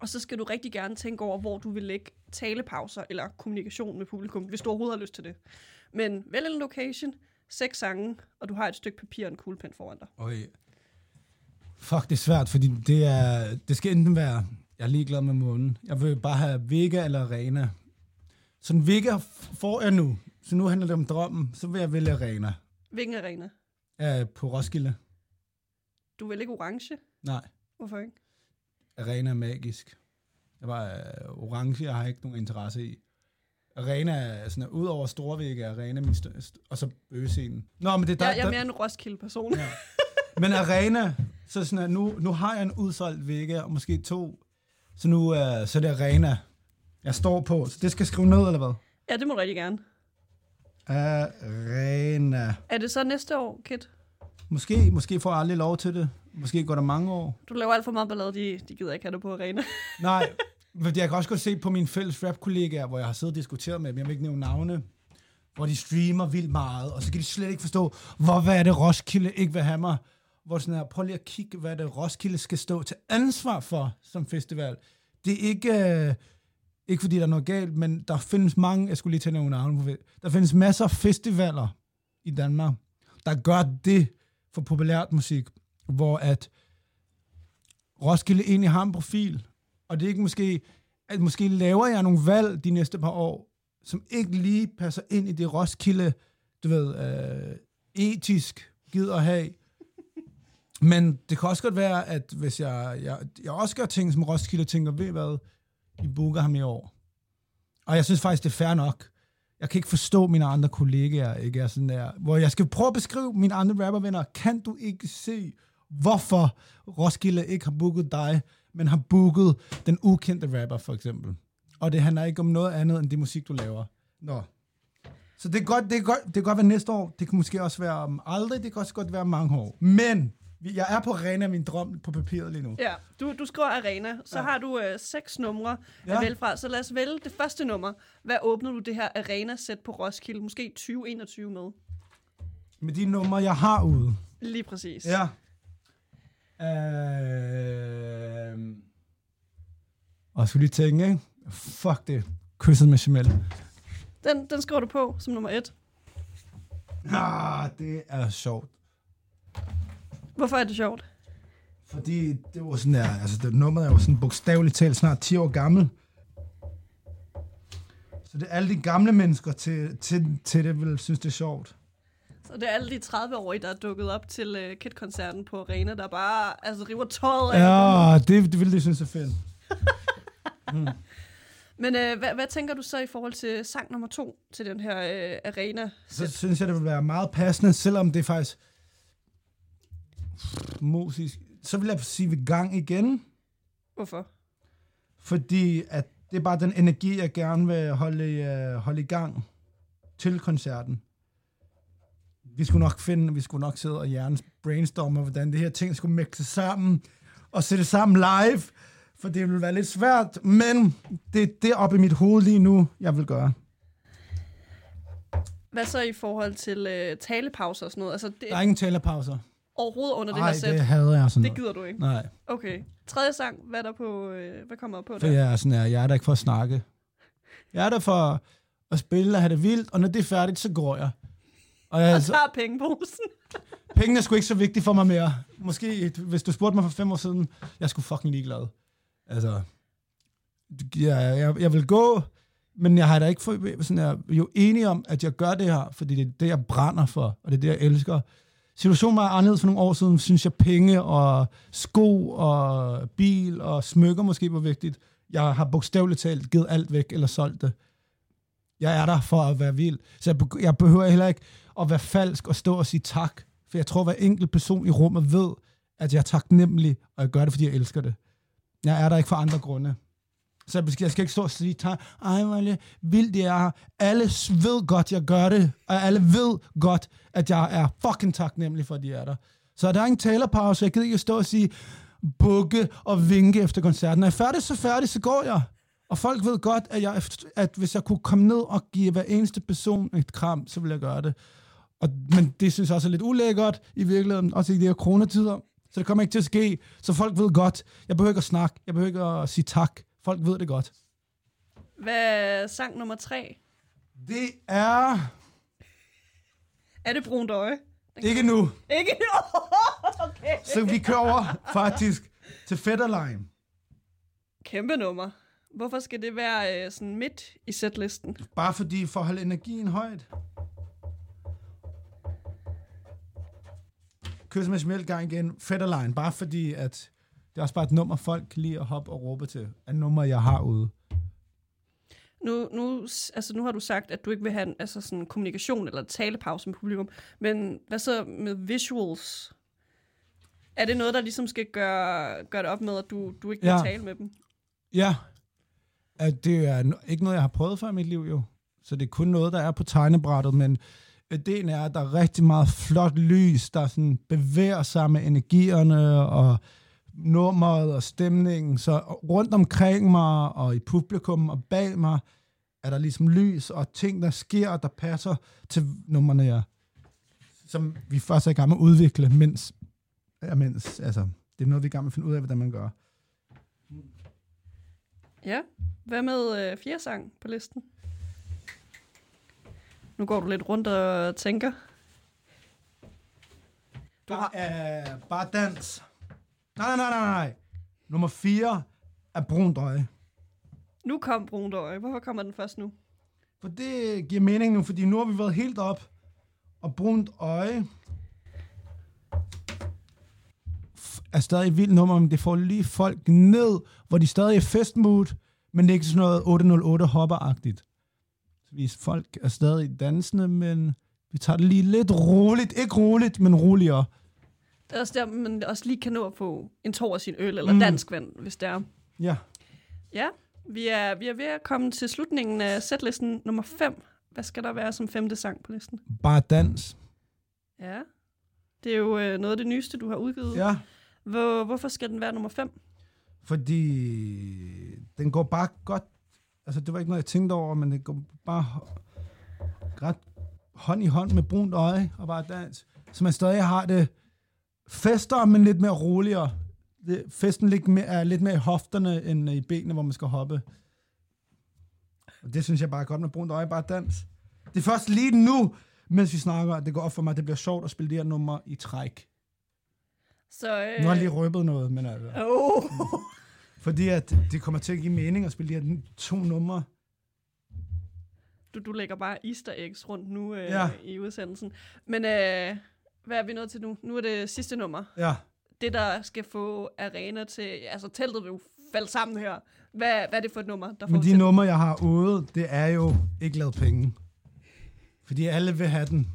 og så skal du rigtig gerne tænke over, hvor du vil lægge talepauser eller kommunikation med publikum, hvis du overhovedet har lyst til det. Men vælg en location, seks sange, og du har et stykke papir og en kuglepen foran dig. Okay. Fuck, det er svært, fordi det, er, det skal enten være, jeg er ligeglad med månen. Jeg vil bare have Vega eller Arena. Så en Vega f- får jeg nu. Så nu handler det om drømmen. Så vil jeg vælge Arena. Hvilken arena? Ja, på Roskilde. Du vil ikke orange? Nej, Hvorfor ikke? Arena er magisk. Jeg var øh, orange, jeg har ikke nogen interesse i. Arena er sådan, ud over Storvægge er Arena min stø- st- og så bøgescenen. Nå, men det er der, Jeg, jeg er der, mere en Roskilde-person. Ja. Men Arena, så sådan, at nu, nu har jeg en udsolgt vægge, og måske to. Så nu uh, så er det Arena, jeg står på. Så det skal skrive ned, eller hvad? ja, det må du rigtig gerne. Arena. Er det så næste år, Kit? Måske, måske får jeg aldrig lov til det. Måske går der mange år. Du laver alt for meget ballade, de, de gider ikke have dig på arena. Nej, fordi jeg kan også godt se på mine fælles rap-kollegaer, hvor jeg har siddet og diskuteret med dem, jeg vil ikke nævne navne, hvor de streamer vildt meget, og så kan de slet ikke forstå, hvor hvad er det Roskilde ikke vil have mig. Hvor sådan her, prøv lige at kigge, hvad det Roskilde skal stå til ansvar for som festival. Det er ikke, øh, ikke fordi der er noget galt, men der findes mange, jeg skulle lige tage nogle navne på, der findes masser af festivaler i Danmark, der gør det for populært musik, hvor at Roskilde egentlig har en profil, og det er ikke måske, at måske laver jeg nogle valg de næste par år, som ikke lige passer ind i det Roskilde, du ved, øh, etisk gider at have. Men det kan også godt være, at hvis jeg, jeg, jeg også gør ting, som Roskilde tænker, ved hvad, i booker ham i år. Og jeg synes faktisk, det er fair nok. Jeg kan ikke forstå mine andre kollegaer, ikke er sådan der, hvor jeg skal prøve at beskrive mine andre rappervenner. Kan du ikke se, hvorfor Roskilde ikke har booket dig, men har booket den ukendte rapper, for eksempel? Og det handler ikke om noget andet, end det musik, du laver. Nå. Så det kan, godt, det, kan godt, det kan godt være næste år. Det kan måske også være om aldrig. Det kan også godt være mange år. Men jeg er på ren af min drøm på papiret lige nu. Ja, du, du skriver arena, så ja. har du øh, seks numre ja. At vælge fra. Så lad os vælge det første nummer. Hvad åbner du det her arena-sæt på Roskilde? Måske 2021 med. Med de numre, jeg har ude. Lige præcis. Ja. Øh... Og jeg skulle lige tænke, ikke? Fuck det. Kysset med Jamel. Den, den skriver du på som nummer et. Ah, det er sjovt. Hvorfor er det sjovt? Fordi det var sådan der, altså det nummer er jo sådan bogstaveligt talt snart 10 år gammel. Så det er alle de gamle mennesker til, til, til det, vil synes det er sjovt. Så det er alle de 30-årige, der er dukket op til øh, Kit-koncerten på arena, der bare altså, river tøjet af. Ja, det, det vil de synes er fedt. Men øh, hvad, hvad tænker du så i forhold til sang nummer to til den her øh, arena? Så synes jeg, det vil være meget passende, selvom det faktisk musisk. Så vil jeg sige, vi gang igen. Hvorfor? Fordi at det er bare den energi, jeg gerne vil holde, i, uh, holde i gang til koncerten. Vi skulle nok finde, vi skulle nok sidde og hjernes brainstorme, hvordan det her ting skulle mixe sammen, og sætte sammen live, for det vil være lidt svært, men det er det oppe i mit hoved lige nu, jeg vil gøre. Hvad så i forhold til øh, talepauser og sådan noget? Altså, det Der er ingen talerpauser. Overhovedet under det Nej, her sæt? det hader jeg sådan Det noget. gider du ikke? Nej, Okay. Tredje sang, hvad er der på, øh, hvad kommer der på for der? jeg er sådan her, jeg er der ikke for at snakke. Jeg er der for at spille og have det vildt, og når det er færdigt, så går jeg. Og jeg, Og tager pengeposen. Pengene er sgu ikke så vigtige for mig mere. Måske, hvis du spurgte mig for fem år siden, jeg sgu fucking ligeglad. Altså, jeg, jeg, jeg vil gå, men jeg har da ikke for, sådan, jeg er jo enig om, at jeg gør det her, fordi det er det, jeg brænder for, og det er det, jeg elsker. Situationen var anderledes for nogle år siden, synes jeg, penge og sko og bil og smykker måske var vigtigt. Jeg har bogstaveligt talt givet alt væk eller solgt det. Jeg er der for at være vild. Så jeg, jeg behøver heller ikke at være falsk og stå og sige tak. For jeg tror, at hver enkelt person i rummet ved, at jeg er taknemmelig, og jeg gør det, fordi jeg elsker det. Jeg er der ikke for andre grunde. Så jeg skal, jeg skal ikke stå og sige, tak, ej, hvor er det vildt, det er. Alle ved godt, jeg gør det, og alle ved godt, at jeg er fucking taknemmelig for, at de er der. Så der er en talerpause, jeg gider ikke stå og sige, bukke og vinke efter koncerten. Når jeg er færdig, så færdig, så går jeg. Og folk ved godt, at, jeg, at hvis jeg kunne komme ned og give hver eneste person et kram, så ville jeg gøre det. Og, men det synes jeg også er lidt ulækkert i virkeligheden, også i de her coronatider. Så det kommer ikke til at ske. Så folk ved godt, jeg behøver ikke at snakke, jeg behøver ikke at sige tak. Folk ved det godt. Hvad er sang nummer tre? Det er... Er det brunt øje? Ikke nu. Ikke nu? okay. Så vi kører over faktisk til Fetterline. Kæmpe nummer. Hvorfor skal det være øh, sådan midt i setlisten? Bare fordi for at holde energien højt. Kys med smelt gang igen. Fetterline. Bare fordi, at er også bare et nummer, folk kan lide at hoppe og råbe til. Et nummer, jeg har ude. Nu, nu, altså nu har du sagt, at du ikke vil have en altså sådan kommunikation eller talepause med publikum. Men hvad så med visuals? Er det noget, der ligesom skal gøre, gøre det op med, at du, du ikke Ja. tale med dem? Ja. At det er ikke noget, jeg har prøvet før i mit liv, jo. Så det er kun noget, der er på tegnebrættet, men ideen er, at der er rigtig meget flot lys, der sådan bevæger sig med energierne og nummeret og stemningen. Så rundt omkring mig og i publikum og bag mig, er der ligesom lys og ting, der sker, der passer til numrene, ja. som vi først er i gang med at udvikle, mens, ja, mens altså, det er noget, vi er i gang med at finde ud af, hvordan man gør. Ja. Hvad med øh, fjerde sang på listen? Nu går du lidt rundt og tænker. Du har uh, bare dans. Nej, nej, nej, nej. Nummer 4 er brunt øje. Nu kom brunt øje. Hvorfor kommer den først nu? For det giver mening nu, fordi nu har vi været helt op. Og brunt øje er stadig et vildt nummer, men det får lige folk ned, hvor de stadig er festmood, men det er ikke sådan noget 808 hopperagtigt. Så vi folk er stadig dansende, men vi tager det lige lidt roligt. Ikke roligt, men roligere. Det er også der, man også lige kan nå at få en tår af sin øl, eller Mm. dansk vand, hvis det er. Ja. Ja, vi er, vi er ved at komme til slutningen af setlisten nummer 5. Hvad skal der være som femte sang på listen? Bare dans. Ja, det er jo øh, noget af det nyeste, du har udgivet. Ja. Hvor, hvorfor skal den være nummer 5? Fordi den går bare godt. Altså, det var ikke noget, jeg tænkte over, men det går bare ret hånd i hånd med brunt øje og bare dans. Så man stadig har det fester, men lidt mere roligere. Det, festen lidt mere, er lidt mere i hofterne end i benene, hvor man skal hoppe. Og det synes jeg bare er godt med brunt øje, bare dans. Det er først lige nu, mens vi snakker, at det går op for mig, at det bliver sjovt at spille de her numre i træk. Så, øh, Nu har jeg lige røbet noget, men altså... Oh. Fordi at det kommer til at give mening at spille de her to numre. du, du lægger bare easter eggs rundt nu øh, Ja. i udsendelsen. Men øh, hvad er vi nået til nu? Nu er det sidste nummer. Ja. Det, der skal få arena til... Altså, teltet vil jo falde sammen her. Hvad, hvad er det for et nummer, der får Men de numre, jeg har ude, det er jo ikke lavet penge. Fordi alle vil have den.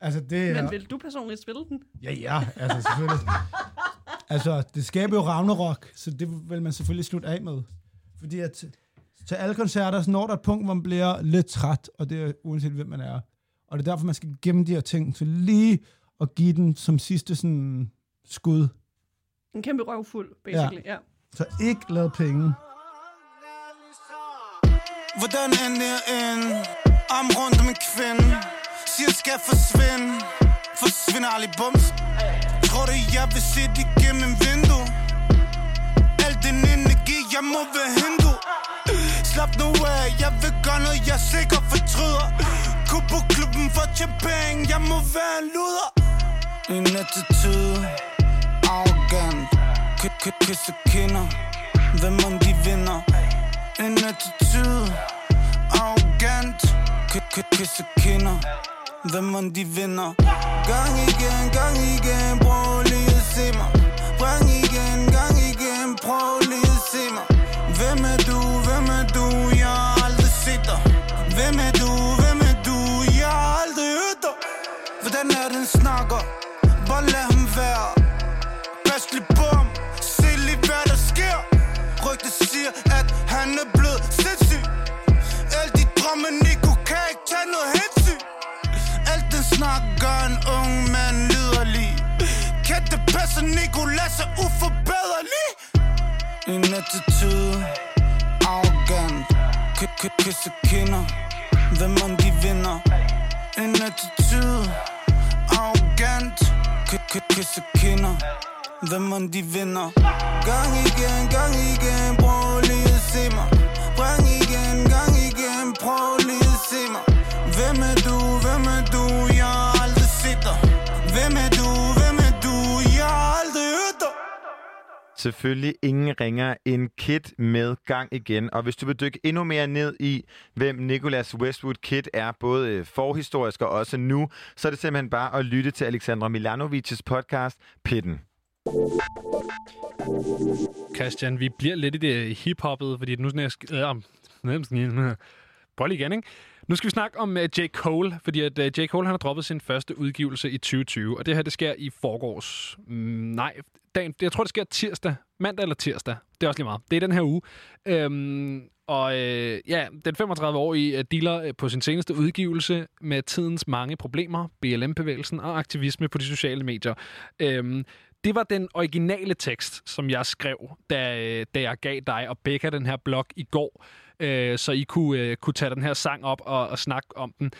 Altså, det er... Men vil du personligt spille den? Ja, ja, altså selvfølgelig. altså, det skaber jo Ragnarok, så det vil man selvfølgelig slutte af med. Fordi at til alle koncerter, så når der et punkt, hvor man bliver lidt træt, og det er uanset hvem man er. Og det er derfor, man skal gemme de her ting, så lige at give den som sidste sådan skud. En kæmpe røvfuld, basically. Ja. ja. Så ikke lavet penge. Hvordan end jeg end Arm rundt om en kvinde Siger skal forsvinde Forsvinder aldrig bums Tror du jeg vil se det gennem en vindue Al den energi jeg må være hindu Slap nu af. Jeg vil gøre noget jeg sikkert fortryder. Gå på klubben for at tjene penge Jeg må være en luder. Min attitude Arrogant. K- k- Kysse kinder. Hvem om de vinder? En attitude Arrogant. K- k- Kysse kinder. Hvem om de vinder? Gang igen, gang igen. Prøv lige at se mig. Gang igen, gang igen. Prøv lige at se mig. han snakker Bare lad ham være? Basle bum Se lige hvad der sker. Rygte siger at han er blevet sindssyg. Alle de drømme Nico kan ikke tage noget hensyn. Alt den snak gør en ung mand liderlig. Kætte passer Nico lader sig uforbederlig En attitude Arrogant. Kysse kinder. Hvem om de vinder? En attitude kan Kysse kinder Hvem man de vinder? Gang igen, gang igen Prøv lige at se mig. Bring igen, gang igen Prøv lige at se mig. Hvem er du, hvem er du? Jeg har aldrig set dig. Hvem er Selvfølgelig ingen ringer en Kid med gang igen. Og hvis du vil dykke endnu mere ned i, hvem Nicholas Westwood Kid er, både øh, forhistorisk og også nu, så er det simpelthen bare at lytte til Alexandra Milanovics podcast, Pitten. Christian, vi bliver lidt i det hiphoppet, fordi nu sådan jeg... Sk- øh, Prøv lige igen, ikke? Nu skal vi snakke om øh, uh, J. Cole, fordi at øh, uh, J. Cole han har droppet sin første udgivelse i 2020, og det her, det sker i forgårs. Mm, nej, dagen, jeg tror, det sker tirsdag. Mandag eller tirsdag. Det er også lige meget. Det er den her uge. Øhm, og øh, ja, den 35-årige uh, dealer uh, på sin seneste udgivelse med tidens mange problemer, BLM-bevægelsen og aktivisme på de sociale medier. Øhm, det var den originale tekst, som jeg skrev, da, øh, da jeg gav dig og Becca den her blog i går, øh, så I kunne, øh, kunne tage den her sang op og, og snakke om den.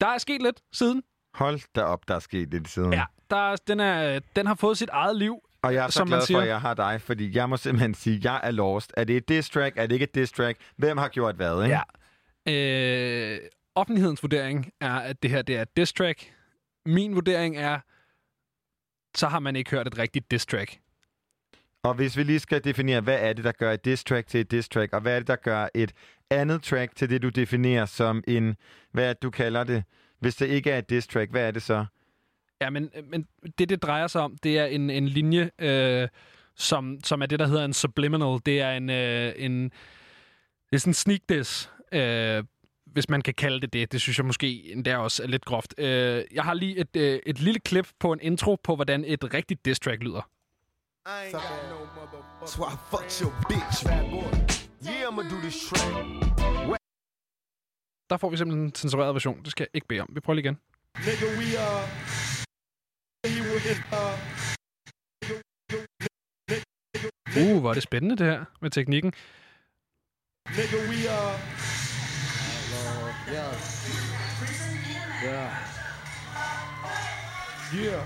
Der er sket lidt siden. Hold da op, der er sket lidt siden. Ja, der, er- den, er, den har fået sit eget liv. Og jeg er så som man glad for, siger. at jeg har dig, fordi jeg må simpelthen sige, at jeg er lost. Er det et diss track? Er det ikke et diss track? Hvem har gjort hvad, ikke? Ja. Øh, offentlighedens vurdering er, at det her det er et diss track. Min vurdering er, så har man ikke hørt et rigtigt diss track. Og hvis vi lige skal definere, hvad er det, der gør et diss track til et diss track, og hvad er det, der gør et andet track til det, du definerer som en, hvad du kalder det? Hvis det ikke er et diss track, hvad er det så? Ja, men, men det, det drejer sig om, det er en, en linje, øh, som, som er det, der hedder en subliminal. Det er en, øh, en det er sådan en sneak diss, øh, hvis man kan kalde det det. Det synes jeg måske endda også er lidt groft. Øh, jeg har lige et, øh, et lille klip på en intro på, hvordan et rigtigt diss track lyder. That's why I fucked your bitch. Yeah, I'ma do this track. Der får vi simpelthen en censureret version. Det skal jeg ikke bede om. Vi prøver lige igen. Nigga, we uh. Uh. Hvor er det spændende det her med teknikken. Nigga, we. Yeah. Yeah. Yeah.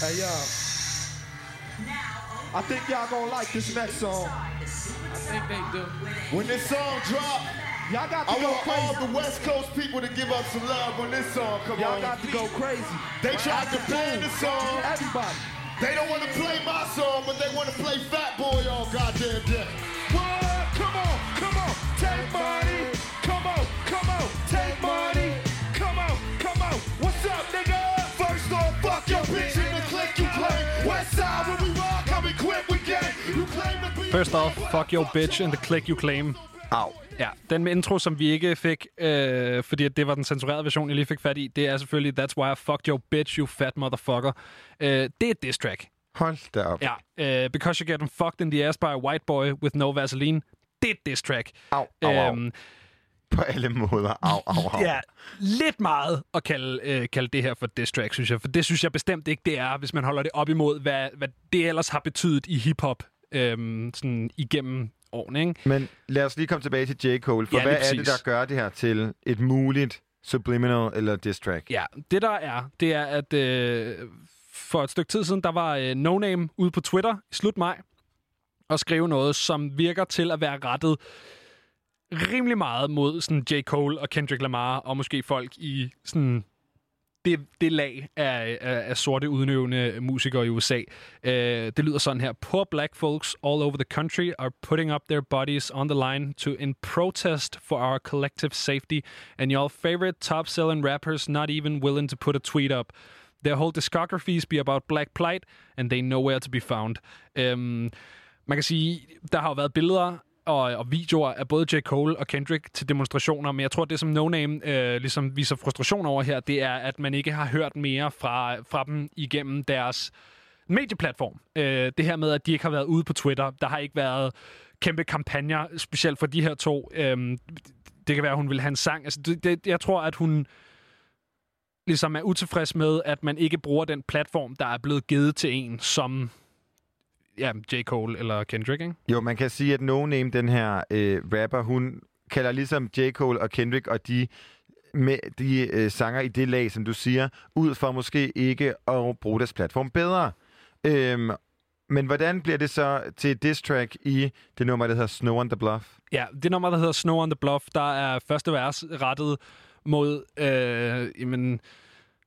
Hey, uh. I think y'all gonna like this next song. I think they do. When this song drop, y'all got to I go want crazy. all the West Coast people to give up some love when this song come Y'all on. got to go crazy. They tried to ban the song. Everybody. They don't want to play my song, but they want to play Fat Boy all goddamn day. What? Come on, come on, take money. Come on, come on, take money. Come on, come on. What's up, nigga? First off, fuck your bitch in the click you claim. West side when we rock, I'm equipped with gang. You claim to be. First off, fuck your bitch and the click you claim. Au. Ja, den med intro, som vi ikke fik, øh, fordi det var den censurerede version, jeg lige fik fat i, det er selvfølgelig That's why I fucked your bitch, you fat motherfucker. Øh, det er et diss track. Hold da op. Ja, øh, Because you're getting fucked in the ass by a white boy with no Vaseline. Det er et diss track. Au, au, au. Øhm, På alle måder. Au, au, au. Ja, lidt meget at kalde, øh, kalde det her for diss track, synes jeg. For det synes jeg bestemt ikke, det er, hvis man holder det op imod, hvad, hvad det ellers har betydet i hiphop øhm, sådan igennem årene, ikke? Men lad os lige komme tilbage til J. Cole, for Ja, hvad lige er det, præcis. der gør det her til et muligt subliminal eller diss track? Ja, det der er, det er, at øh, for et stykke tid siden, der var øh, No Name ude på Twitter i slut maj og skrev noget, som virker til at være rettet rimelig meget mod sådan J. Cole og Kendrick Lamar og måske folk i sådan det, det lag af, af, af sorte udøvende musikere i USA. Uh, øh, det lyder sådan her. Poor black folks all over the country are putting up their bodies on the line to in protest for our collective safety, and your favorite top-selling rappers not even willing to put a tweet up. Their whole discographies be about black plight, and they nowhere to be found. Um, man kan sige, der har jo været billeder og, og videoer af både J. Cole og Kendrick til demonstrationer, men jeg tror, det som No Name øh, ligesom viser frustration over her, det er, at man ikke har hørt mere fra, fra dem igennem deres medieplatform. Øh, det her med, at de ikke har været ude på Twitter, der har ikke været kæmpe kampagner, specielt for de her to. Øh, det kan være, at hun vil have en sang. Altså, det, det, jeg tror, at hun ligesom er utilfreds med, at man ikke bruger den platform, der er blevet givet til en som ja, J. Cole eller Kendrick, ikke? Jo, man kan sige, at No Name, den her øh, rapper, hun kalder ligesom J. Cole og Kendrick og de med de øh, sanger i det lag, som du siger, ud for måske ikke at bruge deres platform bedre. Øhm, men hvordan bliver det så til diss track i det nummer, der hedder Snow on the Bluff? Ja, det nummer, der hedder Snow on the Bluff, der er første vers rettet mod, øh, jamen,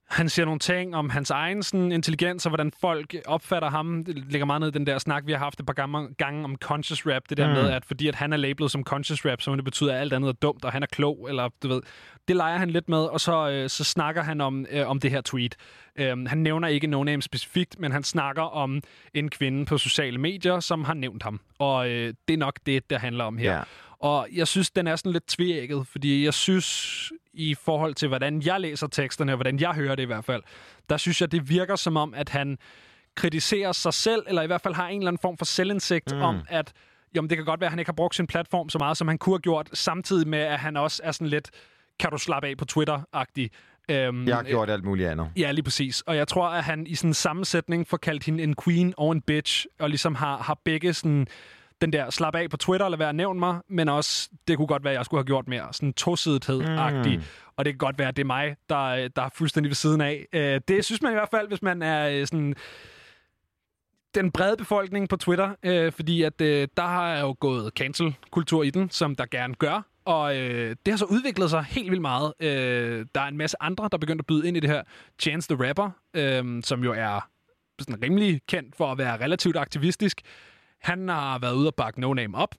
han siger nogle ting om hans egen sådan, intelligens, og hvordan folk opfatter ham. Det ligger meget ned i den der snak, vi har haft et par gange, gange om conscious rap. Det der Mm. med, at fordi at han er labelet som conscious rap, så det betyder, at alt andet er dumt, og han er klog, eller du ved. Det leger han lidt med, og så, øh, så snakker han om, øh, om det her tweet. Øh, han nævner ikke no name specifikt, men han snakker om en kvinde på sociale medier, som har nævnt ham. Og øh, det er nok det, der handler om her. Ja. Og jeg synes, den er sådan lidt tvækket, fordi jeg synes, i forhold til, hvordan jeg læser teksterne, og hvordan jeg hører det i hvert fald, der synes jeg, det virker som om, at han kritiserer sig selv, eller i hvert fald har en eller anden form for selvindsigt Mm. om, at jamen, det kan godt være, at han ikke har brugt sin platform så meget, som han kunne have gjort, samtidig med, at han også er sådan lidt, kan du slappe af på Twitter-agtig. Øhm, Jeg har gjort alt muligt andet. Ja, lige præcis. Og jeg tror, at han i sådan en sammensætning får kaldt hende en queen og en bitch, og ligesom har, har begge sådan den der slap af på Twitter, eller være at nævne mig, men også, det kunne godt være, at jeg skulle have gjort mere. Sådan tosidethed-agtig. Mm. Og det kan godt være, at det er mig, der, der er fuldstændig ved siden af. Øh, Det synes man i hvert fald, hvis man er øh, sådan den brede befolkning på Twitter, øh, fordi at øh, der har jo gået cancel-kultur i den, som der gerne gør. Og øh, det har så udviklet sig helt vildt meget. Øh, der er en masse andre, der er begyndt at byde ind i det her. Chance the Rapper, øh, som jo er sådan rimelig kendt for at være relativt aktivistisk. Han har været ude og bakke No Name op.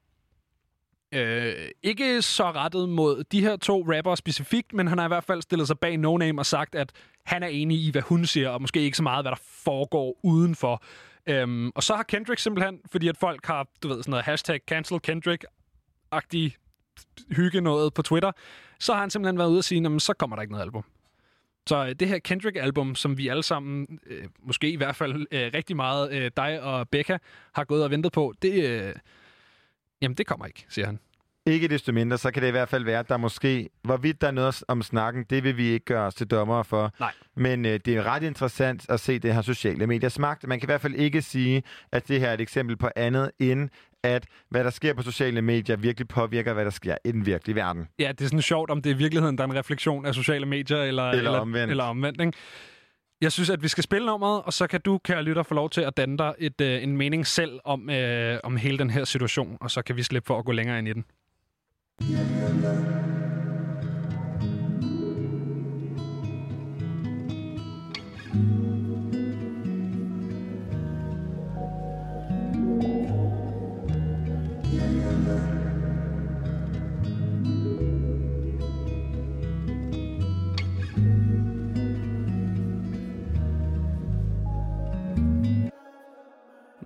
Øh, ikke så rettet mod de her to rapper specifikt, men han har i hvert fald stillet sig bag No Name og sagt, at han er enig i, hvad hun siger, og måske ikke så meget, hvad der foregår udenfor. Øhm, og så har Kendrick simpelthen, fordi at folk har, du ved, sådan noget hashtag cancel Kendrick-agtig hygge noget på Twitter, så har han simpelthen været ude og sige, men så kommer der ikke noget album. Så øh, det her Kendrick-album, som vi alle sammen, øh, måske i hvert fald øh, rigtig meget øh, dig og Becca, har gået og ventet på, det, øh, jamen det kommer ikke, siger han. Ikke desto mindre, så kan det i hvert fald være, at der måske, hvorvidt der er noget om snakken, det vil vi ikke gøre os til dommere for. Nej. Men øh, det er ret interessant at se det her sociale mediers magt. Man kan i hvert fald ikke sige, at det her er et eksempel på andet, end at hvad der sker på sociale medier virkelig påvirker, hvad der sker i den virkelige verden. Ja, det er sådan sjovt, om det er i virkeligheden, der er en refleksion af sociale medier, eller, Eller omvendt. Eller omvendt ikke? Jeg synes, at vi skal spille nummeret, og så kan du, kære lytter, få lov til at danne dig et, øh, en mening selv om, øh, om hele den her situation, og så kan vi slippe for at gå længere ind i den.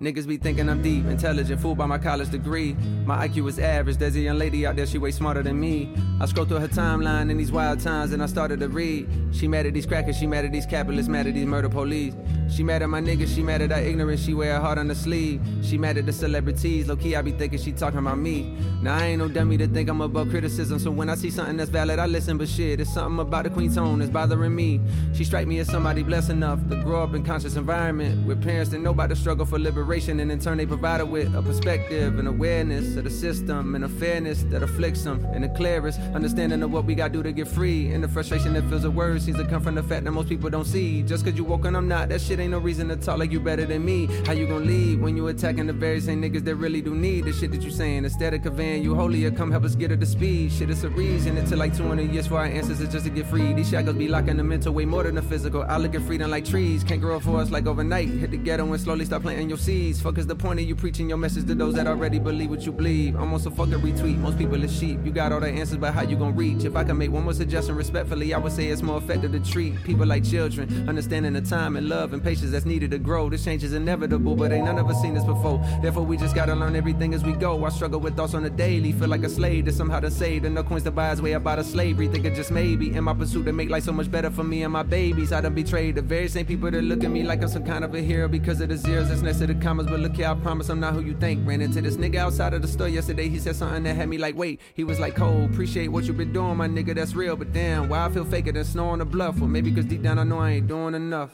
Niggas be thinking I'm deep, intelligent, fooled by my college degree. My IQ is average. There's a young lady out there, she way smarter than me. I scroll through her timeline in these wild times and I started to read. She mad at these crackers, she mad at these capitalists, mad at these murder police. She mad at my niggas, she mad at our ignorance, she wear her heart on the sleeve. She mad at the celebrities, low key I be thinking she talking about me. Now I ain't no dummy to think I'm above criticism, so when I see something that's valid, I listen. But shit, it's something about the queen tone that's bothering me. She strike me as somebody blessed enough to grow up in conscious environment with parents that know about the struggle for liberation, and in turn they provide her with a perspective and awareness of the system and a fairness that afflicts them, and the clearest understanding of what we gotta do to get free, and the frustration that fills the words seems to come from the fact that most people don't see. Just cause you woke and I'm not, that shit ain't no reason to talk like you better than me. How you gonna lead when you attacking the very same niggas that really do need the shit that you saying? Instead of conveying you holier, come help us get her to speed. Shit, it's a reason. It took like 200 years for our ancestors just to get free. These shackles be locking the mental way more than the physical. I look at freedom like trees, can't grow for us like overnight. Hit the ghetto and slowly start planting your seeds. Fuck is the point of you preaching your message to those that already believe what you believe? Almost a fucking retweet. Most people is sheep. You got all the answers, but how you gonna reach? If I can make one more suggestion respectfully, I would say it's more effective to treat people like children, understanding the time and love and patience that's needed to grow. This change is inevitable, but ain't none of us seen this before. Therefore, we just gotta learn everything as we go. I struggle with thoughts on the daily, feel like a slave to somehow to save. And no coins to buy his way about a slavery. Think it just maybe in my pursuit to make life so much better for me and my babies. I done betrayed the very same people that look at me like I'm some kind of a hero because of the zeros that's next to the but look here, I promise I'm not who you think. Ran into this nigga outside of the store yesterday. He said something that had me like, wait. He was like, Cole, appreciate what you been doing, my nigga, that's real. But damn, why I feel faker than snow on the bluff? Or maybe cause deep down I know I ain't doing enough.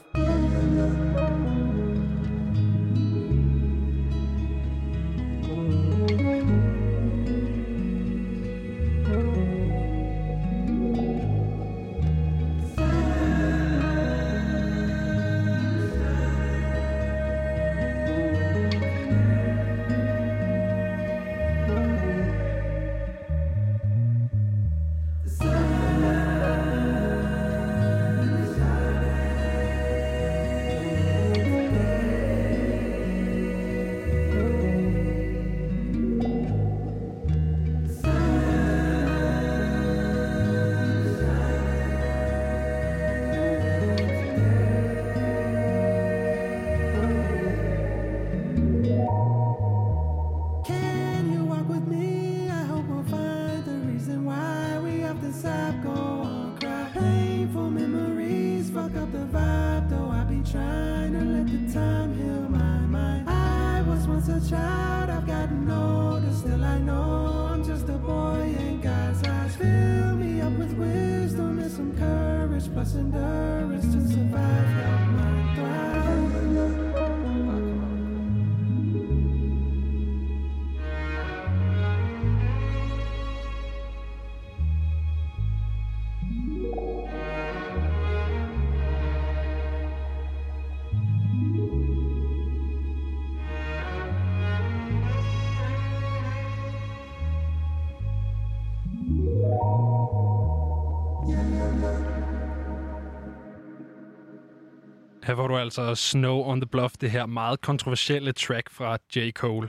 Her var du altså Snow on the Bluff, det her meget kontroversielle track fra J. Cole.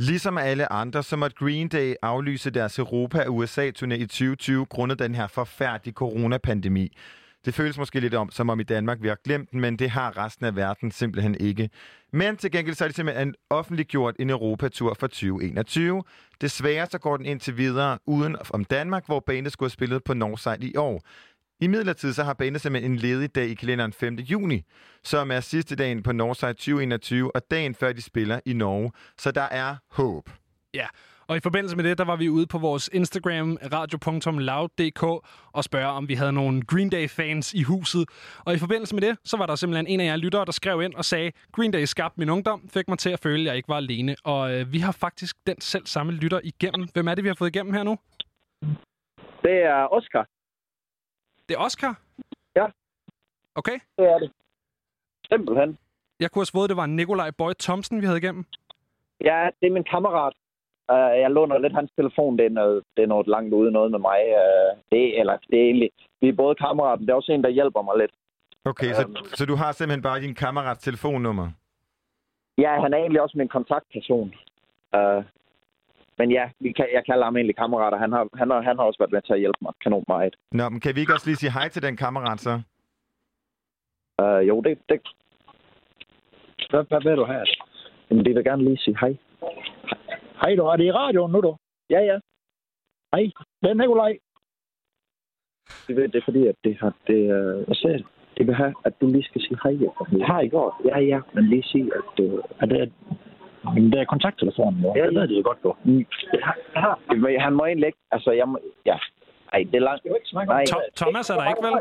Ligesom alle andre, så måtte Green Day aflyse deres Europa- og USA-turné i 2020 grundet den her forfærdelige coronapandemi. Det føles måske lidt om, som om i Danmark vi har glemt den, men det har resten af verden simpelthen ikke. Men til gengæld så er det simpelthen offentliggjort en Europatur for 2021. Desværre så går den indtil videre uden om Danmark, hvor bandet skulle have spillet på Northside i år. I midlertid så har bandet simpelthen en ledig dag i kalenderen 5. juni, som er sidste dagen på Northside 2021, og dagen før de spiller i Norge. Så der er håb. Ja, og i forbindelse med det, der var vi ude på vores Instagram, radio.loud.dk, og spørge, om vi havde nogle Green Day-fans i huset. Og i forbindelse med det, så var der simpelthen en af jer lyttere, der skrev ind og sagde, Green Day skabte min ungdom, fik mig til at føle, at jeg ikke var alene. Og øh, vi har faktisk den selv samme lytter igennem. Hvem er det, vi har fået igennem her nu? Det er Oscar. Det er Oscar? Ja. Okay. Det er det. Simpelthen. Jeg kunne have svoret, det var Nikolaj Boy Thomsen, vi havde igennem. Ja, det er min kammerat. Uh, jeg låner lidt hans telefon. Det er noget, det er noget langt ude noget med mig. Uh, det, eller, det er egentlig... Vi er både kammerater. Det er også en, der hjælper mig lidt. Okay, så, så du har simpelthen bare din kammerats telefonnummer? Ja, han er egentlig også min kontaktperson. Uh, men ja, vi kan, jeg kalder ham egentlig kammerater. Han har, han, har, han har også været med til at hjælpe mig kanon meget. Nå, men kan vi ikke også lige sige hej til den kammerat så? Uh, jo, det... det... Hvad, hvad vil du have? Jamen, det vil gerne lige sige hej. Hej du, er det i radioen nu, du? Ja, ja. Hej, det er Nikolaj. Det, ved, det er fordi, at det har... Det, uh, jeg sagde, det vil have, at du lige skal sige hej. Det har I gjort. Ja, ja, men lige sige, at... Uh, Er det, men det er kontakttelefonen, jo. Ja, det ved de jo godt, du. Mm. Ja. Han må egentlig ikke... Altså, jeg må... Ja. Ej, det er langt... Skal du ikke snakke om Nej. Tom- Thomas er der ikke, vel?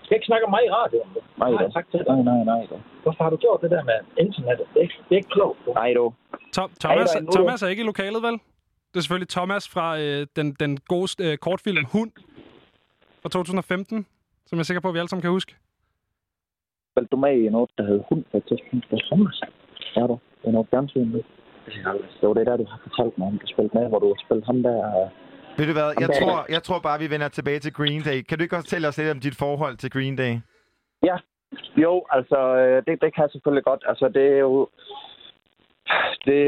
Du skal ikke snakke om mig i radioen, du. Nej, Nej, tak til dig. Nej, nej, nej. Da. Hvorfor har du gjort det der med internettet? Det er ikke, det er ikke klogt, du. Nej, du. Tom, Thomas, er nu. Thomas er ikke i lokalet, vel? Det er selvfølgelig Thomas fra øh, den, den gode øh, kortfilm Hund fra 2015, som jeg er sikker på, at vi alle sammen kan huske. Spil du med i noget, der hed Hund på et tidspunkt? Det er Thomas. Ja, du. Det er noget fjernsyn nu. Det var det der, du har fortalt mig om. Du spillede med, hvor du har spillet ham der... Ved du hvad, jeg der- tror, jeg tror bare, vi vender tilbage til Green Day. Kan du ikke også fortælle os lidt om dit forhold til Green Day? Ja, jo, altså, øh, det, det kan jeg selvfølgelig godt. Altså, det er jo... Det,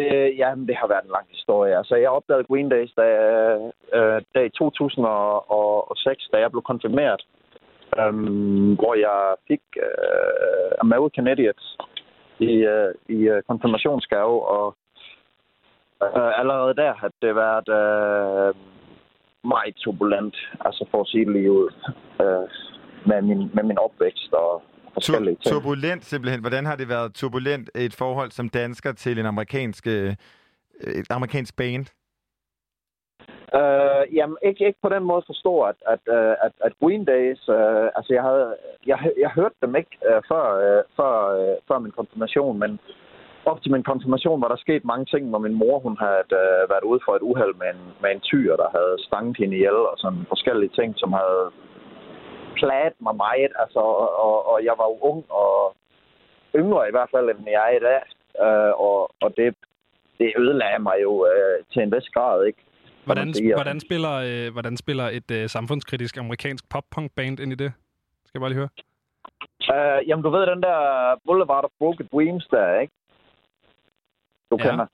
ja, det har været en lang historie. Altså, jeg opdagede Green Days, da, øh, da i 2006, da jeg blev konfirmeret, øhm, hvor jeg fik øh, American Idiots i, øh, i øh, konfirmationsgave, og øh, allerede der har det været øh, meget turbulent, altså for at sige det lige ud, øh, med, min, med min opvækst og forskellige ting. Turbulent simpelthen. Hvordan har det været turbulent et forhold som dansker til en amerikansk, øh, et amerikansk band? Øh, jamen, ikke, ikke på den måde forstå, at, at, øh, at, at Green Days, øh, altså jeg havde, jeg, jeg hørte dem ikke øh, før, øh, før, øh, før min konfirmation, men op til min konfirmation var der sket mange ting, hvor min mor, hun havde øh, været ude for et uheld med en, med en tyr, der havde stanget hende ihjel, og sådan forskellige ting, som havde plaget mig meget, altså, og, og, og jeg var jo ung og yngre i hvert fald, end jeg er i dag, øh, og, og det, det ødelagde mig jo øh, til en vis grad, ikke? Hvordan, hvordan, spiller, øh, hvordan spiller et øh, samfundskritisk amerikansk pop-punk-band ind i det? Skal jeg bare lige høre. Uh, jamen, du ved den der Boulevard of Broken Dreams der, ikke? Du Ja. kender.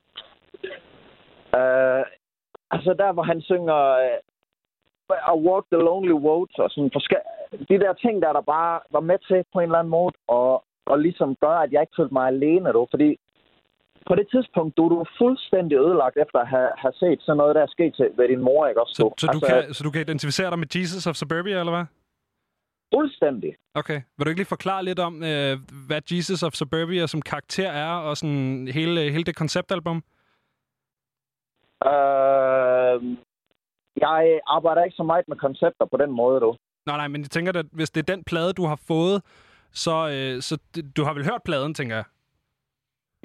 Uh, altså der, hvor han synger uh, I Walk the Lonely Road, og sådan forske- de der ting, der der bare var med til på en eller anden måde, og, og ligesom gør, at jeg ikke følte mig alene, du. Fordi på det tidspunkt, du, er fuldstændig ødelagt efter at have, have set sådan noget, der er sket til, ved din mor, ikke også? Så, du? så, du kan, så du kan identificere dig med Jesus of Suburbia, eller hvad? Fuldstændig. Okay. Vil du ikke lige forklare lidt om, øh, hvad Jesus of Suburbia som karakter er, og sådan hele, hele det konceptalbum? Øh, jeg arbejder ikke så meget med koncepter på den måde, du. Nej, nej, men jeg tænker, at hvis det er den plade, du har fået, så, øh, så du har vel hørt pladen, tænker jeg.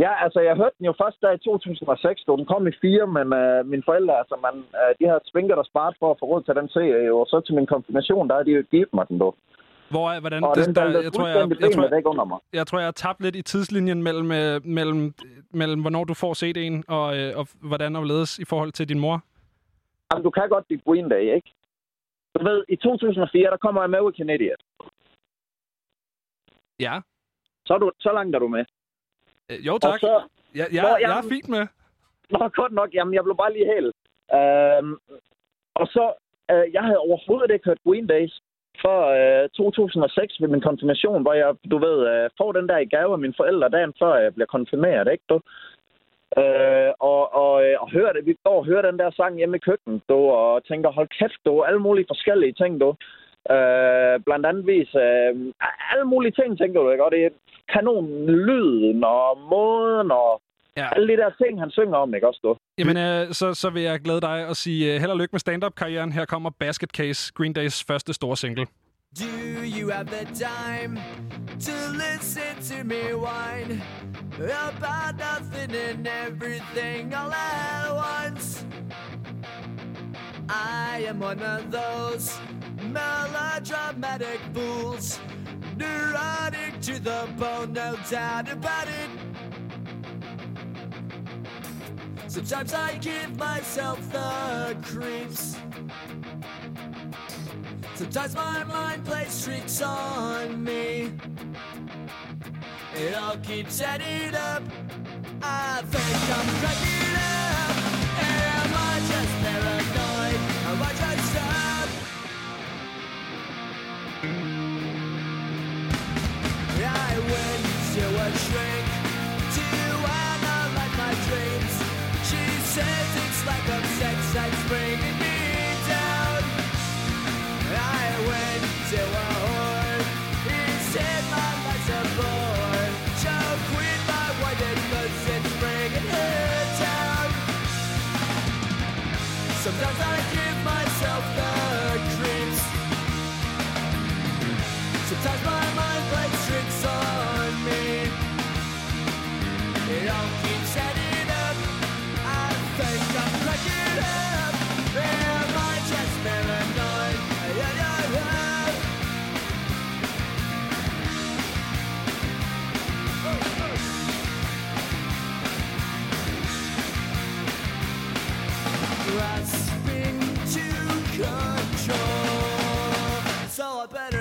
Ja, altså, jeg hørte den jo først der i 2006, da den kom i fire, men øh, mine forældre, altså, man, øh, de havde svinket og sparet for at få råd til den serie, og så til min konfirmation, der havde de jo givet mig den, du. Hvor er, hvordan, Og det, den der, jeg, tror, jeg, jeg, tror, væk under mig. jeg tror, jeg har tabt lidt i tidslinjen mellem, øh, mellem, mellem hvornår du får CD'en, og, øh, og hvordan og ledes i forhold til din mor. Jamen, du kan godt lide Green Day, ikke? Du ved, i 2004, der kommer American Idiot. Ja. Så, er du, så langt er du med. Øh, jo, tak. Og så, Ja, ja, Nå, jeg jamen- er fint med. Nå, godt nok. Jamen, jeg blev bare lige helt. Øhm, og så, øh, jeg havde overhovedet ikke hørt Green Days før øh, 2006 ved min konfirmation, hvor jeg, du ved, øh, får den der i gave af mine forældre dagen før jeg bliver konfirmeret, ikke du? Øh, og, og, øh, og hører det, vi går og hører den der sang hjemme i køkkenet, du, og tænker, hold kæft, du, alle mulige forskellige ting, du. Øh, blandt andet vis, øh, alle mulige ting, tænker du, ikke? Og det er kanon lyden og måden og ja. alle de der ting, han synger om, ikke også, du? Jamen, øh, så, så vil jeg glæde dig og sige øh, held og lykke med stand-up-karrieren. Her kommer Basket Case, Green Days første store single. Do you have the time to listen to me whine about nothing and everything all at once? I am one of those melodramatic fools, neurotic to the bone, no doubt about it. Sometimes I give myself the creeps. Sometimes my mind plays tricks on me. It all keeps adding up. I think I'm cracking up. Like my dreams She says it's like a sex that's bringing better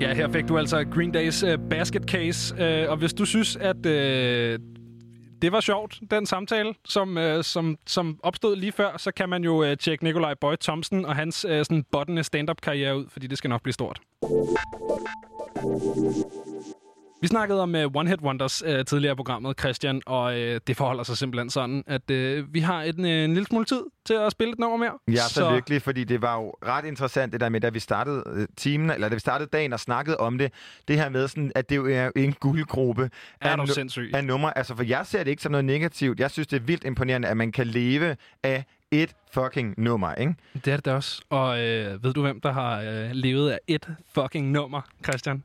Ja, her fik du altså Green Days uh, Basket Case. Uh, og hvis du synes, at uh, det var sjovt, den samtale, som, uh, som, som opstod lige før, så kan man jo uh, tjekke Nikolaj Boy Thompson og hans uh, sådan bottende stand-up-karriere ud, fordi det skal nok blive stort. Vi snakkede om uh, One Hit Wonders uh, tidligere i programmet, Christian, og uh, det forholder sig simpelthen sådan, at uh, vi har en, uh, en lille smule tid til at spille et nummer mere. Ja, så, så virkelig, fordi det var jo ret interessant det der med, da vi startede timen, eller da vi startede dagen og snakkede om det, det her med sådan, at det jo er en guldgruppe Er du nu- af numre. Altså, for jeg ser det ikke som noget negativt. Jeg synes, det er vildt imponerende, at man kan leve af et fucking nummer, ikke? Det er det også. Og øh, ved du, hvem der har øh, levet af et fucking nummer, Christian?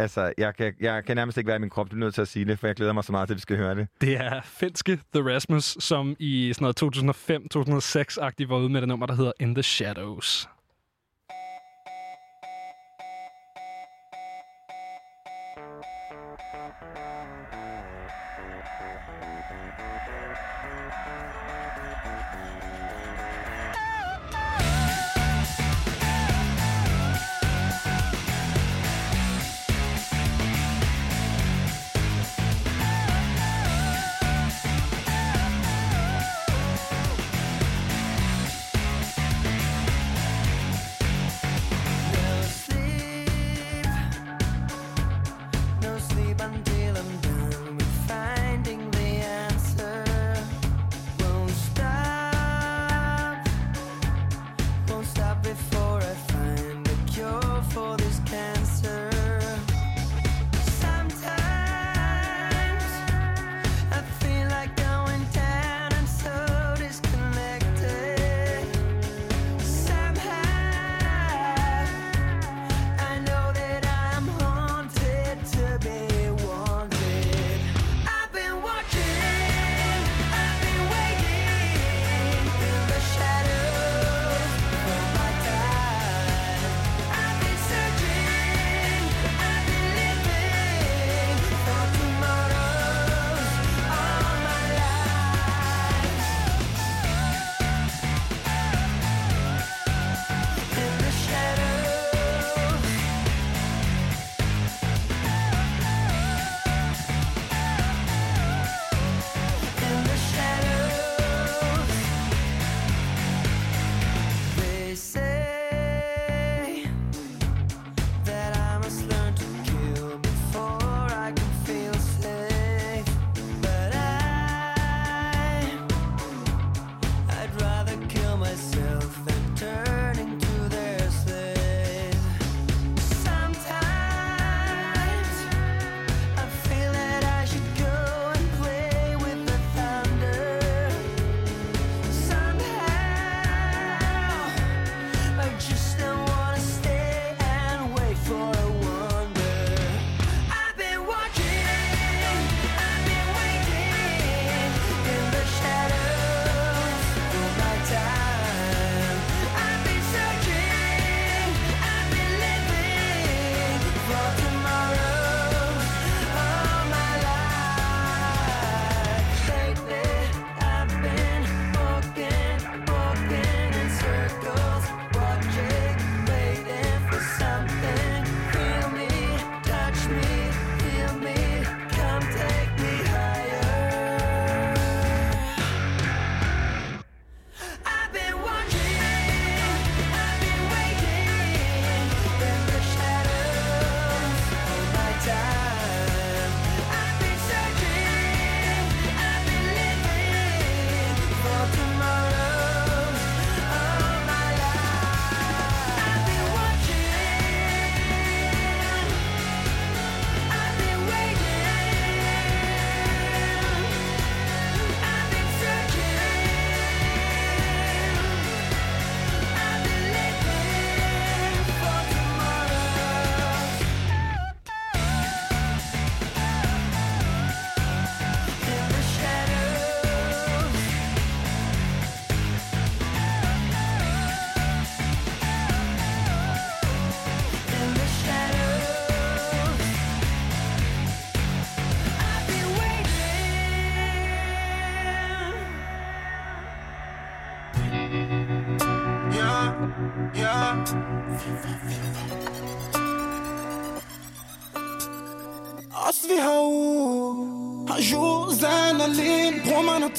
Altså, jeg kan, jeg kan nærmest ikke være i min krop. Du er nødt til at sige det, for jeg glæder mig så meget til, at vi skal høre det. Det er finske The Rasmus, som i sådan noget 2005-2006-agtigt var ude med det nummer, der hedder In the Shadows.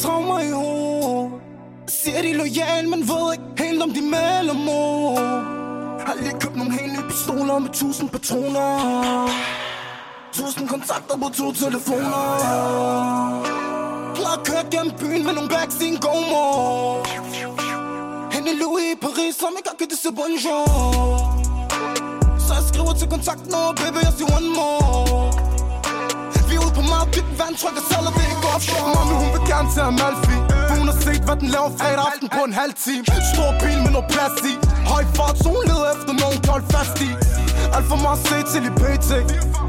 Traumer i hovedet. Siger de lojal, men ved ikke helt om de melder mod. Har lige købt nogle helt nye pistoler med tusind patroner. Tusind kontakter på to telefoner. Klar kørt gennem byen med nogle bags i en god mor Hende Louis i Paris, som ikke har givet det til bonjour. Så jeg skriver til kontakten og baby, jeg siger one more dit ude på meget vand, trykker selv, det ikke offshore Mami, hun vil gerne til Amalfi hun har set, hvad den laver fredag aften på en halv time. Stor bil med noget plads i. Høj fart, så hun leder efter nogen, kan holde fast i. Alt for meget set til i PT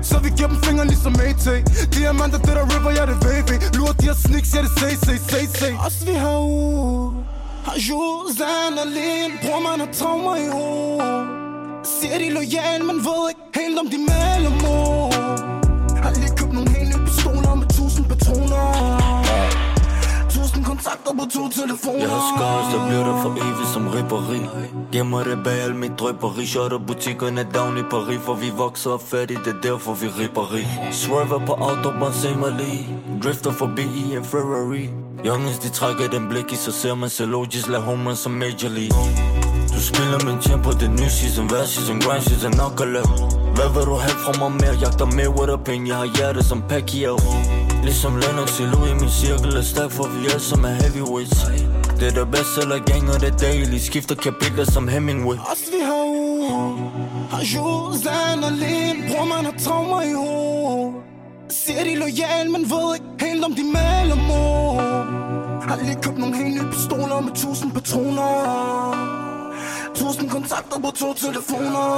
Så vi giver dem fingre ligesom AT Diamanter, det der river, ja det er VV Lurer de her sneaks, ja det er CC, CC Os vi har u. Har Josan alene Bror man har traumer i hovedet Siger de lojal, men ved ikke helt om de melder patroner Tusind kontakter på to telefoner. Jeg har scars, der bliver der for evigt som ribberi Gemmer det bag al mit drøberi Shotter butikkerne down i Paris For vi vokser op fattigt, det er derfor vi ribberi Swerver på autobahn, se mig lige Drifter forbi i en Ferrari. Youngins, de trækker den blik i, så ser man selv Logis lad homer som Major League. Du spiller min tempo, det er ny season. Hver season, grind season, lave Hvad vil du have fra mig? Mere? Jagter med a penge Jeg har hjerte som Pacquiao Ligesom Lennox i Louis Min cirkel er stærk, for vi alle som er heavyweights. Det er der bestseller gang, og det daily Skifter kapitler som Hemingway. Os vi har u Har Josan alene Bror man har traumer i hovedet Siger de lojal, men ved ikke helt om de maler mor Har lige købt nogle helt nye pistoler med tusind patroner. Tusind kontakter på to telefoner.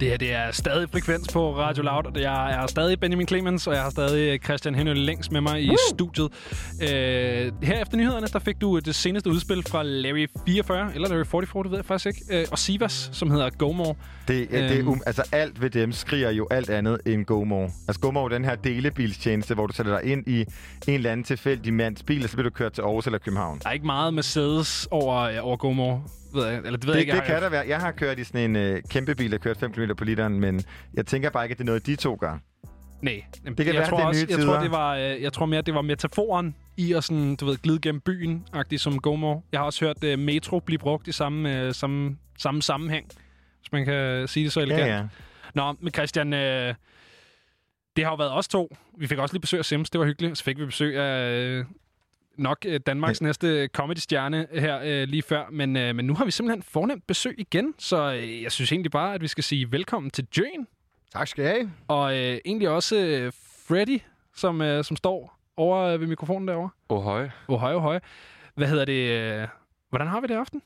Det her det er stadig frekvens på Radio Loud. Jeg er stadig Benjamin Clemens, og jeg har stadig Christian Henø Længs med mig i Woo! studiet. Øh, her efter nyhederne, der fik du det seneste udspil fra Larry 44, eller Larry 44, det ved jeg faktisk ikke, øh, og Sivas, som hedder Go Det, det Øhm. um, altså alt ved dem skriger jo alt andet end GoMore. Altså GoMore er den her delebilstjeneste, hvor du sætter dig ind i en eller anden tilfældig mands bil, og så bliver du kørt til Aarhus eller København. Der er ikke meget Mercedes over, ja, over Go More, ved jeg. Eller det ved det, jeg ikke. det jeg kan der være. Jeg har kørt i sådan en øh, kæmpe bil, der kørt 5 km på literen, men jeg tænker bare ikke, at det er noget, de to gør. Nej, Det kan jeg være, tror det er også, nye jeg tider. tror, det var, øh, jeg tror mere, det var metaforen i at sådan, du ved, glide gennem byen, agtigt som GoMore. Jeg har også hørt uh, metro blive brugt i samme, uh, samme, samme sammenhæng, hvis man kan sige det så elegant. Ja, ja. Nå, men Christian, øh, det har jo været os to. Vi fik også lige besøg af Sims, det var hyggeligt. Så fik vi besøg af øh, nok øh, Danmarks næste comedy-stjerne her øh, lige før. Men, øh, men nu har vi simpelthen fornemt besøg igen, så øh, jeg synes egentlig bare, at vi skal sige velkommen til Jane. Tak skal I have. Og øh, egentlig også øh, Freddy, som, øh, som står over øh, ved mikrofonen derovre. Ohøj. Ohøj, ohøj. Hvad hedder det? Øh, hvordan har vi det i aften?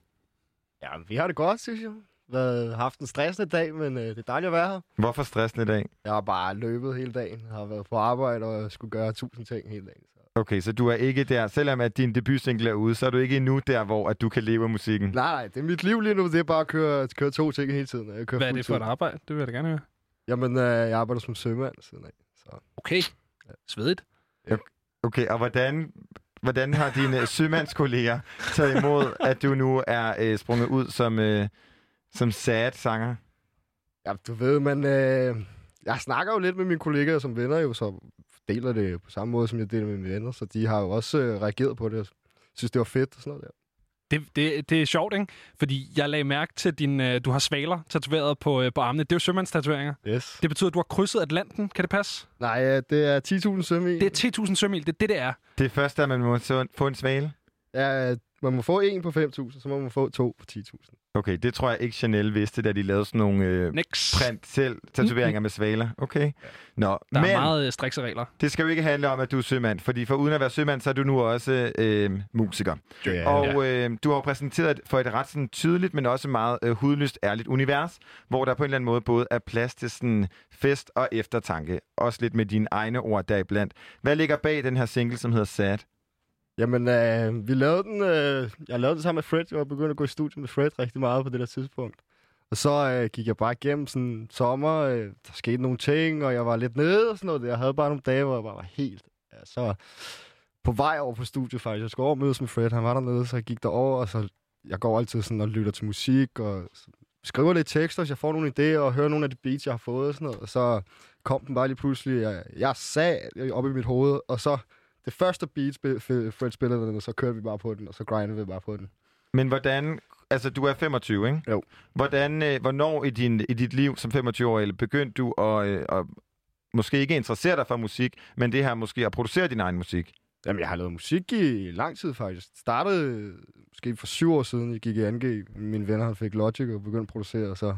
Ja, vi har det godt, synes jeg. Har haft en stressende dag, men øh, det er dejligt at være her. Hvorfor stressende i dag? Jeg har bare løbet hele dagen. Jeg har været på arbejde og skulle gøre tusind ting hele dagen. Okay, så du er ikke der, selvom at din debutsingle er ude, så er du ikke endnu der, hvor at du kan leve af musikken. Nej, nej, det er mit liv lige nu. Det er bare at køre, køre to ting hele tiden. Jeg kører Hvad er det for et arbejde? Det vil jeg da gerne høre. Jamen, øh, jeg arbejder som sømand siden af. Så. Okay. Svedigt. Okay, og hvordan, hvordan har dine sømandskolleger taget imod, at du nu er øh, sprunget ud som, øh, som sad sanger? Ja, du ved, man... Øh, jeg snakker jo lidt med mine kollegaer som venner jo, så deler det på samme måde, som jeg deler med mine venner. Så de har jo også øh, reageret på det og synes, det var fedt og sådan noget der. Det, det, det er sjovt, ikke? Fordi jeg lagde mærke til, din, øh, du har svaler tatoveret på, øh, på armene. Det er jo sømandstatoveringer. Yes. Det betyder, at du har krydset Atlanten. Kan det passe? Nej, øh, det er 10.000 sømil. Det er 10.000 sømil. Det er det, det er. Det er først, at man må få en svale? Ja, man må få en på 5.000, så må man få to på 10.000. Okay, det tror jeg ikke Chanel vidste, da de lavede sådan nogle øh, print selv tatoveringer med svaler. Okay. Nå, Der men er meget øh, strikse regler. det skal jo ikke handle om, at du er sømand, fordi for uden at være sømand, så er du nu også øh, musiker. Ja. Og øh, du har jo præsenteret for et ret sådan, tydeligt, men også meget øh, hudløst ærligt univers, hvor der på en eller anden måde både er plads til sådan, fest og eftertanke. Også lidt med dine egne ord deriblandt. Hvad ligger bag den her single, som hedder Sad? Jamen, øh, vi lavede den, øh, jeg lavede den sammen med Fred. Jeg var begyndt at gå i studiet med Fred rigtig meget på det der tidspunkt. Og så øh, gik jeg bare igennem sådan en sommer, øh, der skete nogle ting, og jeg var lidt nede og sådan noget. Jeg havde bare nogle dage, hvor jeg bare var helt... Ja, så på vej over på studiet faktisk. Jeg skulle over og mødes med Fred, han var dernede, så jeg gik derover, og så jeg går altid sådan og lytter til musik, og skriver lidt tekster, så jeg får nogle idéer, og hører nogle af de beats, jeg har fået og sådan noget. Og så kom den bare lige pludselig, jeg, jeg sag op i mit hoved, og så det første beat, Fred spillede den, og så kørte vi bare på den, og så grindede vi bare på den. Men hvordan... Altså, du er 25, ikke? Jo. Hvordan, øh, hvornår i, din, i dit liv som 25-årig begyndte du at, øh, at måske ikke interessere dig for musik, men det her måske at producere din egen musik? Jamen, jeg har lavet musik i lang tid faktisk. Startede måske for syv år siden, jeg gik i 2G. Mine venner han fik Logic og begyndte at producere, og så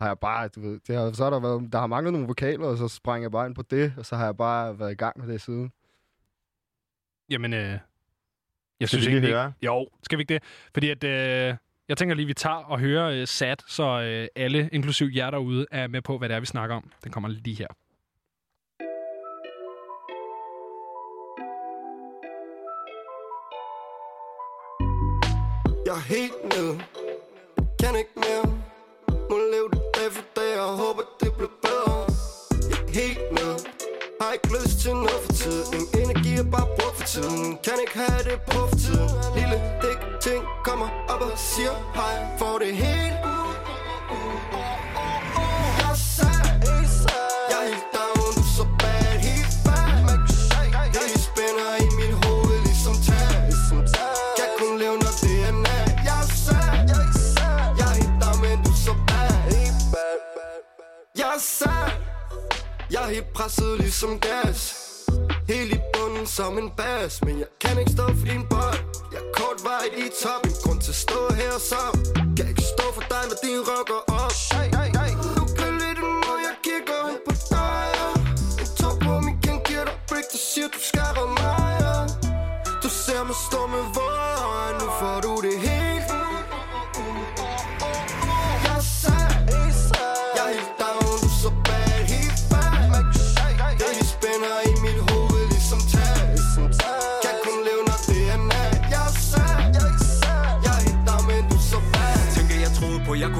har jeg bare, du ved, det har, så har der været, der har manglet nogle vokaler, og så sprang jeg bare ind på det, og så har jeg bare været i gang med det siden. Jamen, øh, jeg Skal synes vi lige egentlig høre? Ikke, jo, skal vi ikke det? Fordi at, øh, jeg tænker lige, vi tager og hører øh, sat, så øh, alle, inklusiv jer derude, er med på, hvad det er, vi snakker om. Den kommer lige her. Jeg er helt nede Kan ikke mere Må leve det dag for dag Og håber det bliver bedre Jeg er helt nede har ikke lyst til noget for tiden. Energi er bare brugt for tiden. Kan ikke have det på for tiden. Lille dæk ting kommer op og siger hej. For det hele helt presset ligesom gas. Helt i bunden som en bas. Men jeg kan ikke stå for din bold Jeg er kort vej i top En grund til at stå her så. Kan ikke stå for dig når din rocker op. Hey, hey, hey. Du kan lidt når jeg kigger hen på dig. Ja. En tog på min kan giver dig break. Du siger du skal mig. Ja. Du ser mig stå med vore øjne Nu får du det helt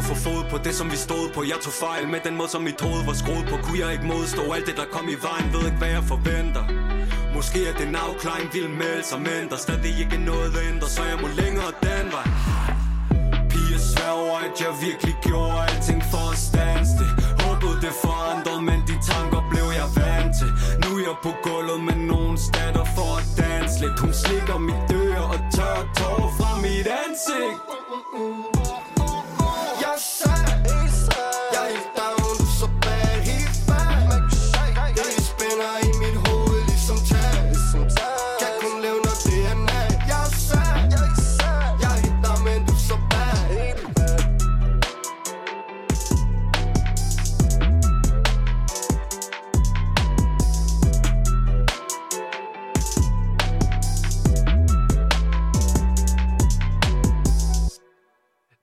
få fod på det som vi stod på. Jeg tog fejl med den måde som mit hoved var skruet på. Kunne jeg ikke modstå alt det der kom i vejen? Ved ikke hvad jeg forventer. Måske er den afklaring vil melde sig Men der stadig ikke noget ændrer Så jeg må længere den vej. Piger sværger at jeg virkelig gjorde alting for at stanse det. Håbede det forandrede, men de tanker blev jeg vant til. Nu er jeg på gulvet med nogen statter for at danse lidt. Hun slikker mit dør og tør tårer fra mit ansigt.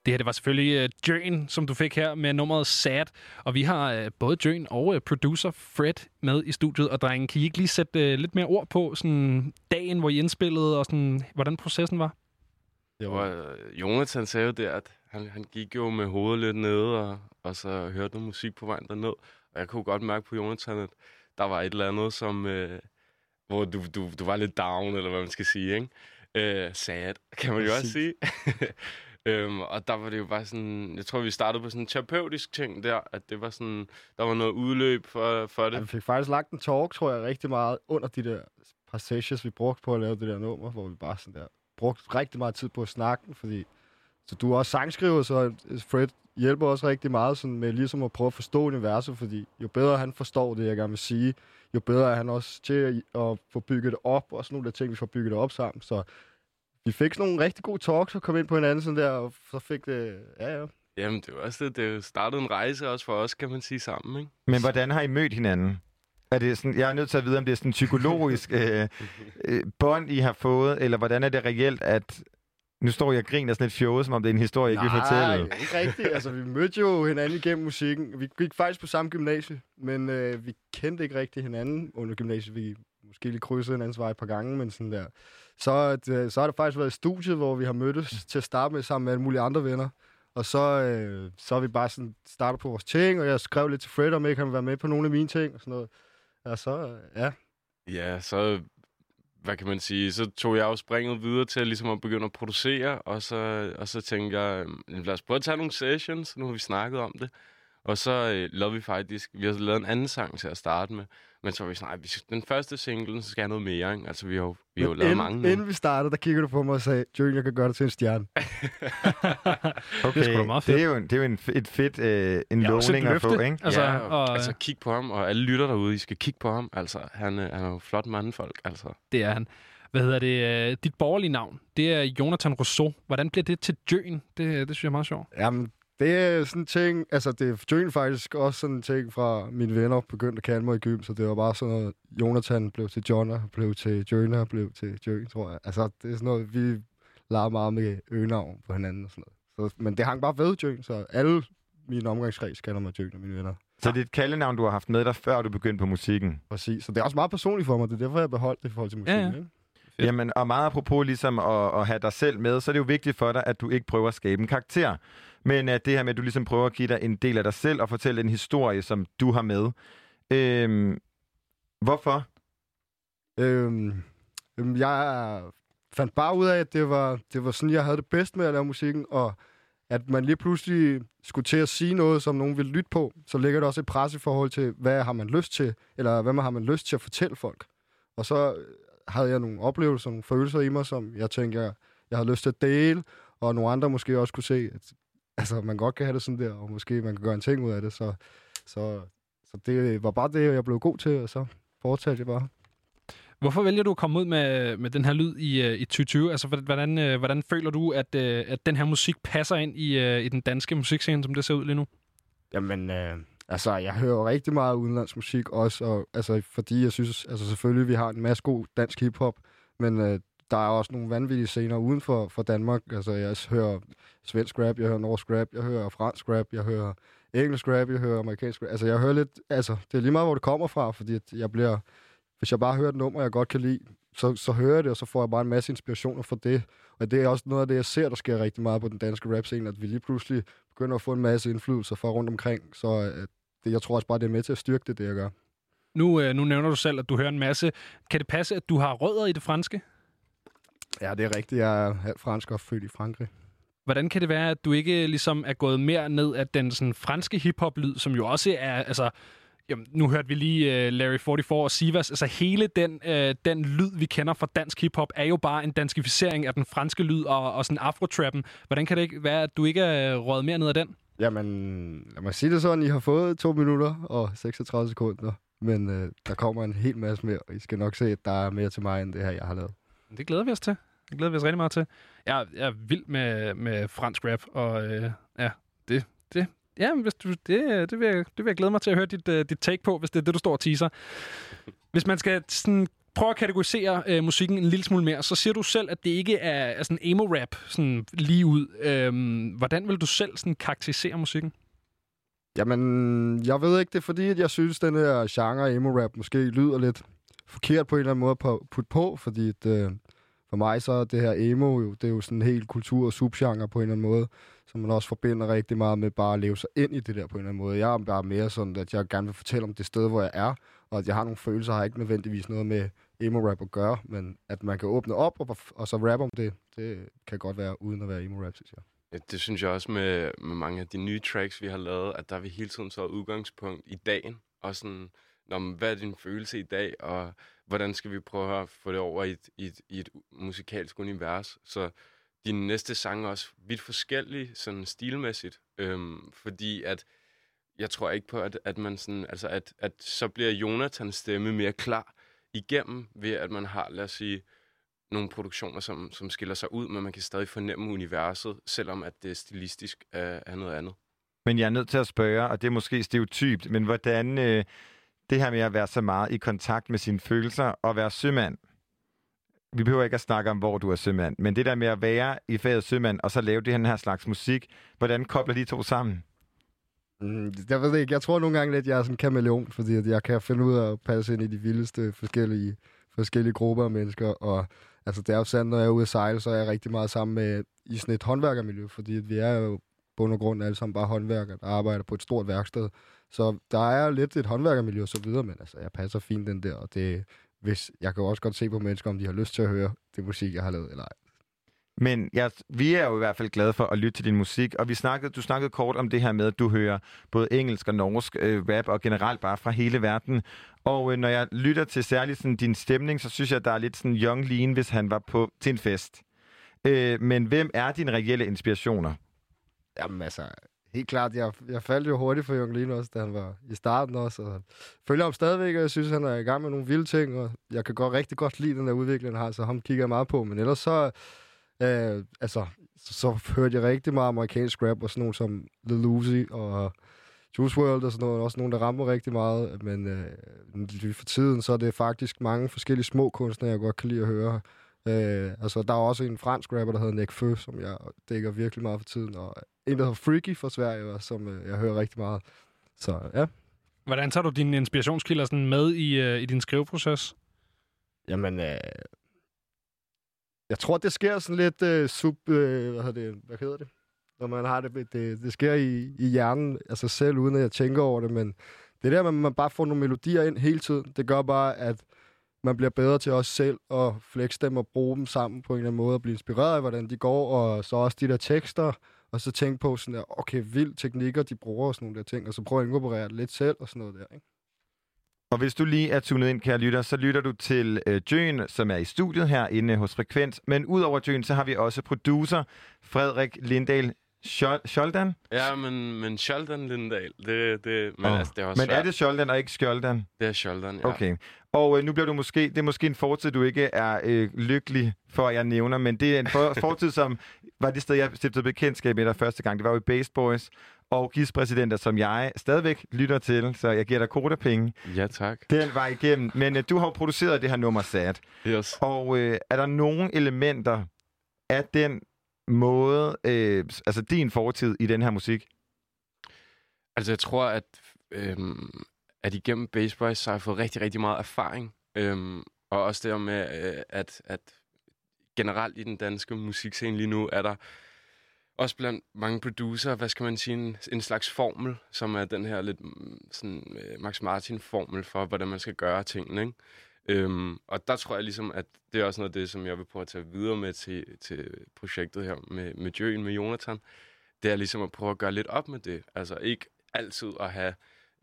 Det her det var selvfølgelig uh, Jøn, som du fik her med nummeret Sad. Og vi har uh, både Jøn og uh, producer Fred med i studiet. Og drengen, kan I ikke lige sætte uh, lidt mere ord på sådan dagen, hvor I indspillede, og sådan, hvordan processen var? Det var, øh, Jonathan sagde jo der, at han, han gik jo med hovedet lidt nede, og, og så hørte noget musik på vejen derned. Og jeg kunne godt mærke på Jonathan, at der var et eller andet, som, øh, hvor du, du, du var lidt down, eller hvad man skal sige, ikke? Øh, sad, kan man jo også sige. øhm, og der var det jo bare sådan, jeg tror, vi startede på sådan en terapeutisk ting der, at det var sådan, der var noget udløb for, for det. Ja, vi fik faktisk lagt en talk, tror jeg, rigtig meget under de der par sessions, vi brugte på at lave det der nummer, hvor vi bare sådan der brugte rigtig meget tid på at snakke, fordi så du er også sangskriver, så Fred hjælper også rigtig meget sådan med ligesom at prøve at forstå universet, fordi jo bedre han forstår det, jeg gerne vil sige, jo bedre er han også til at, at få bygget det op, og sådan nogle der ting, vi får bygget det op sammen. Så vi fik sådan nogle rigtig gode talks og kom ind på hinanden sådan der, og så fik det, ja ja. Jamen, det var også det. Det startede en rejse også for os, kan man sige, sammen, ikke? Men hvordan har I mødt hinanden? Er det sådan, jeg er nødt til at vide, om det er sådan en psykologisk øh, øh, bånd, I har fået, eller hvordan er det reelt, at nu står jeg og griner sådan lidt fjollet, som om det er en historie, jeg ikke vil fortælle. Nej, ikke rigtigt. Altså, vi mødte jo hinanden igennem musikken. Vi gik faktisk på samme gymnasie, men øh, vi kendte ikke rigtig hinanden under gymnasiet. Vi måske lige krydsede hinandens vej et par gange, men sådan der. Så, det, så har det faktisk været et studie, hvor vi har mødtes til at starte med sammen med alle mulige andre venner. Og så, øh, så er vi bare sådan startet på vores ting, og jeg skrev lidt til Fred, om ikke han ville være med på nogle af mine ting og sådan noget. Og så, øh, ja. Ja, så hvad kan man sige, så tog jeg jo springet videre til ligesom at begynde at producere, og så, og så tænkte jeg, "Jamen, lad os prøve at tage nogle sessions, nu har vi snakket om det. Og så øh, lavede vi faktisk, vi har lavet en anden sang til at starte med, men så var vi sådan, "Ej, vi skal, den første single, så skal jeg have noget mere, ikke? Altså, vi har jo, vi har jo lavet inden, mange nu. Inden vi startede, der kiggede du på mig og sagde, Jørgen, jeg kan gøre dig til en stjerne. Okay, Det er meget fedt. Det er jo, en- det er jo en, et fedt øh, en Ja, lovning at få, ikke? Altså, Altså, ja, og, og- altså kig på ham, og alle lytter derude, I skal kigge på ham. Altså, han, øh, han er jo flot mandfolk, altså. Det er han. Hvad hedder det? øh, Dit borgerlige navn, det er Jonathan Rousseau. Hvordan bliver det til Jøen? Det, det synes jeg er meget sjovt. Jamen, det er sådan en ting, altså det er faktisk også sådan en ting fra mine venner begyndte at kalde mig i gym, så det var bare sådan noget, Jonathan blev til John, og blev til og blev til Jørgen, tror jeg. Altså, det er sådan noget, vi leger meget med øgenavn på hinanden og sådan noget. Så, men det hang bare ved Jørgen, så alle mine omgangskreds kalder mig Jørgen og mine venner. Så det er et kaldenavn, du har haft med dig, før du begyndte på musikken. Præcis, så det er også meget personligt for mig, det er derfor, jeg har beholdt det i forhold til musikken. Ja, ja. Ikke? Jamen, og meget apropos ligesom at, at have dig selv med, så er det jo vigtigt for dig, at du ikke prøver at skabe en karakter. Men at det her med, at du ligesom prøver at give dig en del af dig selv og fortælle en historie, som du har med. Øhm, hvorfor? Øhm, øhm, jeg fandt bare ud af, at det var, det var sådan, jeg havde det bedst med at lave musikken, og at man lige pludselig skulle til at sige noget, som nogen ville lytte på, så ligger der også et pres i forhold til, hvad har man lyst til, eller hvad har man lyst til at fortælle folk. Og så øh, havde jeg nogle oplevelser, nogle følelser i mig, som jeg tænkte, jeg, jeg havde lyst til at dele, og nogle andre måske også kunne se, at altså, man godt kan have det sådan der, og måske man kan gøre en ting ud af det. Så, så, så det var bare det, jeg blev god til, og så fortsatte jeg bare. Hvorfor vælger du at komme ud med, med den her lyd i, øh, i 2020? Altså, hvordan, øh, hvordan føler du, at, øh, at den her musik passer ind i, i den danske musikscene, som det ser ud lige nu? Jamen, øh, altså, jeg hører rigtig meget udenlandsk musik også, og, altså, fordi jeg synes, altså selvfølgelig, vi har en masse god dansk hiphop, men øh, der er også nogle vanvittige scener uden for, for Danmark. Altså, jeg hører svensk rap, jeg hører norsk rap, jeg hører fransk rap, jeg hører engelsk rap, jeg hører amerikansk rap. Altså, jeg hører lidt, altså, det er lige meget, hvor det kommer fra, fordi at jeg bliver, hvis jeg bare hører et nummer, jeg godt kan lide, så, så hører jeg det, og så får jeg bare en masse inspirationer fra det. Og det er også noget af det, jeg ser, der sker rigtig meget på den danske rap-scene, at vi lige pludselig begynder at få en masse indflydelser fra rundt omkring. Så øh, det, jeg tror også bare, det er med til at styrke det, det jeg gør. Nu, øh, nu nævner du selv, at du hører en masse. Kan det passe, at du har rødder i det franske? Ja, det er rigtigt. Jeg er halvt fransk og født i Frankrig. Hvordan kan det være, at du ikke ligesom er gået mere ned af den sådan, franske hiphop-lyd, som jo også er... Altså, jamen, nu hørte vi lige uh, Larry 44 og Sivas. Altså hele den, uh, den lyd, vi kender fra dansk hiphop, er jo bare en danskificering af den franske lyd og, og sådan afrotrappen. Hvordan kan det ikke være, at du ikke er røget mere ned af den? Jamen, lad mig sige det sådan. I har fået to minutter og 36 sekunder. Men øh, der kommer en hel masse mere, og I skal nok se, at der er mere til mig, end det her, jeg har lavet. Det glæder vi os til. Det glæder vi os rigtig meget til. Jeg, jeg er vild med, med fransk rap, og øh, ja, det, det, ja, hvis du, det, det, vil jeg, det vil jeg glæde mig til at høre dit, uh, dit take på, hvis det er det, du står og teaser. Hvis man skal sådan, prøve at kategorisere øh, musikken en lille smule mere, så siger du selv, at det ikke er, er sådan emo-rap sådan lige ud. Øhm, hvordan vil du selv sådan karakterisere musikken? Jamen, jeg ved ikke, det er fordi, at jeg synes, den her genre emo-rap måske lyder lidt forkert på en eller anden måde at på- putte på, fordi at, øh, for mig så er det her emo jo, det er jo sådan en helt kultur- og subgenre på en eller anden måde, som man også forbinder rigtig meget med bare at leve sig ind i det der på en eller anden måde. Jeg er bare mere sådan, at jeg gerne vil fortælle om det sted, hvor jeg er, og at jeg har nogle følelser, har ikke nødvendigvis noget med emo-rap at gøre, men at man kan åbne op og, og så rappe om det, det kan godt være uden at være emo-rap, synes jeg. Ja, det synes jeg også med, med mange af de nye tracks, vi har lavet, at der er vi hele tiden så udgangspunkt i dagen. Og sådan, når, man- hvad er din følelse i dag, og hvordan skal vi prøve at få det over i et, i et, i et musikalsk univers. Så de næste sange er også vidt forskellige, sådan stilmæssigt. Øhm, fordi at jeg tror ikke på, at, at man sådan, altså at, at så bliver Jonathans stemme mere klar igennem, ved at man har, lad os sige, nogle produktioner, som, som skiller sig ud, men man kan stadig fornemme universet, selvom at det stilistisk er, er noget andet. Men jeg er nødt til at spørge, og det er måske stereotypt, men hvordan øh, det her med at være så meget i kontakt med sine følelser og være sømand, vi behøver ikke at snakke om, hvor du er sømand, men det der med at være i faget sømand, og så lave det her slags musik, hvordan kobler de to sammen? Mm, jeg ved ikke. Jeg tror nogle gange lidt, at jeg er sådan en kameleon, fordi at jeg kan finde ud af at passe ind i de vildeste forskellige, forskellige grupper af mennesker. Og altså, det er jo sandt, når jeg er ude at sejle, så er jeg rigtig meget sammen med i sådan et håndværkermiljø, fordi at vi er jo bund og grund alle sammen bare håndværkere, der arbejder på et stort værksted. Så der er lidt et håndværkermiljø og så videre, men altså, jeg passer fint den der, og det, hvis, jeg kan jo også godt se på mennesker, om de har lyst til at høre det musik, jeg har lavet, eller ej. Men ja, vi er jo i hvert fald glade for at lytte til din musik, og vi snakkede, du snakkede kort om det her med, at du hører både engelsk og norsk øh, rap, og generelt bare fra hele verden. Og øh, når jeg lytter til særligt sådan, din stemning, så synes jeg, at der er lidt sådan Young Lean, hvis han var på til en fest. Øh, men hvem er dine reelle inspirationer? Jamen altså, helt klart, jeg, jeg faldt jo hurtigt for Jørgen Lien også, da han var i starten også, og følger ham stadigvæk, og jeg synes, han er i gang med nogle vilde ting, og jeg kan godt rigtig godt lide den der udvikling, han har, så ham kigger jeg meget på, men ellers så, øh, altså, så, så hørte jeg rigtig meget amerikansk rap, og sådan nogle som The Lucy og Juice WRLD og sådan noget, også nogle, der rammer rigtig meget, men øh, for tiden, så er det faktisk mange forskellige små kunstnere, jeg godt kan lide at høre. Øh, altså, der er også en fransk rapper, der hedder Nick Fø, som jeg dækker virkelig meget for tiden, og en, der hedder Freaky fra Sverige, som øh, jeg hører rigtig meget. Så ja. Hvordan tager du dine inspirationskilder sådan med i, øh, i din skriveproces? Jamen, øh, jeg tror, det sker sådan lidt øh, sub... Øh, hvad, hedder det, hvad hedder det? Når man har det, det, det sker i, i hjernen sig selv, uden at jeg tænker over det, men det der med, at man bare får nogle melodier ind hele tiden, det gør bare, at man bliver bedre til også selv at flexe dem og bruge dem sammen på en eller anden måde og blive inspireret af, hvordan de går, og så også de der tekster, og så tænke på sådan der, okay, vild teknikker, de bruger og sådan nogle der ting, og så prøve at inkorporere det lidt selv og sådan noget der, ikke? Og hvis du lige er tunet ind, kære lytter, så lytter du til øh, Jøen, som er i studiet herinde hos Frekvens. Men udover Jøen, så har vi også producer Frederik Lindahl Scholdan. Ja, men, men Sheldon Lindahl, det, det, men, Åh. altså, det er også Men er svært. det Scholdan og ikke Skjoldan? Det er Sheldon, ja. Okay. Og øh, nu bliver du måske, det er måske en fortid, du ikke er øh, lykkelig for, at jeg nævner, men det er en for, fortid, som var det sted, jeg stiftede bekendtskab med dig første gang. Det var jo i Based Boys og gispræsidenter, som jeg stadigvæk lytter til, så jeg giver dig kodapenge. Ja, tak. Den var igennem. Men øh, du har jo produceret det her nummer, Sad. Yes. Og øh, er der nogle elementer af den måde, øh, altså din fortid i den her musik? Altså, jeg tror, at, øh, at igennem Bass Boys, så har jeg fået rigtig, rigtig meget erfaring. Øh, og også det med, øh, at, at generelt i den danske musikscene lige nu, er der også blandt mange producer, hvad skal man sige, en, en slags formel, som er den her lidt mm, sådan øh, Max Martin-formel for, hvordan man skal gøre tingene, ikke? Øhm, og der tror jeg ligesom, at det er også noget af det, som jeg vil prøve at tage videre med til, til projektet her med, med Jøen, med Jonathan. Det er ligesom at prøve at gøre lidt op med det. Altså ikke altid at have,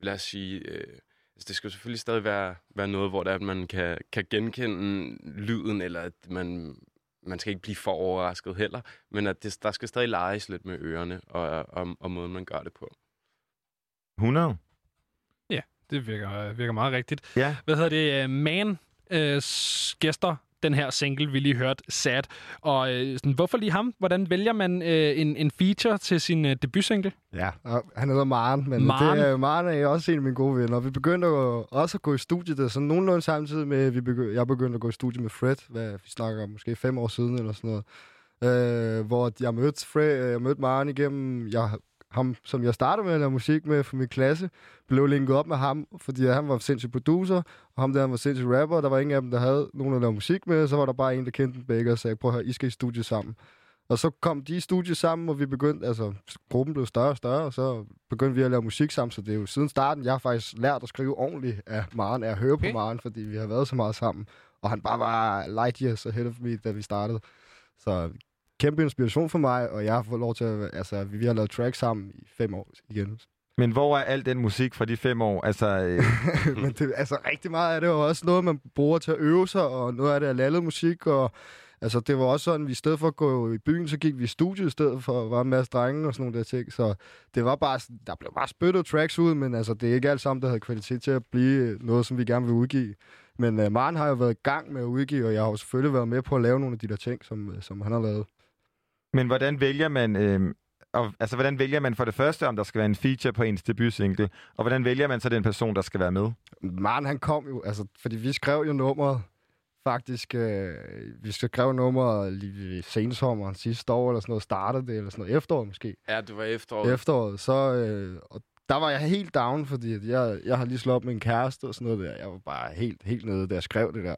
lad os sige, øh, altså det skal jo selvfølgelig stadig være, være noget, hvor det er, at man kan, kan genkende lyden, eller at man, man skal ikke blive for overrasket heller, men at det, der skal stadig leges lidt med ørerne og, og, og måden, man gør det på. 100? Det virker, virker meget rigtigt. Ja. Hvad hedder det? Man øh, gæster den her single, vi lige hørte, Sad. Og øh, sådan, hvorfor lige ham? Hvordan vælger man øh, en, en feature til sin øh, debutsingle? Ja, og han hedder Maren, men Maren. det er, Maren er også en af mine gode venner. Vi begyndte jo også at gå i studiet, det er sådan nogenlunde samtidig med, vi begy- jeg begyndte at gå i studiet med Fred, hvad vi snakker om, måske fem år siden eller sådan noget. Øh, hvor jeg mødte, Fred, øh, jeg mødte Maren igennem, jeg, ham, som jeg startede med at lave musik med for min klasse, blev linket op med ham, fordi han var sindssyg producer, og ham der han var sindssyg rapper, og der var ingen af dem, der havde nogen at lave musik med, så var der bare en, der kendte dem begge og sagde, prøv at høre, I skal i studie sammen. Og så kom de i studie sammen, og vi begyndte, altså gruppen blev større og større, og så begyndte vi at lave musik sammen, så det er jo siden starten, jeg har faktisk lært at skrive ordentligt af Maren, af at høre okay. på Maren, fordi vi har været så meget sammen. Og han bare var light years ahead of me, da vi startede. Så kæmpe inspiration for mig, og jeg har fået lov til at, altså vi har lavet tracks sammen i fem år igen. Men hvor er al den musik fra de fem år? Altså, øh, Men det, altså, rigtig meget af det var også noget, man bruger til at øve sig, og noget af det er lallet musik, og altså, det var også sådan, vi i stedet for at gå i byen, så gik vi i studiet i stedet for, at var en masse drenge og sådan nogle der ting, så det var bare, der blev bare spyttet tracks ud, men altså, det er ikke alt sammen, der havde kvalitet til at blive noget, som vi gerne vil udgive. Men uh, Maren har jo været i gang med at udgive, og jeg har jo selvfølgelig været med på at lave nogle af de der ting, som, øh, som han har lavet. Men hvordan vælger man... Øh, og, altså, hvordan vælger man for det første, om der skal være en feature på ens debutsingle? Og hvordan vælger man så den person, der skal være med? Maren, han kom jo, altså, fordi vi skrev jo nummeret, faktisk, øh, vi skrev nummeret lige i sensommeren sidste år, eller sådan noget, startede det, eller sådan noget, efteråret måske. Ja, det var efteråret. Efteråret, så, øh, og der var jeg helt down, fordi at jeg, jeg har lige slået op med en kæreste og sådan noget der. Jeg var bare helt, helt nede, da jeg skrev det der.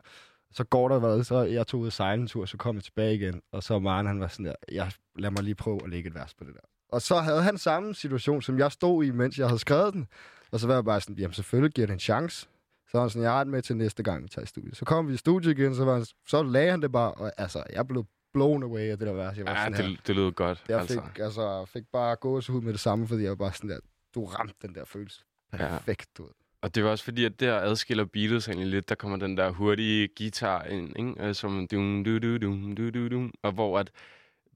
Så går der hvad, så jeg tog ud og sejle en tur, så kom jeg tilbage igen. Og så Maren, han var sådan der, jeg, lad mig lige prøve at lægge et vers på det der. Og så havde han samme situation, som jeg stod i, mens jeg havde skrevet den. Og så var jeg bare sådan, jamen selvfølgelig giver det en chance. Så var han sådan, jeg har med til næste gang, vi tager i studiet. Så kom vi i studiet igen, så, var han, så lagde han det bare, og altså, jeg blev blown away af det der vers. Jeg var Ja, sådan her. det, det lød godt. Jeg altså. fik, altså, fik bare gåsehud med det samme, fordi jeg var bare sådan der, du ramte den der følelse. Perfekt, du ved. Og det var også fordi, at der adskiller Beatles egentlig lidt. Der kommer den der hurtige guitar ind, ikke? Øh, som dum, du, du, dum, du, du, dum. Og hvor at,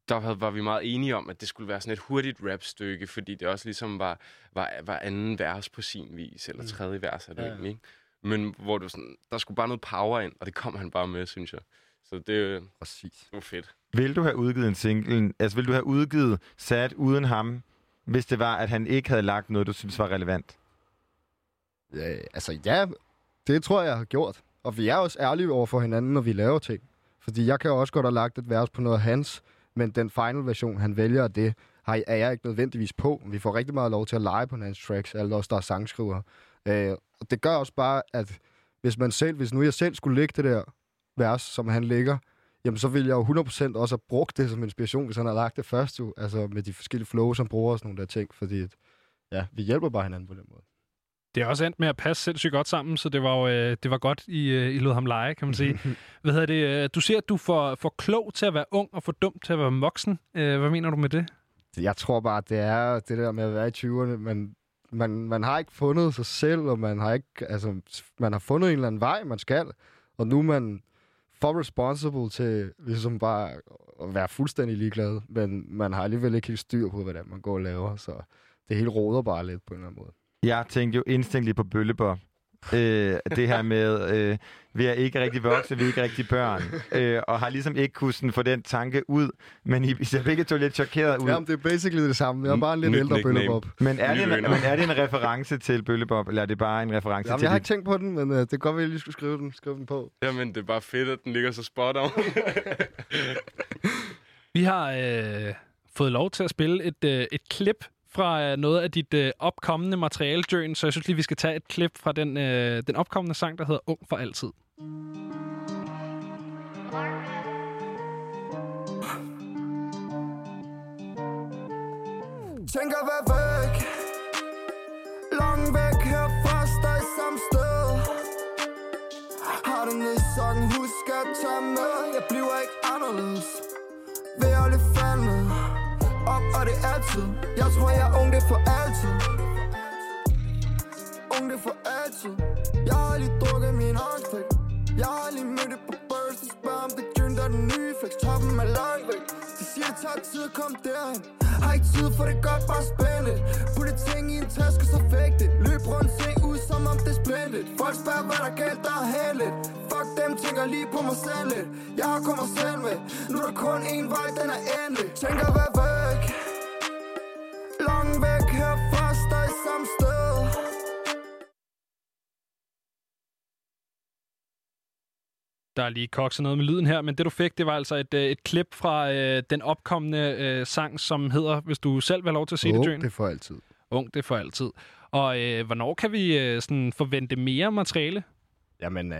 der var vi meget enige om, at det skulle være sådan et hurtigt rapstykke, fordi det også ligesom var, var, var anden vers på sin vis, eller tredje vers er det Ja. egentlig, ikke? Men hvor du sådan, der skulle bare noget power ind, og det kom han bare med, synes jeg. Så det, Præcis. det var fedt. Vil du have udgivet en single, altså vil du have udgivet Sad uden ham, hvis det var, at han ikke havde lagt noget, du synes var relevant? Ja, altså ja, det tror jeg, jeg har gjort. Og vi er også ærlige over for hinanden, når vi laver ting. Fordi jeg kan jo også godt have lagt et vers på noget af hans, men den final version, han vælger, det har, er jeg ikke nødvendigvis på. Vi får rigtig meget lov til at lege på hans tracks, alle os, der er sangskrivere. Øh, og det gør også bare, at hvis man selv, hvis nu jeg selv skulle lægge det der vers, som han lægger, jamen så ville jeg jo 100% også have brugt det som inspiration, hvis han havde lagt det først jo, altså med de forskellige flows, han bruger og sådan nogle der ting, fordi at, ja, vi hjælper bare hinanden på den måde. Det er også endt med at passe sindssygt godt sammen, så det var jo øh, det var godt, I, øh, I lod ham lege, kan man sige. Hvad hedder det? øh, Du siger, at du får for klog til at være ung og for dum til at være voksen. Øh, Hvad mener du med det? Jeg tror bare, det er det der med at være i 20'erne. Man, man, man har ikke fundet sig selv, og man har ikke, altså, man har fundet en eller anden vej, man skal. Og nu er man for responsible til ligesom bare at være fuldstændig ligeglad, men man har alligevel ikke helt styr på, er, man går og laver, så det hele råder bare lidt på en eller anden måde. Jeg tænkte jo instantly på Bøllebob. Øh, det her med, øh, vi er ikke rigtig voksne, vi er ikke rigtig børn. Øh, og har ligesom ikke kunnet sådan få den tanke ud. Men I, I ser begge to lidt chokeret ud. Jamen, det er basically det samme. Jeg er bare en lidt Nyt ældre bøllebob. Men er, det en, men er det en reference til Bøllebob, eller er det bare en reference Jamen, til jeg har ikke tænkt på den, men uh, det kan godt være, at jeg lige skulle skrive den, skrive den på. Jamen, det er bare fedt, at den ligger så spot on. Vi har øh, fået lov til at spille et, øh, et klip fra øh, noget af dit øh, opkommende materiale, Jørgen, så jeg synes lige, vi skal tage et klip fra den, øh, den opkommende sang, der hedder Ung for altid. Tænker være væk? Lang væk herfra, stadig samme sted. Har du ned i sokken, husk at tage med? Jeg bliver ikke anderledes. Ved at falde. ned og det er altid. Jeg tror jeg er ung, det er for altid. Ung, det er for altid. Jeg har lige drukket min håndtæk Jeg har lige mødt det på børs Og spørger om det gyn, der er den nye flex. Toppen er langt væk. De siger tak tid at komme derhen Har ikke tid for det godt, bare spænd lidt. Det ting i en taske, så fæk det. Løb rundt, se ud som om det er splendid Folk spørger, hvad der galt, der er heldigt Fuck dem, tænker lige på mig selv lidt. Jeg har kommet selv med. Nu er der kun en vej, den er endelig. Tænker hvad væk samme sted Der er lige kokset noget med lyden her, men det du fik, det var altså et, øh, et klip fra øh, den opkommende øh, sang, som hedder, hvis du selv vil have lov til at sige Ung, det, Jørgen. det er for altid. Ung, det er for altid. Og øh, hvornår kan vi øh, sådan forvente mere materiale? Jamen, øh,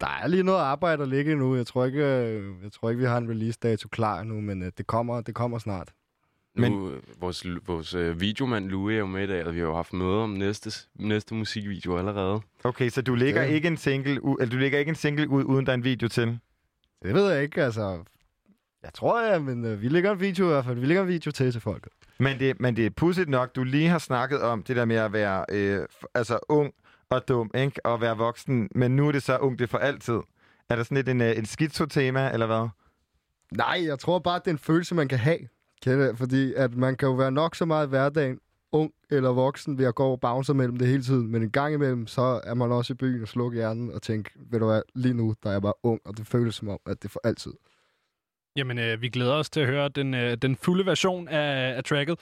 der er lige noget arbejde at ligge nu. Jeg tror ikke, øh, jeg tror ikke vi har en release-dato klar nu, men øh, det, kommer, det kommer snart. Men... Nu, øh, vores, vores øh, videomand Louis er jo med i dag, og vi har jo haft møde om næste, næste musikvideo allerede. Okay, så du lægger, Ja. ikke en single ud, eller du lægger ikke en single ud, uden der er en video til? Det ved jeg ikke, altså. Jeg tror, ja, men øh, vi lægger en video i hvert fald. Vi lægger en video til til folk. Men det, men det er pudsigt nok, du lige har snakket om det der med at være øh, f- altså ung og dum, ikke? Og være voksen, men nu er det så ung, det er for altid. Er der sådan lidt en, øh, en skizo-tema, eller hvad? Nej, jeg tror bare, det er en følelse, man kan have. Kæmpe, fordi at man kan jo være nok så meget i hverdagen, ung eller voksen, ved at gå og bounce mellem det hele tiden. Men en gang imellem, så er man også i byen og slukker hjernen og tænker, ved du hvad, lige nu, der er jeg bare ung, og det føles som om, at det er for altid. Jamen, øh, vi glæder os til at høre den, øh, den fulde version af, af tracket.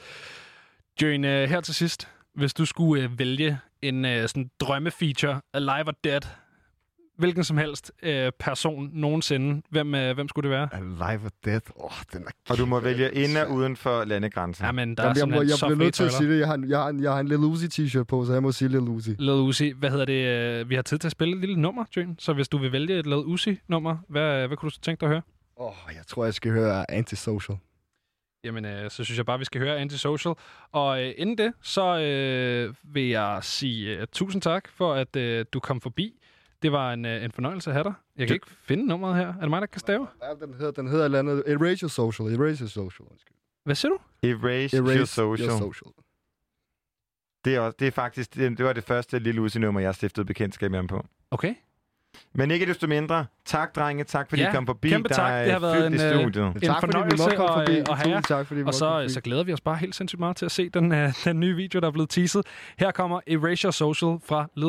Jane, øh, her til sidst, hvis du skulle øh, vælge en øh, sådan drømmefeature, Alive or Dead, hvilken som helst øh, person nogensinde, hvem, øh, hvem skulle det være? Alive or Dead? Åh, oh, den er Og du må vælge ind og uden for landegrænsen. Jamen, der Jamen, er jeg, må, jeg bliver nødt til at sige det. Jeg har, en- jeg har, en, jeg har en Lil Uzi t-shirt på, så jeg må sige Lil Uzi. Lil Uzi, hvad hedder det? øh, Vi har tid til at spille et lille nummer, Jørgen. Så hvis du vil vælge et Lil Uzi-nummer, hvad, hvad kunne du tænke dig at høre? Åh, oh, jeg tror, jeg skal høre Antisocial. Jamen, øh, så synes jeg bare, vi skal høre Antisocial. Og øh, inden det, så øh, vil jeg sige øh, tusind tak for, at øh, du kom forbi. Det var en, øh, en fornøjelse at have dig. Jeg kan ikke finde nummeret her. Er det mig, der kan stave? Ja, den hedder, den hedder et eller andet. Erase your social. Erase your social. Hvad siger du? Erase, Erase your social. your social. Det er, også, det er faktisk det, det var det første lille Uzi-nummer, jeg stiftede bekendtskab med ham på. Okay. Men ikke desto mindre, tak drenge, tak fordi Ja, I kom forbi. kæmpe Der tak. er Det har været en, i øh, studiet. en fornøjelse at, øh, at have jer. Og så, så glæder vi os bare helt sindssygt meget til at se den, uh, den nye video, der er blevet teaset. Her kommer Erasure Social fra Led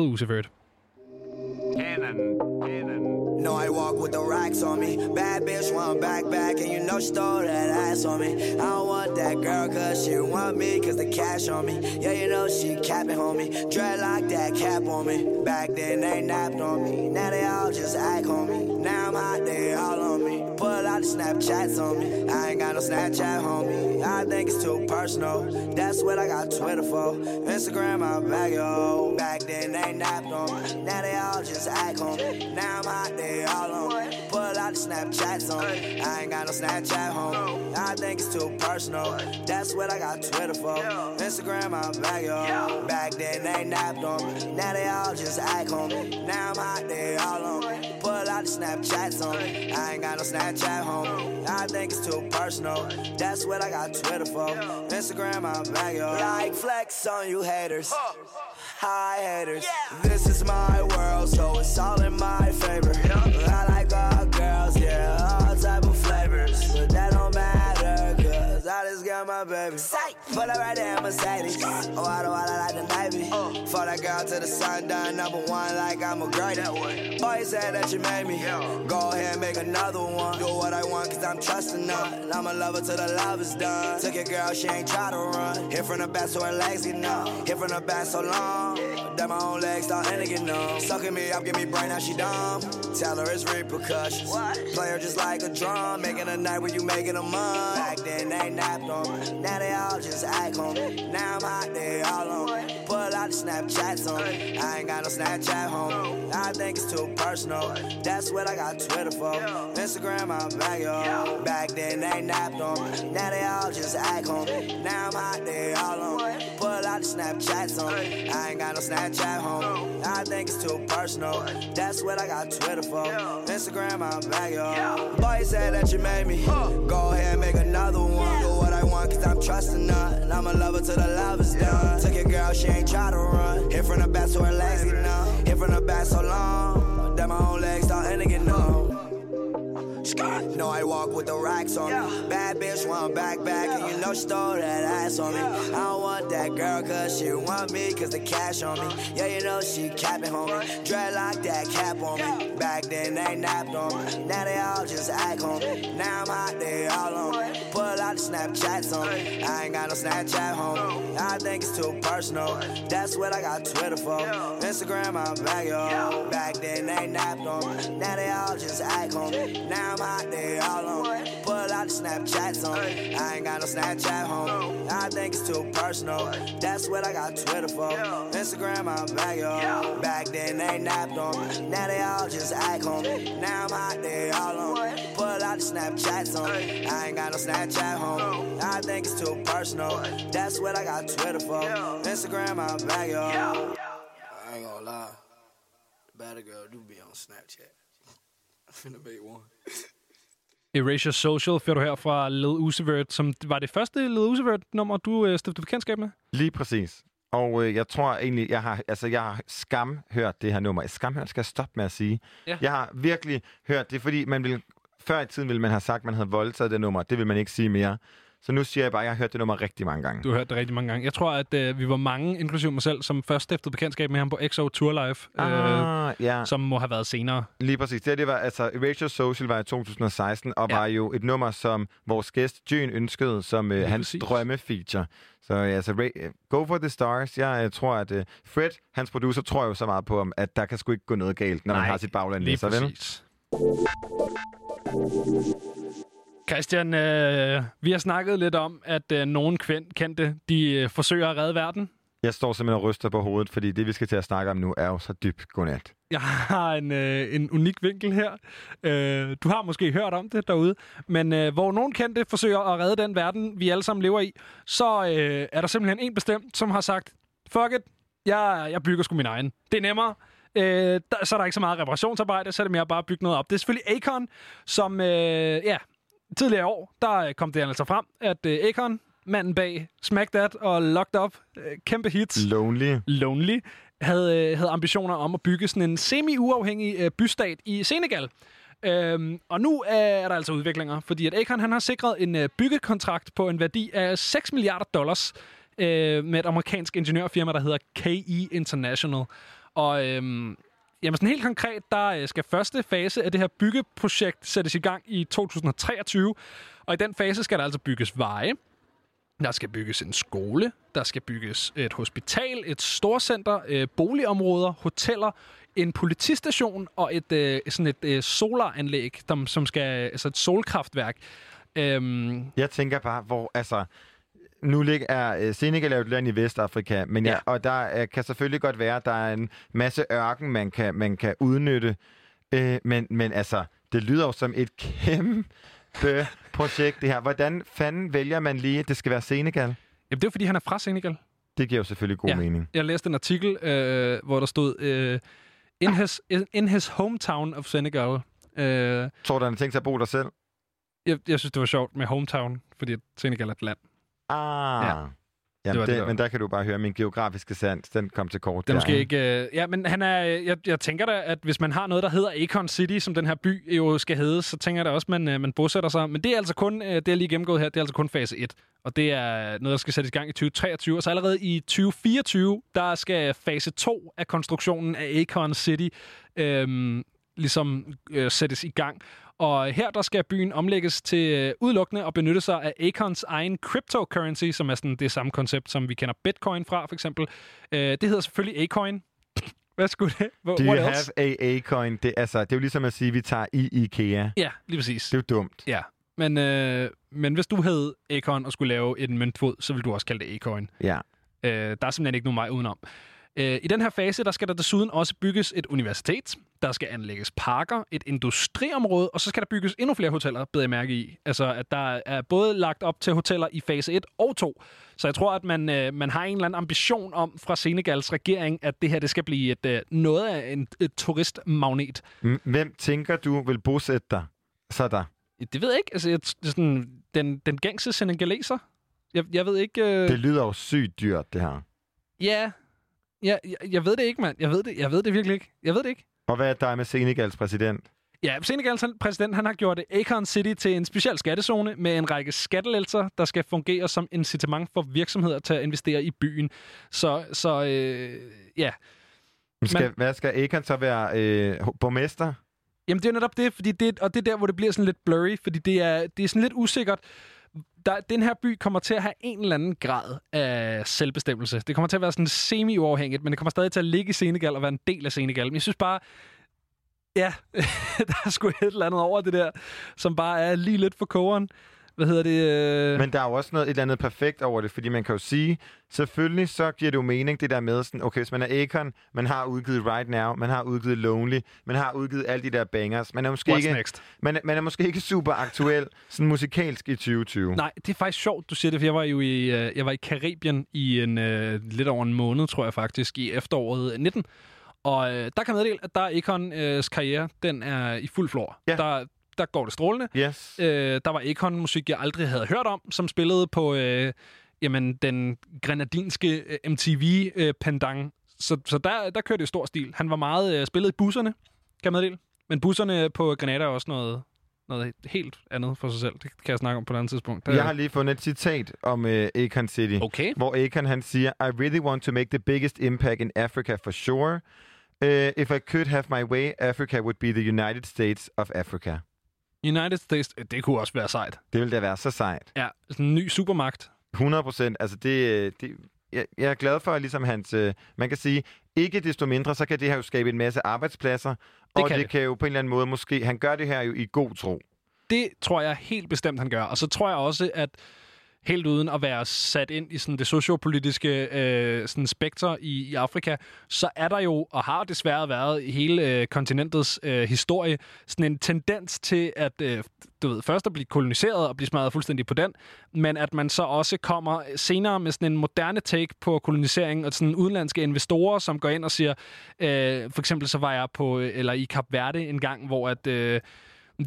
Cannon, cannon. No, I walk with the racks on me. Bad bitch want back back, and you know she stole that ass on me. I don't want that girl, cause she want me, cause the cash on me. Yeah, you know she capping, homie. Dread like that cap on me. Back then they napped on me. Now they all just act on me. Now I'm hot, they all on me. Pull out the Snapchats on me. I ain't got no Snapchat, homie. I think it's too personal. That's what I got Twitter for. Instagram, I bag yo. Back then they napped on me. Now they all just act on me. Now I'm hot, they all on me. Pull out the Snapchats on me. I ain't got no Snapchat, homie. I think it's too personal. That's what I got Twitter for. Instagram, I bag yo. Back then they napped on me. Now they all just act on me. Now I'm hot, they all on me. Pull out the Snapchats on me. I ain't got no Snapchat, homie. I think it's too personal. That's what I got Twitter for. Instagram, I bag yo. Like flex on you haters. Hi haters. This is my world, so it's all in my favor. I like all I my baby. Sight. Pull up right there, Mercedes. Oh, I don't wanna like the Navy. For that girl to the sun, done number one like I'm a great. Boy, you said that you made me. Go ahead and make another one. Do what I want, cause I'm trusting none. I'm a lover till the love is done. Took your girl, she ain't try to run. Hit from the back so her legs get numb. Hit from the back so long. That my own legs start to get numb. Sucking me up, give me brain, now she dumb. Tell her it's repercussions. Play her just like a drum. Making a night when you making a month. Back then they napped on Now they all just act on me. Now I'm hot, they all on. Pull out the Snapchats on. I ain't got no Snapchat, homie. I think it's too personal. That's what I got Twitter for. Instagram, I bag yo. Back then they napped on. Now they all just act on me. Now I'm hot, they all on. Pull out the Snapchats on. I ain't got no Snapchat, homie. I think it's too personal. That's what I got Twitter for. Instagram, I bag yo. Boy, you said that you made me. Go ahead make another one. Do what I want, cause I'm trusting none. And I'm a lover till the love is done. Took your girl, she ain't try to run. Hit from the back so her legs get numb. Hit from the back so long. That my own legs starting to get numb. No, I walk with the racks on me. Bad bitch want back back, and you know she stole that ass on me. I don't want that girl, cause she want me, cause the cash on me. Yeah, you know she capping, homie. Dread like that cap on me. Back then they napped on me. Now they all just act on me. Now I'm hot, they all on me. Pull out the Snapchats on me. I ain't got no Snapchat, homie. I think it's too personal. That's what I got Twitter for. Instagram, I bag yo. Back then they napped on me. Now they all just act on me. Now I'm hot, they all on. Pull out the Snapchats on. I ain't got no Snapchat, homie. I think it's too personal. That's what I got Twitter for. Instagram, I bag yo. Back then they napped on me. Now they all just act on me. Now I'm hot, they all on. Pull out the Snapchats on. I ain't got no Snapchat, homie. I think it's too personal. That's what I got Twitter for. Instagram, I bag yo. I ain't gonna lie. The better girl do be on Snapchat. Finna make one. Erasure Social får du her fra Led Usivert, som var det første Led Usivert-nummer, du øh, stiftede bekendtskab med? Lige præcis. Og øh, jeg tror egentlig, jeg har, altså, jeg har skam hørt det her nummer. Skamhørt skal jeg stoppe med at sige. Ja. Jeg har virkelig hørt det, fordi man vil, før i tiden ville man have sagt, at man havde voldtaget det nummer. Det vil man ikke sige mere. Så nu siger jeg bare, at jeg har hørt det nummer rigtig mange gange. Du har hørt det rigtig mange gange. Jeg tror, at øh, vi var mange, inklusive mig selv, som først stiftede bekendtskab med ham på XO Tour Live, Ah, ja. som må have været senere. Lige præcis. Det, det var, altså, Erasure Social var i 2016, og ja. var jo et nummer, som vores gæst, Jyn, ønskede som øh, hans præcis. drømmefeature. Så øh, altså, Ra- øh, go for the stars. Jeg øh, tror, at øh, Fred, hans producer, tror jo så meget på at der kan sgu ikke gå noget galt, når Nej, man har sit bagland lige sig, vel? Christian, øh, vi har snakket lidt om, at øh, nogle kendte, de øh, forsøger at redde verden. Jeg står simpelthen og ryster på hovedet, fordi det, vi skal til at snakke om nu, er jo så dybt godnat. Jeg har en, øh, en unik vinkel her. Øh, du har måske hørt om det derude, men øh, hvor nogen kendte forsøger at redde den verden, vi alle sammen lever i, så øh, er der simpelthen en bestemt, som har sagt, fuck it, jeg, jeg bygger sgu min egen. Det er nemmere. Øh, der, så er der ikke så meget reparationsarbejde, så er det mere bare at bygge noget op. Det er selvfølgelig Akon, som øh, ja, tidligere i år, der øh, kom det altså frem, at øh, Akon, manden bag Smack That og Locked Up, øh, kæmpe hits, Lonely. Lonely, havde, øh, havde ambitioner om at bygge sådan en semi-uafhængig øh, bystat i Senegal. Øhm, og nu øh, er der altså udviklinger, fordi at Akon han har sikret en øh, byggekontrakt på en værdi af 6 milliarder dollars øh, med et amerikansk ingeniørfirma, der hedder KE International. Og øhm, jamen sådan helt konkret, der øh, skal første fase af det her byggeprojekt sættes i gang i 2023. Og i den fase skal der altså bygges veje, der skal bygges en skole, der skal bygges et hospital, et storcenter, øh, boligområder, hoteller, en politistation og et øh, sådan et øh, solaranlæg, som, som skal øh, altså et solkraftværk. Øhm, Jeg tænker bare, hvor, altså... Nu ligger er øh, Senegal er et land i Vestafrika, men ja, og der øh, kan selvfølgelig godt være, at der er en masse ørken, man kan, man kan udnytte. Øh, men, men altså, det lyder jo som et kæmpe projekt, det her. Hvordan fanden vælger man lige, at det skal være Senegal? Jamen, det er fordi han er fra Senegal. Det giver jo selvfølgelig god Ja. mening. Jeg læste en artikel, øh, hvor der stod, øh, in, his, in, his hometown of Senegal. Øh, Tror du, han har tænkt sig at bo der selv? jeg, jeg synes, det var sjovt med hometown, fordi Senegal er et land. Ah. Ja. Ja. Det Jamen, det, det, der- men der kan du bare høre, min geografiske sans, den kom til kort. Det er måske ikke... Øh, ja, men han er... øh, Jeg, jeg tænker da, at hvis man har noget, der hedder Akon City, som den her by jo skal hedde, så tænker jeg da også, at man, øh, man bosætter sig. Men det er altså kun... Øh, det er lige gennemgået her, det er altså kun fase 1. Og det er noget, der skal sættes i gang i 2023. Og så allerede i 2024, der skal fase 2 af konstruktionen af Akon City øh, ligesom øh, sættes i gang. Og her der skal byen omlægges til øh, udelukkende at benytte sig af Acons egen cryptocurrency, som er sådan det samme koncept, som vi kender Bitcoin fra, for eksempel. Øh, det hedder selvfølgelig Acoin. Hvad skulle det? Hvor, Do you what have else? a A-coin? Det, altså, det er jo ligesom at sige, at vi tager i IKEA. Ja, lige præcis. Det er jo dumt. Ja, men, øh, men hvis du hed Acon og skulle lave en møntfod, så ville du også kalde det Acoin. Ja. Øh, der er simpelthen ikke nogen vej udenom. Øh, I den her fase, der skal der desuden også bygges et universitet, der skal anlægges parker, et industriområde, og så skal der bygges endnu flere hoteller, beder jeg mærke i. Altså, at der er både lagt op til hoteller i fase 1 og 2. Så jeg tror, at man, øh, man har en eller anden ambition om fra Senegals regering, at det her det skal blive et, øh, noget af en et turistmagnet. Hvem tænker du vil bosætte dig? Så der. Det ved jeg ikke. Altså, jeg, sådan, den, den gængse senegaleser. Jeg, jeg ved ikke... Øh... Det lyder jo sygt dyrt, det her. Ja, ja jeg, jeg ved det ikke, mand. Jeg ved det, jeg ved det virkelig ikke. Jeg ved det ikke. Og hvad er der med Senegals præsident? Ja, Senegals præsident han har gjort Akon City til en speciel skattezone med en række skattelælser, der skal fungere som incitament for virksomheder til at investere i byen. Så, så øh, ja. Skal, Men- hvad skal Akon så være? Øh, borgmester? Jamen, det er netop det, fordi det, og det er der, hvor det bliver sådan lidt blurry, fordi det er, det er sådan lidt usikkert. Der, den her by kommer til at have en eller anden grad af selvbestemmelse. Det kommer til at være sådan semi-uafhængigt, men det kommer stadig til at ligge i Senegal og være en del af Senegal. Men jeg synes bare, ja, der er sgu et eller andet over det der, som bare er lige lidt for kogeren. Hvad hedder det? Øh... Men der er jo også noget et eller andet perfekt over det, fordi man kan jo sige, selvfølgelig så giver det jo mening, det der med sådan, okay, hvis man er Akon, man har udgivet Right Now, man har udgivet Lonely, man har udgivet alle de der bangers, man er måske What's ikke, next? Man, er- man er måske ikke super aktuel, sådan musikalsk i 2020. Nej, det er faktisk sjovt, du siger det, for jeg var jo i, øh, jeg var i Karibien i en, øh, lidt over en måned, tror jeg faktisk, i efteråret 19. Og øh, der kan meddele, at der er Akons karriere, den er i fuld flor. Ja. Der, der går det strålende. Yes. Øh, der var Akon-musik, jeg aldrig havde hørt om, som spillede på øh, jamen, den grenadinske øh, MTV-pendant. så så der, der kørte det i stor stil. Han var meget øh, spillet i busserne, kan jeg meddele. Men busserne på Grenada er også noget, noget helt andet for sig selv. Det kan jeg snakke om på et andet tidspunkt. Der, Jeg har lige fundet et citat om uh, Akon City, okay. hvor Akon han siger, I really want to make the biggest impact in Africa for sure. Uh, if I could have my way, Africa would be the United States of Africa. United States, øh, det kunne også være sejt. Det ville da være så sejt. Ja, sådan en ny supermagt. 100 procent. Altså det, øh, det, jeg, jeg er glad for, ligesom hans... Øh, man kan sige, ikke desto mindre, så kan det her jo skabe en masse arbejdspladser. Det og kan det, det. kan jo på en eller anden måde måske... Han gør det her jo i god tro. Det tror jeg helt bestemt, han gør. Og så tror jeg også, at helt uden at være sat ind i sådan det sociopolitiske øh, sådan spekter i, i Afrika, så er der jo, og har desværre været i hele øh, kontinentets øh, historie, sådan en tendens til at, øh, du ved, først at blive koloniseret og blive smadret fuldstændig på den, men at man så også kommer senere med sådan en moderne take på kolonisering og sådan udenlandske investorer, som går ind og siger, øh, for eksempel så var jeg på, øh, eller i Kap Verde en gang, hvor at, øh,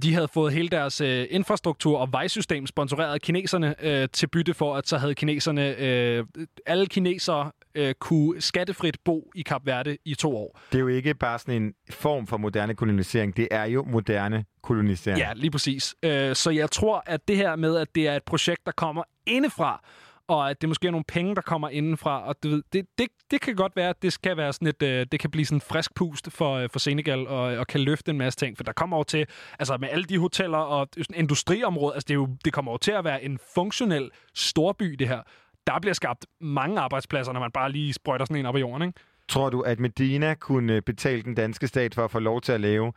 de havde fået hele deres øh, infrastruktur og vejsystem sponsoreret af kineserne øh, til bytte for, at så havde kineserne, øh, alle kinesere øh, kunne skattefrit bo i Kap Verde i to år. Det er jo ikke bare sådan en form for moderne kolonisering. Det er jo moderne kolonisering. Ja, lige præcis. Øh, så jeg tror, at det her med, at det er et projekt, der kommer indefra, og at det måske er nogle penge, der kommer indenfra, og du ved, det, det, det kan godt være, at det skal være sådan et, øh, det kan blive sådan en frisk pust for, øh, for Senegal, og, og kan løfte en masse ting, for der kommer over til, altså med alle de hoteller og sådan industriområder, altså det, er jo, det kommer over til at være en funktionel storby, det her. Der bliver skabt mange arbejdspladser, når man bare lige sprøjter sådan en op i jorden, ikke? Tror du, at Medina kunne betale den danske stat for at få lov til at lave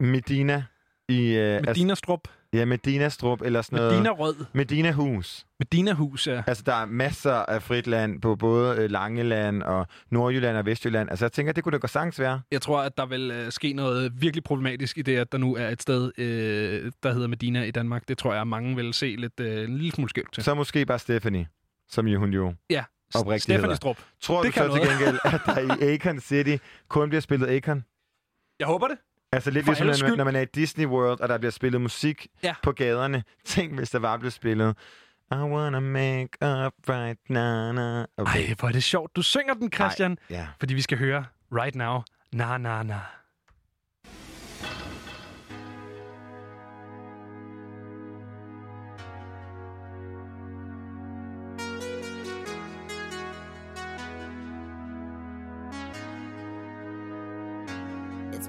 Medina i... Øh, Medinastrup. Ja, Medinastrup eller sådan noget. Medina-rød. Medina-hus. Medina-hus, ja. Altså, der er masser af frit land på både øh, Langeland og Nordjylland og Vestjylland. Altså, jeg tænker, det kunne da gå sagtens være. Jeg tror, at der vil øh, ske noget virkelig problematisk i det, at der nu er et sted, øh, der hedder Medina i Danmark. Det tror jeg, mange vil se lidt, øh, en lille smule skævt til. Så måske bare Stephanie, som jo hun jo Ja, oprigtigt Stephanie. Strup. Tror Det du så kan til noget. gengæld, at der i Akon City kun bliver spillet Akon? Jeg håber det. Altså lidt For ligesom, når, skyld. når man er i Disney World, og der bliver spillet musik Ja. på gaderne. Tænk, hvis der var blevet spillet I wanna make up right now. now. Okay. Ej, hvor er det sjovt. Du synger den, Christian. Ej, ja. Fordi vi skal høre Right Now. Na, na, na.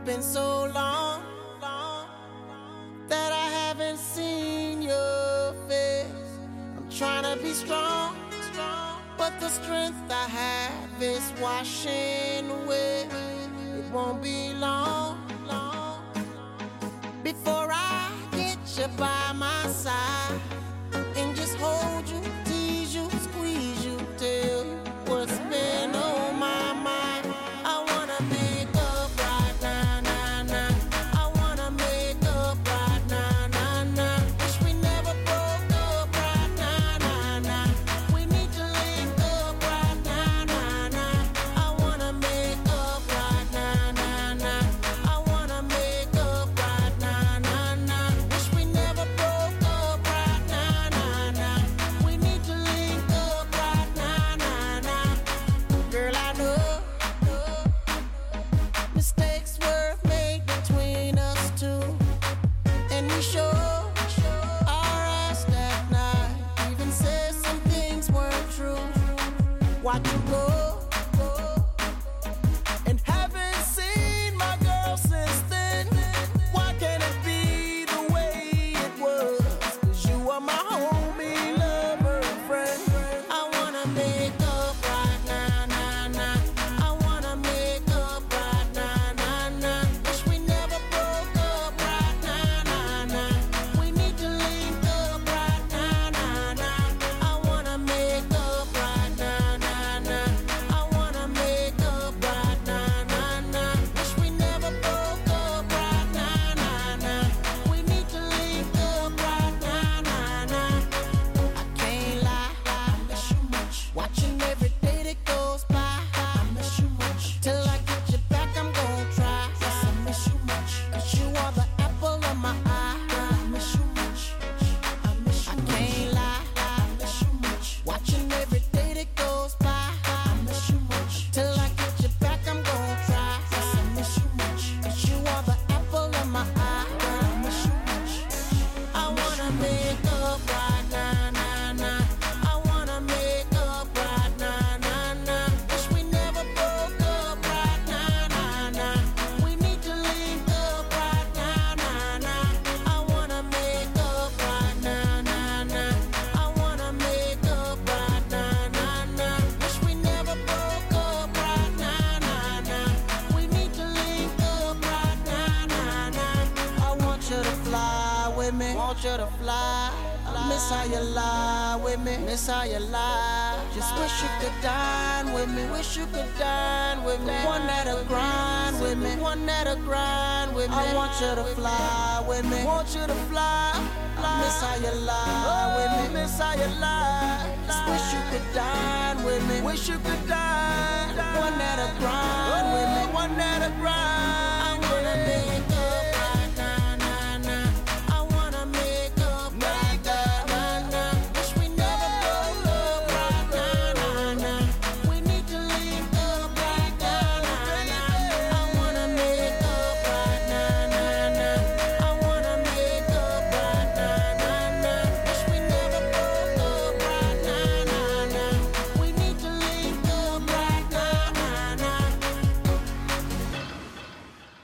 Been so long, long that I haven't seen your face. I'm trying to be strong, strong, but the strength I have is washing away. It won't be long, long before I get you by my side you lie with me. You lie. Just wish you could dine with me. Wish you could dine with me. One that'll grind with me. One that'll grind with me. I want you to fly with me. Want you to fly. Miss how you lie with me. You lie. Just wish you could dine with me. Wish you could dine. One that'll grind with me. One that'll grind.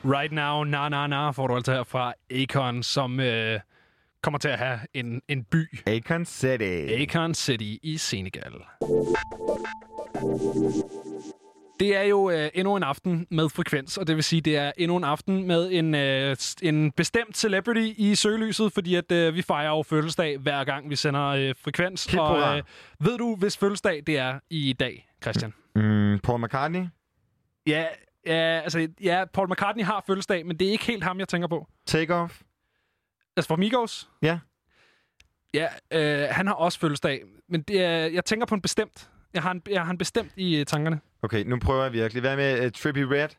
Right Now, Na Na Na, får du altså her fra Akon, som øh, kommer til at have en, en by. Akon City. Akon City i Senegal. Det er jo øh, endnu en aften med frekvens, og det vil sige, det er endnu en aften med en, øh, en bestemt celebrity i søgelyset, fordi at øh, vi fejrer jo fødselsdag hver gang, vi sender øh, frekvens. Hip og øh, ved du, hvis fødselsdag det er i dag, Christian? Mm, Paul McCartney? Ja, ja, altså, ja, Paul McCartney har fødselsdag, men det er ikke helt ham, jeg tænker på. Take Off? Altså for Migos? Ja. Ja, øh, han har også fødselsdag, men det er, jeg tænker på en bestemt. Jeg har en, jeg har en bestemt i øh, tankerne. Okay, nu prøver jeg virkelig. Hvad med uh, Trippie Red?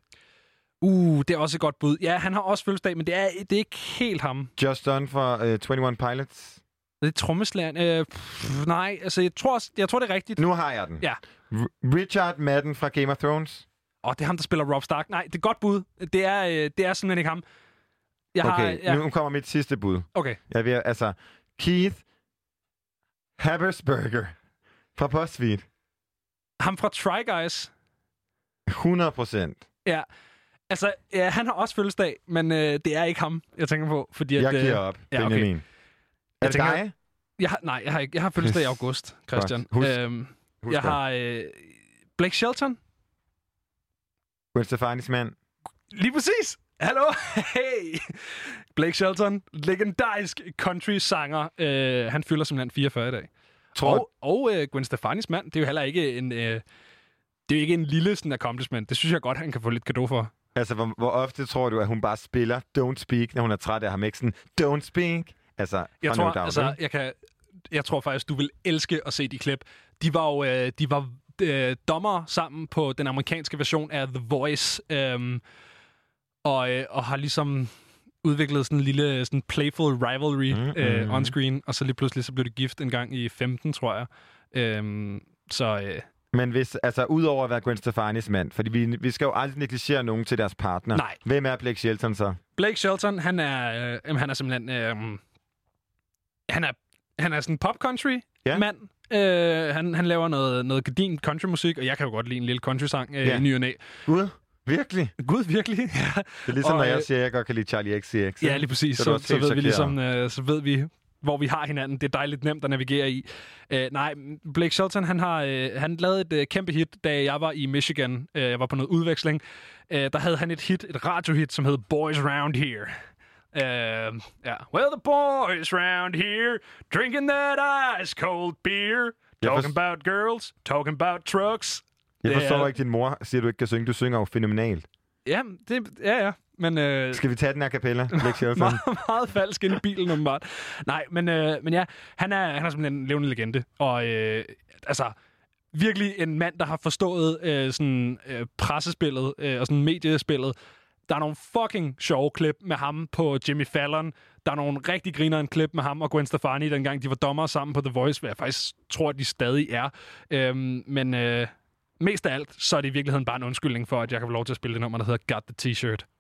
Uh, det er også et godt bud. Ja, han har også fødselsdag, men det er, det er ikke helt ham. Just Done for uh, 21 Pilots? Det er trommeslageren. Øh, pff, nej, altså jeg tror, jeg tror, det er rigtigt. Nu har jeg den. Ja. R- Richard Madden fra Game of Thrones? Åh, det er ham, der spiller Rob Stark. Nej, det er godt bud. Det er, øh, det er simpelthen ikke ham. Jeg har, okay, ja. nu kommer mit sidste bud. Okay. Jeg vil, altså, Keith Habersberger fra BuzzFeed. Ham fra Try Guys. 100 procent. Ja. Altså, ja, han har også fødselsdag, men øh, det er ikke ham, jeg tænker på. Fordi at, Jeg øh, giver op, Benjamin. Er Jeg det tænker, dig? Jeg har, nej, jeg har, ikke, jeg har fødselsdag i august, Christian. Husk- øhm, husk jeg har øh, Blake Shelton. Gwen Stefanis mand. Lige præcis. Hallo. Hey. Blake Shelton, legendarisk country-sanger. Øh, han fylder simpelthen 44 i dag. Tror- Og, og øh, Gwen Stefanis mand, det er jo heller ikke en... Øh, det er jo ikke en lille sådan, accomplishment. Det synes jeg godt, han kan få lidt gave for. Altså, hvor, hvor ofte tror du, at hun bare spiller Don't Speak, når hun er træt af ham? Ikke sådan, Don't Speak? Altså, Jeg tror, Doubt, altså, jeg, kan, jeg tror faktisk, du vil elske at se de klip. De var jo øh, de var, øh, dommer sammen på den amerikanske version af The Voice, øh, og, øh, og har ligesom udviklet sådan en lille sådan playful rivalry Mm, mm, øh, mm. on-screen, og så lige pludselig så blev det gift en gang i 15, tror jeg. Øh, så øh, Men hvis, altså, udover at være Gwen Stefanis mand, fordi vi, vi skal jo aldrig negligere nogen til deres partner. Nej. Hvem er Blake Shelton så? Blake Shelton, han er, øh, han er simpelthen... Øh, han er, han er sådan en pop-country Ja. mand. Øh, han, han laver noget, noget gedin countrymusik, og jeg kan jo godt lide en lille country-sang øh, Ja. i ny og næ. Gud, virkelig? Gud, virkelig? ja. Det er ligesom, Og, når jeg øh, siger, at jeg godt kan lide Charlie XCX. Ja, lige præcis. Så, Så, så, ved vi ligesom, øh, så ved vi, hvor vi har hinanden. Det er dejligt nemt at navigere i. Øh, nej, Blake Shelton, han har øh, han lavede et øh, kæmpe hit, da jeg var i Michigan. Øh, jeg var på noget udveksling. Øh, der havde han et hit, et radiohit, som hed Boys Round Here. Uh, yeah. Well, the boys round here drinking that ice cold beer, talking forst- about girls, talking about trucks. Jeg forstår er- ikke, din mor siger, du ikke kan synge. Du synger jo fænomenalt. Ja, det, ja, ja. Men, øh, Skal vi tage den her kapella, meget, meget falsk ind i bilen, åbenbart. Nej, men, øh, men ja, han er, han er simpelthen en levende legende. Og øh, altså, virkelig en mand, der har forstået øh, sådan, øh, pressespillet øh, og sådan mediespillet. Der er nogle fucking sjove klip med ham på Jimmy Fallon. Der er nogle rigtig grineren klip med ham og Gwen Stefani, dengang de var dommer sammen på The Voice, hvad jeg faktisk tror, de stadig er. Øhm, men øh, mest af alt, så er det i virkeligheden bare en undskyldning for, at jeg kan få lov til at spille det nummer, der hedder Got the T-shirt.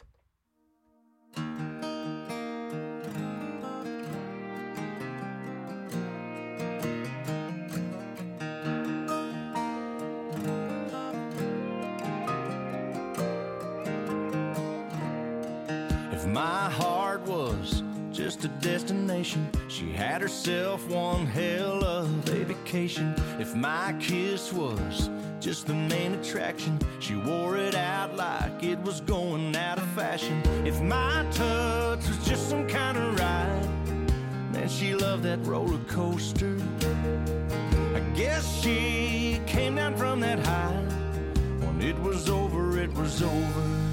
My heart was just a destination, she had herself one hell of a vacation. If my kiss was just the main attraction, she wore it out like it was going out of fashion. If my touch was just some kind of ride, and she loved that roller coaster. I guess she came down from that high. When it was over, it was over.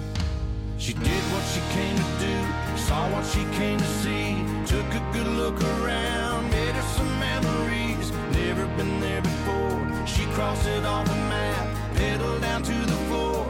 She did what she came to do, saw what she came to see, took a good look around, made her some memories. Never been there before. She crossed it off the map, pedaled down to the floor.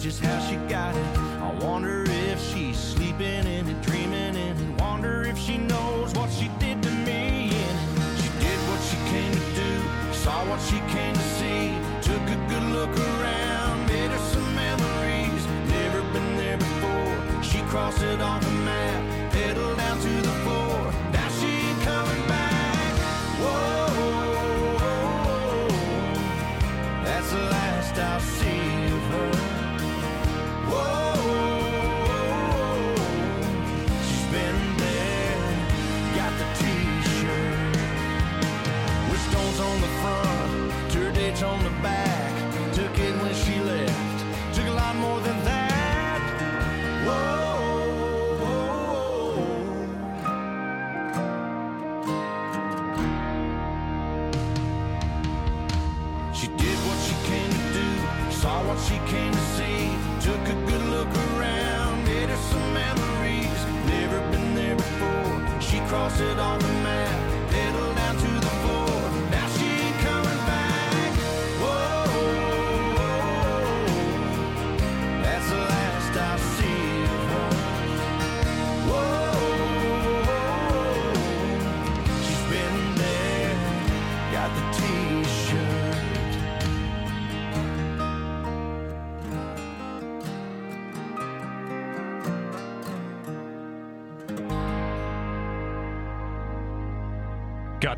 Just how she got it. I wonder if she's sleeping in it, dreaming in it. Wonder if she knows what she did to me it. She did what she came to do, saw what she came to see, took a good look around, made her some memories. Never been there before. She crossed it off She crossed it on the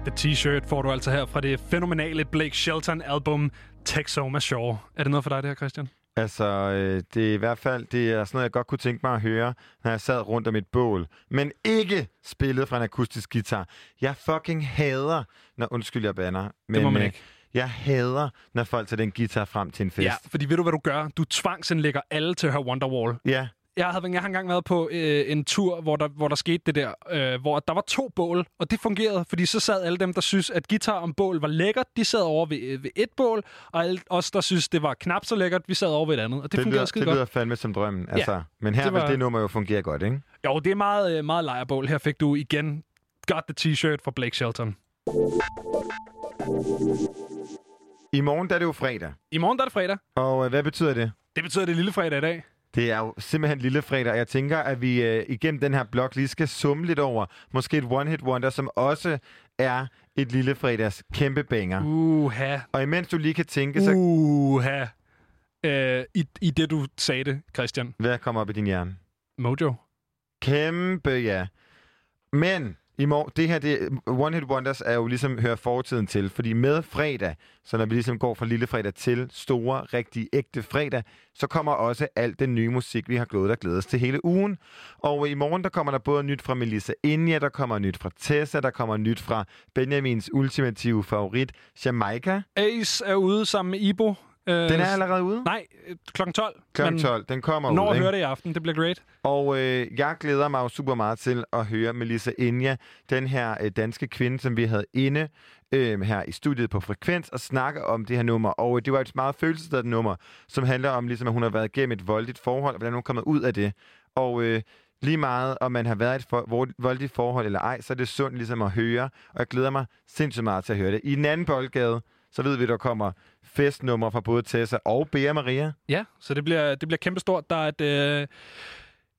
the t-shirt får du altså her fra det fænomenale Blake Shelton-album Texoma Shore. Er det noget for dig, det her, Christian? Altså, øh, det er i hvert fald det er sådan noget, jeg godt kunne tænke mig at høre, når jeg sad rundt om et bål. Men ikke spillet fra en akustisk guitar. Jeg fucking hader... Nå, undskyld, jeg banner. Men, må man øh, ikke. Jeg hader, når folk tager den guitar frem til en fest. Ja, fordi ved du, hvad du gør? Du tvangsindlægger alle til at høre Wonderwall. Ja. Jeg, havde, jeg har engang været på øh, en tur, hvor der, hvor der skete det der, øh, hvor der var to bål, og det fungerede, fordi så sad alle dem, der synes, at guitar om bål var lækkert, de sad over ved, øh, ved et bål, og alle os, der synes, det var knap så lækkert, vi sad over ved et andet, og det, det fungerede lyder, skide det lyder godt. fandme som drømmen. Altså, Ja, men her det det var- vil det nummer jo fungere godt, ikke? Jo, det er meget, øh, meget lejrbål. Her fik du igen Got the T-shirt fra Blake Shelton. I morgen der er det jo fredag. I morgen der er det fredag. Og øh, hvad betyder det? Det betyder, det er lille fredag i dag. Det er jo simpelthen lille fredag, og jeg tænker, at vi øh, igennem den her blog lige skal summe lidt over måske et one-hit wonder, som også er et lille fredags kæmpe banger. Uha. Og imens du lige kan tænke, så... Uha. Øh, i, I det, du sagde det, Christian. Hvad kommer op i din hjerne? Mojo. Kæmpe, ja. Men i morgen, det her, det, One Hit Wonders er jo ligesom hører fortiden til, fordi med fredag, så når vi ligesom går fra lille fredag til store, rigtig ægte fredag, så kommer også alt den nye musik, vi har glædet og glædes til hele ugen. Og i morgen, der kommer der både nyt fra Melissa Inja, der kommer nyt fra Tessa, der kommer nyt fra Benjamins ultimative favorit, Jamaica. Ace er ude sammen med Ibo. Øh, Den er allerede ude? Nej, øh, klokken 12. Klokken Men 12, den kommer Når ud, at ikke? høre det i aften, det bliver great. Og øh, jeg glæder mig jo super meget til at høre Melissa Inja, den her øh, danske kvinde, som vi havde inde øh, her i studiet på Frekvens, og snakke om det her nummer. Og øh, det var et meget følelsesladet nummer, som handler om, ligesom, at hun har været igennem et voldeligt forhold, og hvordan hun er kommet ud af det. Og øh, lige meget, om man har været i et for, vold- voldeligt forhold eller ej, så er det sundt ligesom at høre, og jeg glæder mig sindssygt meget til at høre det. I den anden boldgade, så ved vi, der kommer festnumre fra både Tessa og Bea Maria. Ja, så det bliver, det bliver kæmpestort. Der er et, øh,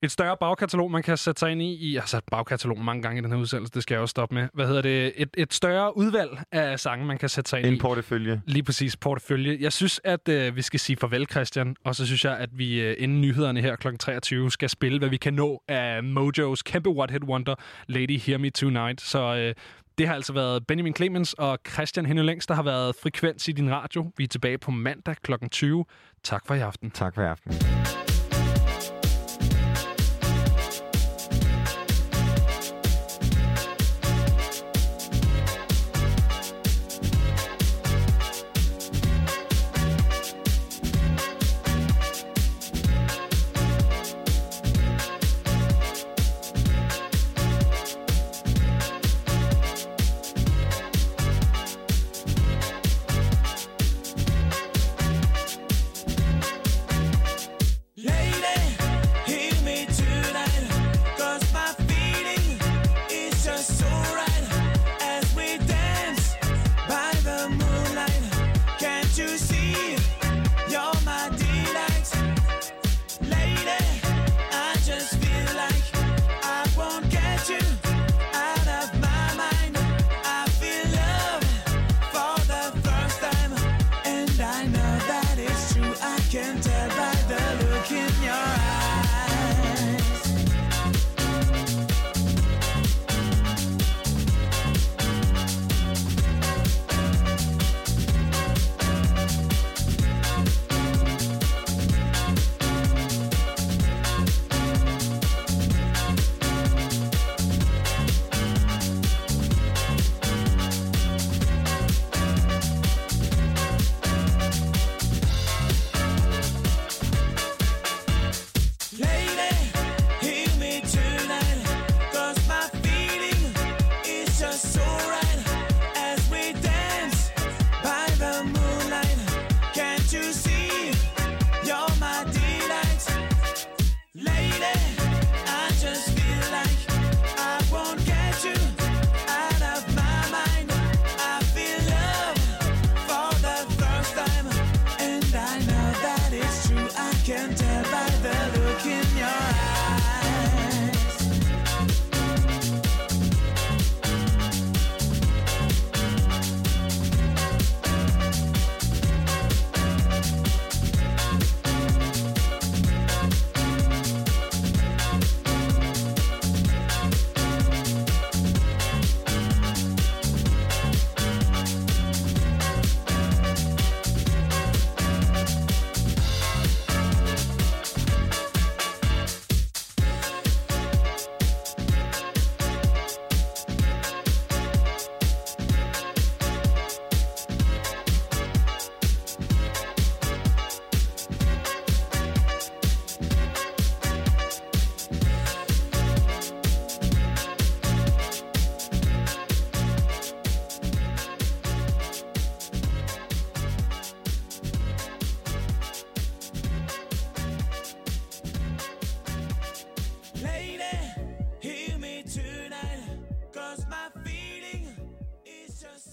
et større bagkatalog, man kan sætte sig ind i. jeg har sat bagkatalog mange gange i den her udsendelse, det skal jeg også stoppe med. Hvad hedder det? Et, et større udvalg af sange, man kan sætte sig ind En i. portefølje. Lige præcis, portefølje. Jeg synes, at øh, vi skal sige farvel, Christian. Og så synes jeg, at vi øh, inden nyhederne her kl. 23 skal spille, hvad vi kan nå af Mojos kæmpe What Hit Wonder, Lady Hear Me Tonight. Så øh, det har altså været Benjamin Clemens og Christian Henne Længst, der har været frekvens i din radio. Vi er tilbage på mandag kl. 20. Tak for i aften. Tak for i aften.